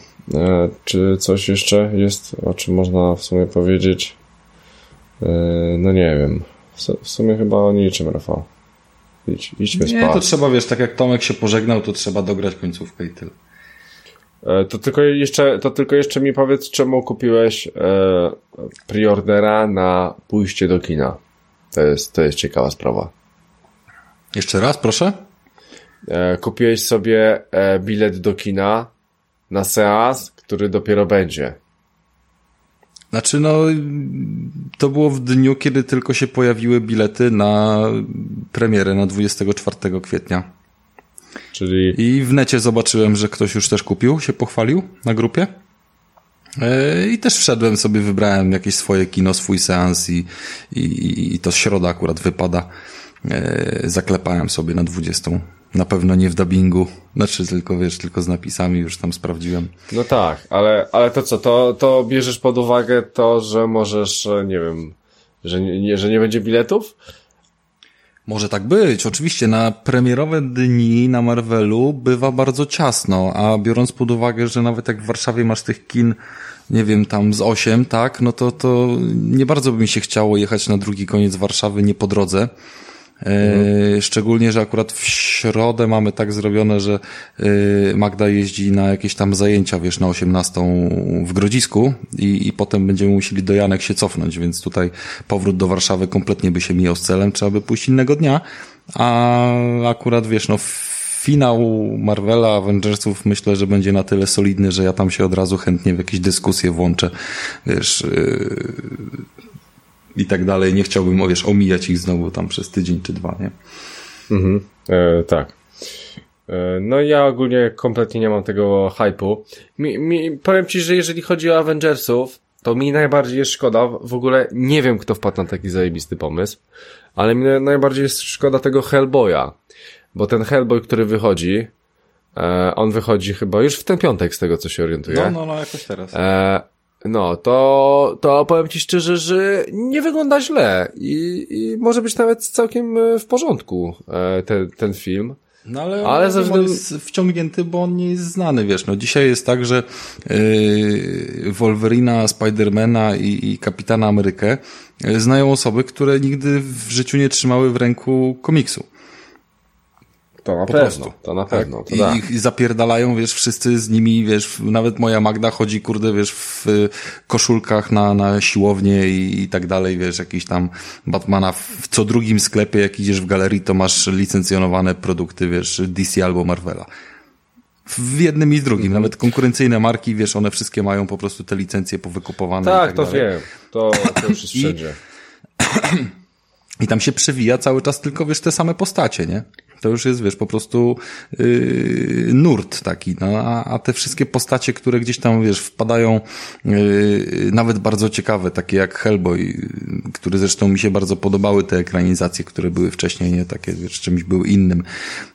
Czy coś jeszcze jest, o czym można w sumie powiedzieć? E, no nie wiem. W sumie chyba o niczym, Rafał. Idź, idźmy nie, spać. to trzeba, wiesz, tak jak Tomek się pożegnał, to trzeba dograć końcówkę i tyle. E, to tylko jeszcze, to tylko jeszcze mi powiedz, czemu kupiłeś e, preordera na pójście do kina. To jest, to jest ciekawa sprawa. Jeszcze raz, proszę? E, kupiłeś sobie e, bilet do kina na seans, który dopiero będzie. Znaczy, no, to było w dniu, kiedy tylko się pojawiły bilety na premierę na 24 kwietnia. Czyli... I w necie zobaczyłem, że ktoś już też kupił, się pochwalił na grupie. E, I też wszedłem sobie, wybrałem jakieś swoje kino, swój seans i, i, i to środa akurat wypada. E, zaklepałem sobie na 20. Na pewno nie w dubbingu, znaczy tylko wiesz, tylko z napisami już tam sprawdziłem. No tak, ale, ale to co, to, to bierzesz pod uwagę to, że możesz, e, nie wiem, że nie, że nie będzie biletów? Może tak być. Oczywiście na premierowe dni na Marvelu bywa bardzo ciasno, a biorąc pod uwagę, że nawet jak w Warszawie masz tych kin, nie wiem, tam z osiem, tak, no to, to nie bardzo by mi się chciało jechać na drugi koniec Warszawy nie po drodze. Mhm. Szczególnie, że akurat w środę mamy tak zrobione, że e, Magda jeździ na jakieś tam zajęcia, wiesz, na 18 w Grodzisku i, i potem będziemy musieli do Janek się cofnąć, więc tutaj powrót do Warszawy kompletnie by się mijał z celem, trzeba by pójść innego dnia, a akurat, wiesz, no finał Marvela, Avengersów myślę, że będzie na tyle solidny, że ja tam się od razu chętnie w jakieś dyskusje włączę, wiesz, i tak dalej. Nie chciałbym, wiesz, omijać ich znowu tam przez tydzień czy dwa, nie? Mhm, e, tak. E, no ja ogólnie kompletnie nie mam tego hypu. Mi, mi, powiem ci, że jeżeli chodzi o Avengersów, to mi najbardziej jest szkoda, w ogóle nie wiem kto wpadł na taki zajebisty pomysł, ale mi najbardziej jest szkoda tego Hellboya, bo ten Hellboy, który wychodzi, e, on wychodzi chyba już w ten piątek z tego co się orientuję. No, no, no, jakoś teraz. E, no, to, to powiem ci szczerze, że nie wygląda źle i, i może być nawet całkiem e, w porządku e, ten, ten film. No ale, ale ze względu... jest wciągnięty, bo on nie jest znany, wiesz, no dzisiaj jest tak, że yy, Wolverina, Spidermana i, i Kapitana Amerykę znają osoby, które nigdy w życiu nie trzymały w ręku komiksu. To na po pewno, prostu. to na pewno. Tak? To I, da. I zapierdalają, wiesz, wszyscy z nimi, wiesz, nawet moja Magda chodzi, kurde, wiesz, w koszulkach na, na siłownię i, i tak dalej, wiesz, jakiś tam Batmana w co drugim sklepie, jak idziesz w galerii, to masz licencjonowane produkty, wiesz, DC albo Marvela. W jednym i w drugim. Nawet konkurencyjne marki, wiesz, one wszystkie mają po prostu te licencje powykupowane. Tak, tak to dalej. wiem. To, to już wszędzie. I, I tam się przewija cały czas tylko, wiesz, te same postacie, nie? To już jest, wiesz, po prostu yy, nurt taki, no, a, a te wszystkie postacie, które gdzieś tam, wiesz, wpadają yy, nawet bardzo ciekawe, takie jak Hellboy, yy, które zresztą mi się bardzo podobały, te ekranizacje, które były wcześniej, nie, takie, wiesz, czymś był innym,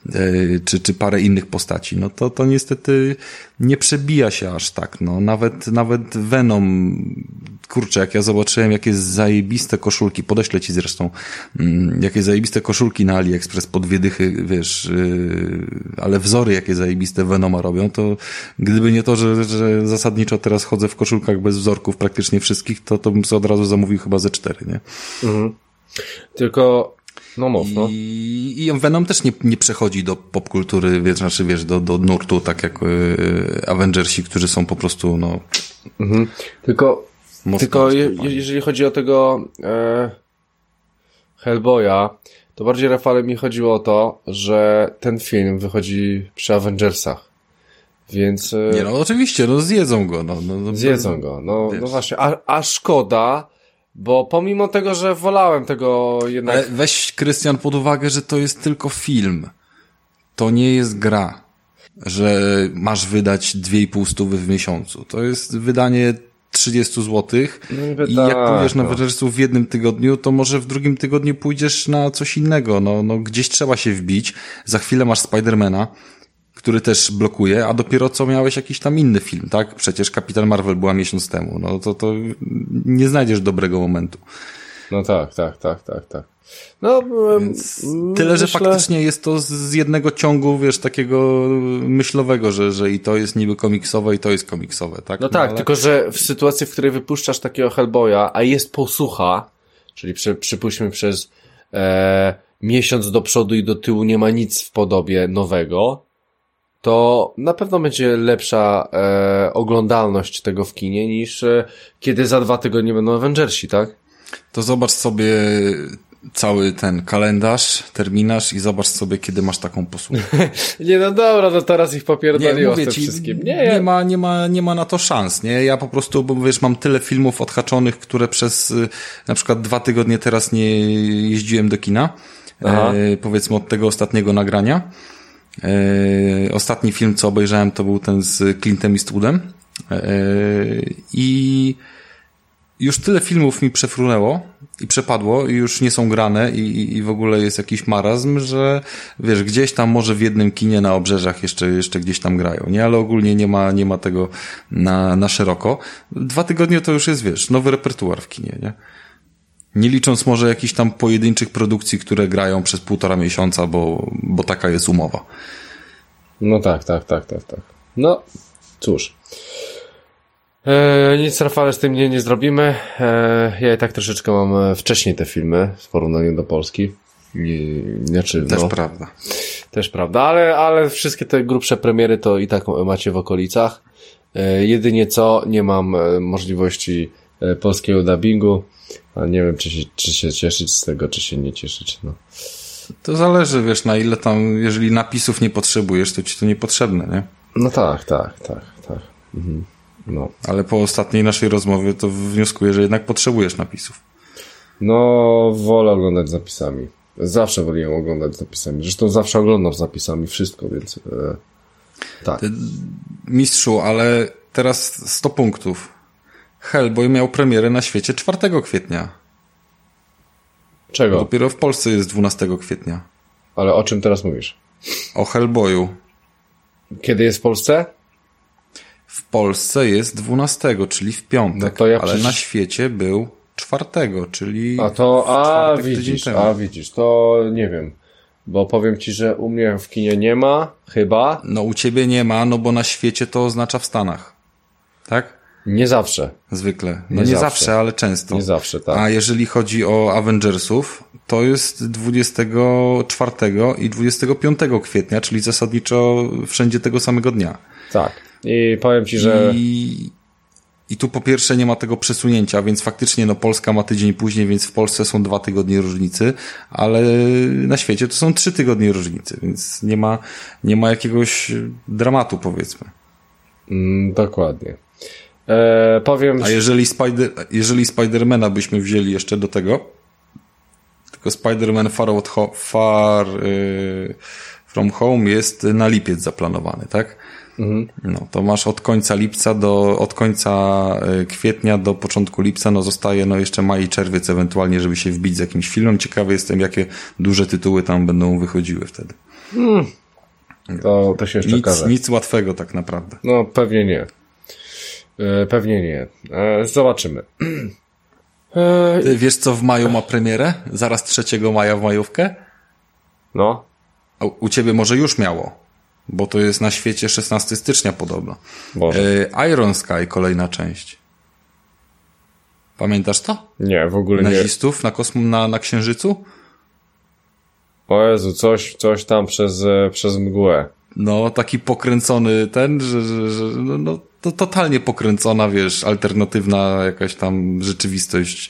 yy, czy, czy parę innych postaci, no to, to niestety nie przebija się aż tak, no, nawet, nawet Venom, kurczę, jak ja zobaczyłem, jakie zajebiste koszulki, podeślę ci zresztą, mm, jakie zajebiste koszulki na AliExpress po dwie dychy wiesz, yy, ale wzory jakie zajebiste Venoma robią, to gdyby nie to, że, że zasadniczo teraz chodzę w koszulkach bez wzorków praktycznie wszystkich, to, to bym sobie od razu zamówił chyba ze cztery, nie? Mhm. Tylko no mów, no. I, I Venom też nie, nie przechodzi do popkultury, wiesz, znaczy wiesz, do, do nurtu, tak jak yy, Avengersi, którzy są po prostu, no... Mhm. Tylko, tylko je, jeżeli chodzi o tego e, Hellboya, to bardziej, Rafale, mi chodziło o to, że ten film wychodzi przy Avengersach. Więc... E, Nie, no oczywiście, no zjedzą go. No, no, no zjedzą go, no, no właśnie. A, a szkoda, bo pomimo tego, że wolałem tego jednak... Ale weź, Krystian, pod uwagę, że to jest tylko film. To nie jest gra. Że masz wydać 2,5 stówy w miesiącu. To jest wydanie 30 zł no, i jak tak, pójdziesz na no. Avengersów w jednym tygodniu, to może w drugim tygodniu pójdziesz na coś innego. No, no gdzieś trzeba się wbić. Za chwilę masz Spidermana, który też blokuje, a dopiero co miałeś jakiś tam inny film, tak? Przecież Kapitan Marvel była miesiąc temu. No to, to nie znajdziesz dobrego momentu. No tak, tak, tak, tak, tak. No, Więc tyle, że faktycznie jest to z jednego ciągu, wiesz, takiego myślowego, że, że i to jest niby komiksowe i to jest komiksowe, tak? No, no tak, ale... tylko że w sytuacji, w której wypuszczasz takiego Hellboya, a jest posłucha, czyli przy, przypuśćmy przez e, miesiąc do przodu i do tyłu nie ma nic w podobie nowego, to na pewno będzie lepsza e, oglądalność tego w kinie niż e, kiedy za dwa tygodnie będą Avengersi, tak? To zobacz sobie cały ten kalendarz, terminarz i zobacz sobie, kiedy masz taką posługę. Nie, no dobra, no teraz ich Nie, popierdoliło z mówię tym ci, wszystkim. nie, Nie, ja... ma, nie, ma, nie ma na to szans, nie? Ja po prostu, bo wiesz, mam tyle filmów odhaczonych, które przez y, na przykład dwa tygodnie teraz nie jeździłem do kina. E, powiedzmy od tego ostatniego nagrania. E, ostatni film, co obejrzałem, to był ten z Clintem Eastwoodem. E, I już tyle filmów mi przefrunęło i przepadło i już nie są grane i, i- i w ogóle jest jakiś marazm, że wiesz, gdzieś tam może w jednym kinie na obrzeżach jeszcze, jeszcze gdzieś tam grają, nie? Ale ogólnie nie ma, nie ma tego na, na szeroko. Dwa tygodnie to już jest, wiesz, nowy repertuar w kinie, nie? Nie licząc może jakichś tam pojedynczych produkcji, które grają przez półtora miesiąca, bo, bo taka jest umowa. No tak, tak, tak, tak, tak. No, cóż. E, nic, Rafale, z tym nie, nie zrobimy. E, ja i tak troszeczkę mam e, wcześniej te filmy w porównaniu do Polski. I, znaczy, Też no, prawda. też prawda, ale, ale wszystkie te grubsze premiery to i tak macie w okolicach. E, jedynie co, nie mam e, możliwości e, polskiego dubbingu. A nie wiem, czy się, czy się cieszyć z tego, czy się nie cieszyć. No. To zależy, wiesz, na ile tam, jeżeli napisów nie potrzebujesz, to ci to niepotrzebne, nie? no tak, tak, tak, tak. Mhm. No. Ale po ostatniej naszej rozmowie to wnioskuję, że jednak potrzebujesz napisów. No, wolę oglądać zapisami. Zawsze woliłem oglądać zapisami. Zresztą zawsze oglądam zapisami wszystko, więc e, tak. Ty, mistrzu, ale teraz 100 punktów. Hellboy miał premierę na świecie 4 kwietnia. Czego? Dopiero w Polsce jest 12 kwietnia. Ale o czym teraz mówisz? O Hellboyu. Kiedy jest w Polsce? W Polsce jest 12, czyli w piątek, No to ja ale przecież- na świecie był 4, czyli A to, a widzisz, a widzisz, to nie wiem. Bo powiem ci, że u mnie w kinie nie ma, chyba. No u ciebie nie ma, no bo na świecie to oznacza w Stanach. Tak? Nie zawsze. Zwykle. No Nie nie, zawsze. zawsze. ale często. Nie zawsze, tak. A jeżeli chodzi o Avengersów, to jest 24 i 25 kwietnia, czyli zasadniczo wszędzie tego samego dnia. Tak. I powiem ci, że I, I tu po pierwsze nie ma tego przesunięcia, więc faktycznie no Polska ma tydzień później, więc w Polsce są dwa tygodnie różnicy, ale na świecie to są trzy tygodnie różnicy, więc nie ma, nie ma jakiegoś dramatu powiedzmy. mm, dokładnie. E, powiem, A jeżeli, Spider, jeżeli Spidermana byśmy wzięli jeszcze do tego, tylko Spider-Man Far, far y, From Home jest na lipiec zaplanowany, tak? No, to masz od końca lipca do, od końca y, kwietnia do początku lipca, no zostaje no jeszcze maj i czerwiec ewentualnie, żeby się wbić z jakimś filmem. Ciekawy jestem, jakie duże tytuły tam będą wychodziły wtedy. to, to się jeszcze Nic, okaże. nic łatwego tak naprawdę. No, pewnie nie. E, pewnie nie. E, zobaczymy. E, Ty wiesz, co w maju ma premierę? Zaraz 3 maja w majówkę? no, u ciebie może już miało, bo to jest na świecie 16 stycznia podobno. Boże. E, Iron Sky, kolejna część. Pamiętasz to? Nie, w ogóle nie. Nazistów na, kosm- na, na Księżycu? O Jezu, coś, coś tam przez, e, przez mgłę. No, taki pokręcony ten, że, że, że no, no, to totalnie pokręcona, wiesz, alternatywna jakaś tam rzeczywistość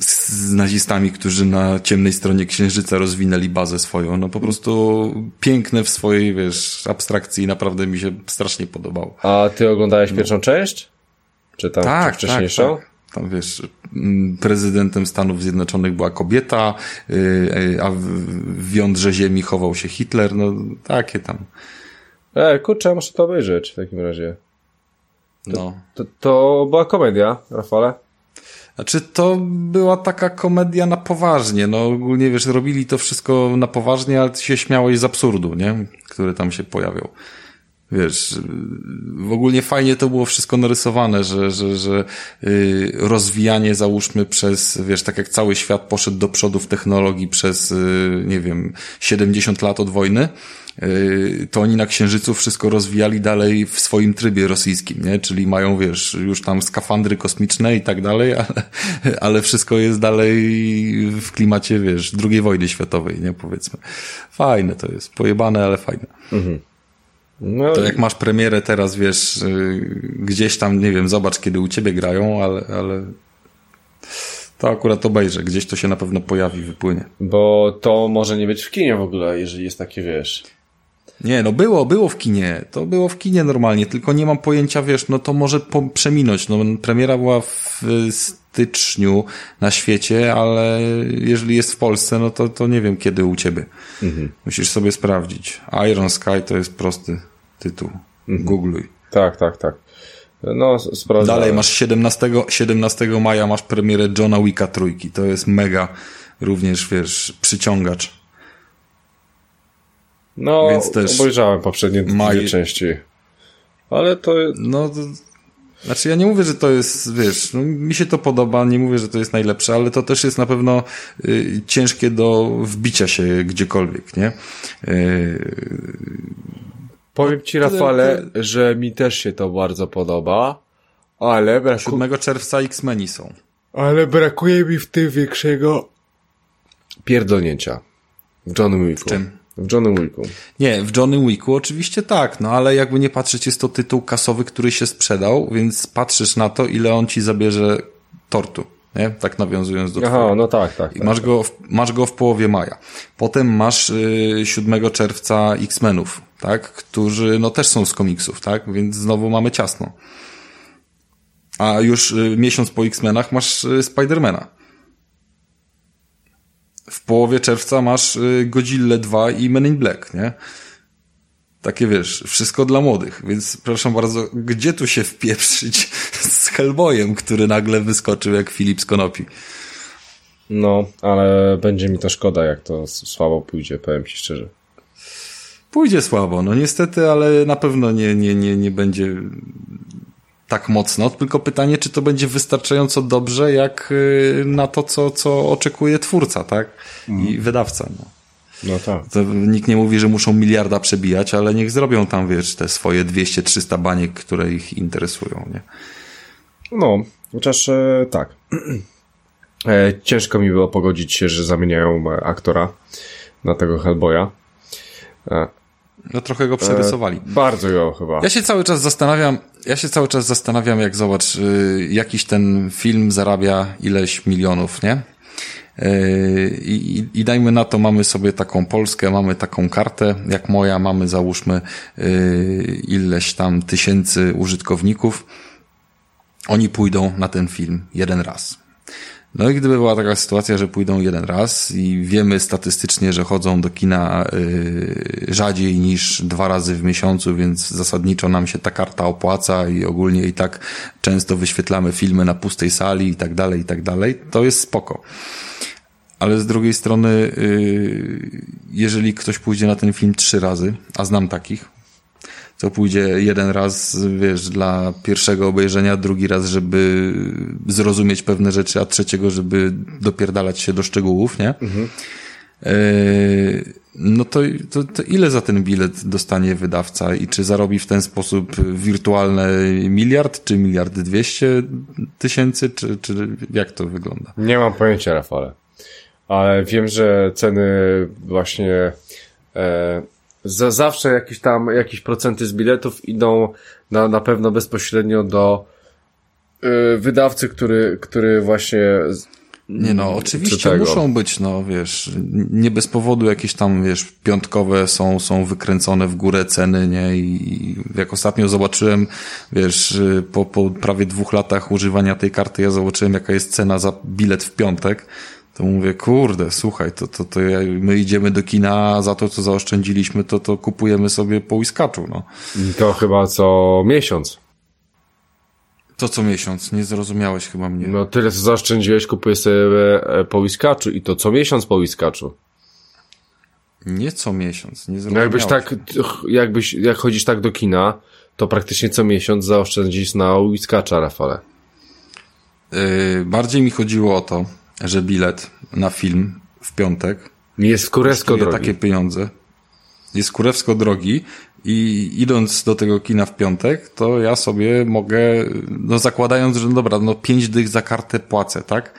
z, nazistami, którzy na ciemnej stronie Księżyca rozwinęli bazę swoją. No po prostu piękne w swojej, wiesz, abstrakcji. Naprawdę mi się strasznie podobało. A ty oglądałeś pierwszą część? Czy tam czy wcześniejszą? Tak, tak. Tam wiesz, mm, prezydentem Stanów Zjednoczonych była kobieta, yy, a w, jądrze ziemi chował się Hitler, no takie tam. E, kurczę, muszę to obejrzeć w takim razie. No. To, to była komedia, Rafale? Znaczy, to była taka komedia na poważnie. No, ogólnie wiesz, robili to wszystko na poważnie, ale się śmiałeś z absurdu, nie? Który tam się pojawiał. Wiesz, w ogóle fajnie to było wszystko narysowane, że, że, że yy, rozwijanie załóżmy przez, wiesz, tak jak cały świat poszedł do przodu w technologii przez, yy, nie wiem, 70 lat od wojny, to oni na Księżycu wszystko rozwijali dalej w swoim trybie rosyjskim, nie? Czyli mają, wiesz, już tam skafandry kosmiczne i tak dalej, ale, ale wszystko jest dalej w klimacie, wiesz, II wojny światowej, nie? Powiedzmy. Fajne to jest. Pojebane, ale fajne. No, To jak masz premierę teraz, wiesz, yy, gdzieś tam, nie wiem, zobacz kiedy u ciebie grają, ale, ale To akurat obejrzę, gdzieś to się na pewno pojawi, wypłynie. Bo to może nie być w kinie w ogóle, jeżeli jest takie, wiesz... Nie, no było, było w kinie. To było w kinie normalnie, tylko nie mam pojęcia, wiesz, no to może po, przeminąć. No, premiera była w styczniu na świecie, ale jeżeli jest w Polsce, no to, to nie wiem kiedy u ciebie. Mhm. Musisz sobie sprawdzić. Iron Sky to jest prosty tytuł. Mhm. Googluj. Tak, tak, tak. No, sprawdzę. Dalej masz 17, 17 maja masz premierę Johna Wicka trójki. To jest mega również, wiesz, przyciągacz. No, Więc też obejrzałem poprzednie maj... dwie części. Ale to... No, to... Znaczy ja nie mówię, że to jest, wiesz, no, mi się to podoba, nie mówię, że to jest najlepsze, ale to też jest na pewno y, ciężkie do wbicia się gdziekolwiek, nie? Y, Powiem ci, Rafale, że mi też się to bardzo podoba, ale brakuje... 7 czerwca X-Meni są. Ale brakuje mi w tym większego pierdolnięcia. W John Wicku. W czym? W Johnny Wicku. Nie, w Johnny Wicku oczywiście tak, no ale jakby nie patrzeć, jest to tytuł kasowy, który się sprzedał, więc patrzysz na to, ile on ci zabierze tortu. Nie? Tak nawiązując do Aha, twojego. no tak, tak. I tak, masz, tak. Go w, masz go w połowie maja. Potem masz y, 7 czerwca X-Menów, tak? Którzy no też są z komiksów, tak? Więc znowu mamy ciasno. A już y, miesiąc po X-Menach masz y, Spidermana w połowie czerwca masz y, Godzilla 2 i Men in Black, nie? Takie wiesz, wszystko dla młodych, więc proszę bardzo, gdzie tu się wpieprzyć z Hellboyem, który nagle wyskoczył jak Filip z Konopi? No, ale będzie mi to szkoda, jak to słabo pójdzie, powiem ci szczerze. Pójdzie słabo, no niestety, ale na pewno nie, nie, nie, nie będzie tak mocno, tylko pytanie, czy to będzie wystarczająco dobrze, jak y, na to, co, co oczekuje twórca, tak? I mhm. wydawca, no. No tak. To nikt nie mówi, że muszą miliarda przebijać, ale niech zrobią tam, wiesz, te swoje 200-300 baniek, które ich interesują, nie? No, chociaż e, tak. E, ciężko mi było pogodzić się, że zamieniają aktora na tego Hellboya. E, no trochę go przerysowali. E, bardzo go chyba. Ja się cały czas zastanawiam, ja się cały czas zastanawiam, jak zobacz, y, jakiś ten film zarabia ileś milionów, nie? Y, I, I, dajmy na to, mamy sobie taką Polskę, mamy taką kartę, jak moja, mamy załóżmy y, ileś tam tysięcy użytkowników. Oni pójdą na ten film jeden raz. No i gdyby była taka sytuacja, że pójdą jeden raz i wiemy statystycznie, że chodzą do kina yy, rzadziej niż dwa razy w miesiącu, więc zasadniczo nam się ta karta opłaca i ogólnie i tak często wyświetlamy filmy na pustej sali i tak dalej, i tak dalej, to jest spoko. Ale z drugiej strony, yy, jeżeli ktoś pójdzie na ten film trzy razy, a znam takich, to pójdzie jeden raz, wiesz, dla pierwszego obejrzenia, drugi raz, żeby zrozumieć pewne rzeczy, a trzeciego, żeby dopierdalać się do szczegółów, nie? Mhm. E, no to, to, to, ile za ten bilet dostanie wydawca i czy zarobi w ten sposób wirtualny miliard, czy miliard dwieście tysięcy, czy, czy jak to wygląda? Nie mam pojęcia, Rafale. Ale wiem, że ceny właśnie e, za zawsze jakieś tam, jakieś procenty z biletów idą na, na pewno bezpośrednio do y, wydawcy, który, który właśnie nie no, oczywiście muszą być, no wiesz, nie bez powodu jakieś tam, wiesz, piątkowe są, są wykręcone w górę ceny, nie? I jak ostatnio zobaczyłem, wiesz, y, po, po prawie dwóch latach używania tej karty, ja zobaczyłem jaka jest cena za bilet w piątek, to mówię, kurde, słuchaj, to, to, to my idziemy do kina za to, co zaoszczędziliśmy, to, to kupujemy sobie po no. To chyba co miesiąc. To co miesiąc, nie zrozumiałeś chyba mnie. No tyle, co zaoszczędziłeś, kupujesz sobie e, po i to co miesiąc po. Nie co miesiąc, nie zrozumiałeś. No jakbyś tak, jakbyś, jak chodzisz tak do kina, to praktycznie co miesiąc zaoszczędzisz na whiskacza, Rafale. Yy, bardziej mi chodziło o to, że bilet na film w piątek jest kurewsko drogi. takie pieniądze. Jest kurewsko drogi i idąc do tego kina w piątek, to ja sobie mogę, no zakładając, że no dobra, no pięć dych za kartę płacę, tak?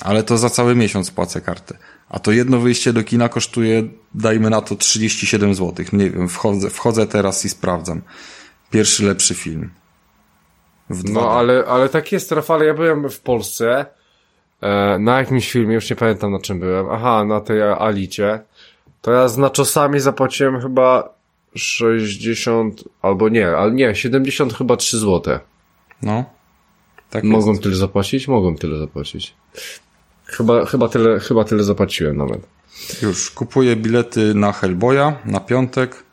Ale to za cały miesiąc płacę kartę. A to jedno wyjście do kina kosztuje, dajmy na to 37 zł. Nie wiem, wchodzę, wchodzę teraz i sprawdzam. Pierwszy lepszy film. no ale, ale tak jest, Rafale, ja byłem w Polsce na jakimś filmie, już nie pamiętam na czym byłem, aha, na tej Alicie, to ja z naczosami zapłaciłem chyba 60, albo nie, ale nie, 70 chyba 3 złote. No. Tak jest. tyle zapłacić? Mogłem tyle zapłacić. Chyba, chyba tyle, chyba tyle zapłaciłem nawet. Już kupuję bilety na Hellboya na piątek.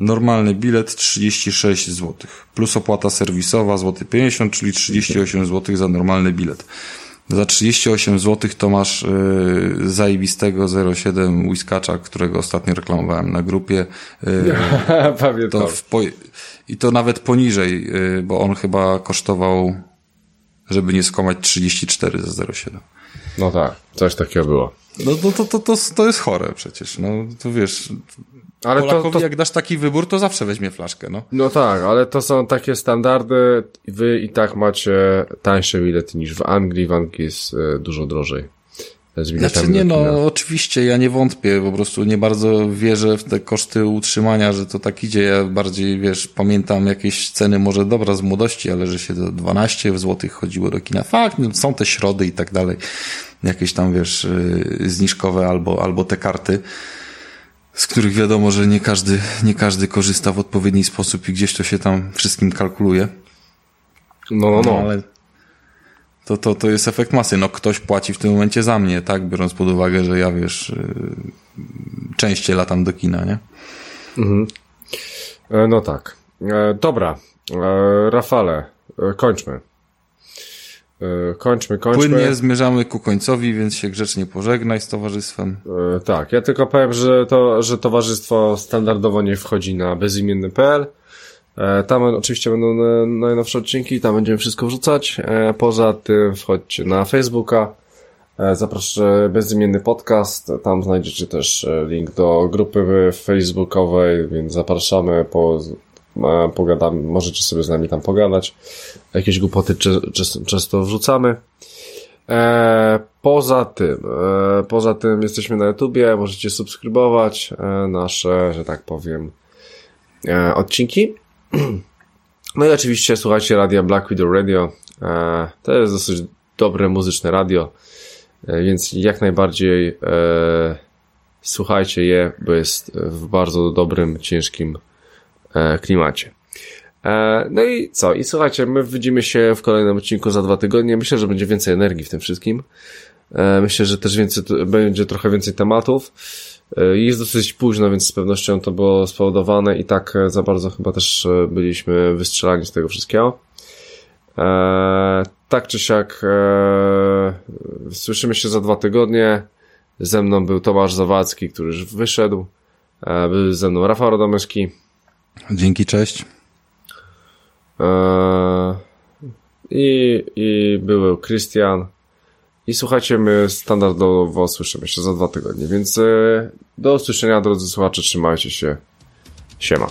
Normalny bilet 36 zł. Plus opłata serwisowa złoty 50, czyli 38 zł za normalny bilet. Za 38 zł to masz yy, zajebistego 07 whiskacza, którego ostatnio reklamowałem na grupie. Yy, Pamiętam. to w po... I to nawet poniżej, yy, bo on chyba kosztował, żeby nie skomać 34 za 07. No tak, coś takiego było. No to, to, to, to, to jest chore przecież. No to wiesz, Ale to, Polakowi to, jak dasz taki wybór, to zawsze weźmie flaszkę, no. no tak, ale to są takie standardy. Wy i tak macie tańsze bilety niż w Anglii. W Anglii jest e, dużo drożej. Z biletami Znaczy nie no, oczywiście ja nie wątpię, po prostu nie bardzo wierzę w te koszty utrzymania, że to tak idzie. Ja bardziej, wiesz, pamiętam jakieś ceny może dobra z młodości, ale że się do 12 złotych chodziło do kina. Fakt, no, są te środy i tak dalej. Jakieś tam, wiesz, yy, zniżkowe albo, albo te karty, z których wiadomo, że nie każdy, nie każdy korzysta w odpowiedni sposób i gdzieś to się tam wszystkim kalkuluje. No, no, no. ale to, to, to jest efekt masy. No ktoś płaci w tym momencie za mnie, tak? Biorąc pod uwagę, że ja wiesz, yy, częściej latam do kina, nie? E, No tak. E, dobra. E, Rafale, kończmy. Kończmy, kończmy. Płynnie zmierzamy ku końcowi, więc się grzecznie pożegnaj z towarzystwem. Tak, ja tylko powiem, że to, że towarzystwo standardowo nie wchodzi na bezimienny.pl. E, Tam oczywiście będą na- najnowsze odcinki, tam będziemy wszystko wrzucać. E, Poza tym wchodźcie na Facebooka. E, Zapraszam bezimienny podcast. Tam znajdziecie też e, link do grupy facebookowej, więc zapraszamy. Po, e, pogadamy, możecie sobie z nami tam pogadać. Jakieś głupoty często wrzucamy. E, poza tym, e, poza tym jesteśmy na YouTubie, możecie subskrybować e, nasze, że tak powiem, e, odcinki. No i oczywiście słuchajcie radia Black Widow Radio. E, to jest dosyć dobre muzyczne radio, e, więc jak najbardziej e, słuchajcie je, bo jest w bardzo dobrym, ciężkim klimacie. No i co? I słuchajcie, my widzimy się w kolejnym odcinku za dwa tygodnie. Myślę, że będzie więcej energii w tym wszystkim. Myślę, że też więcej, będzie trochę więcej tematów. E, Jest dosyć późno, więc z pewnością to było spowodowane i tak e, za bardzo chyba też e, byliśmy wystrzelani z tego wszystkiego. Tak czy siak, słyszymy się za dwa tygodnie. Ze mną był Tomasz Zawadzki, który już wyszedł. Był ze mną Rafał Radomyski. Dzięki, cześć. I, I był Christian. I słuchajcie, my standardowo słyszymy się za dwa tygodnie, więc e, do usłyszenia, drodzy słuchacze, trzymajcie się. Siema.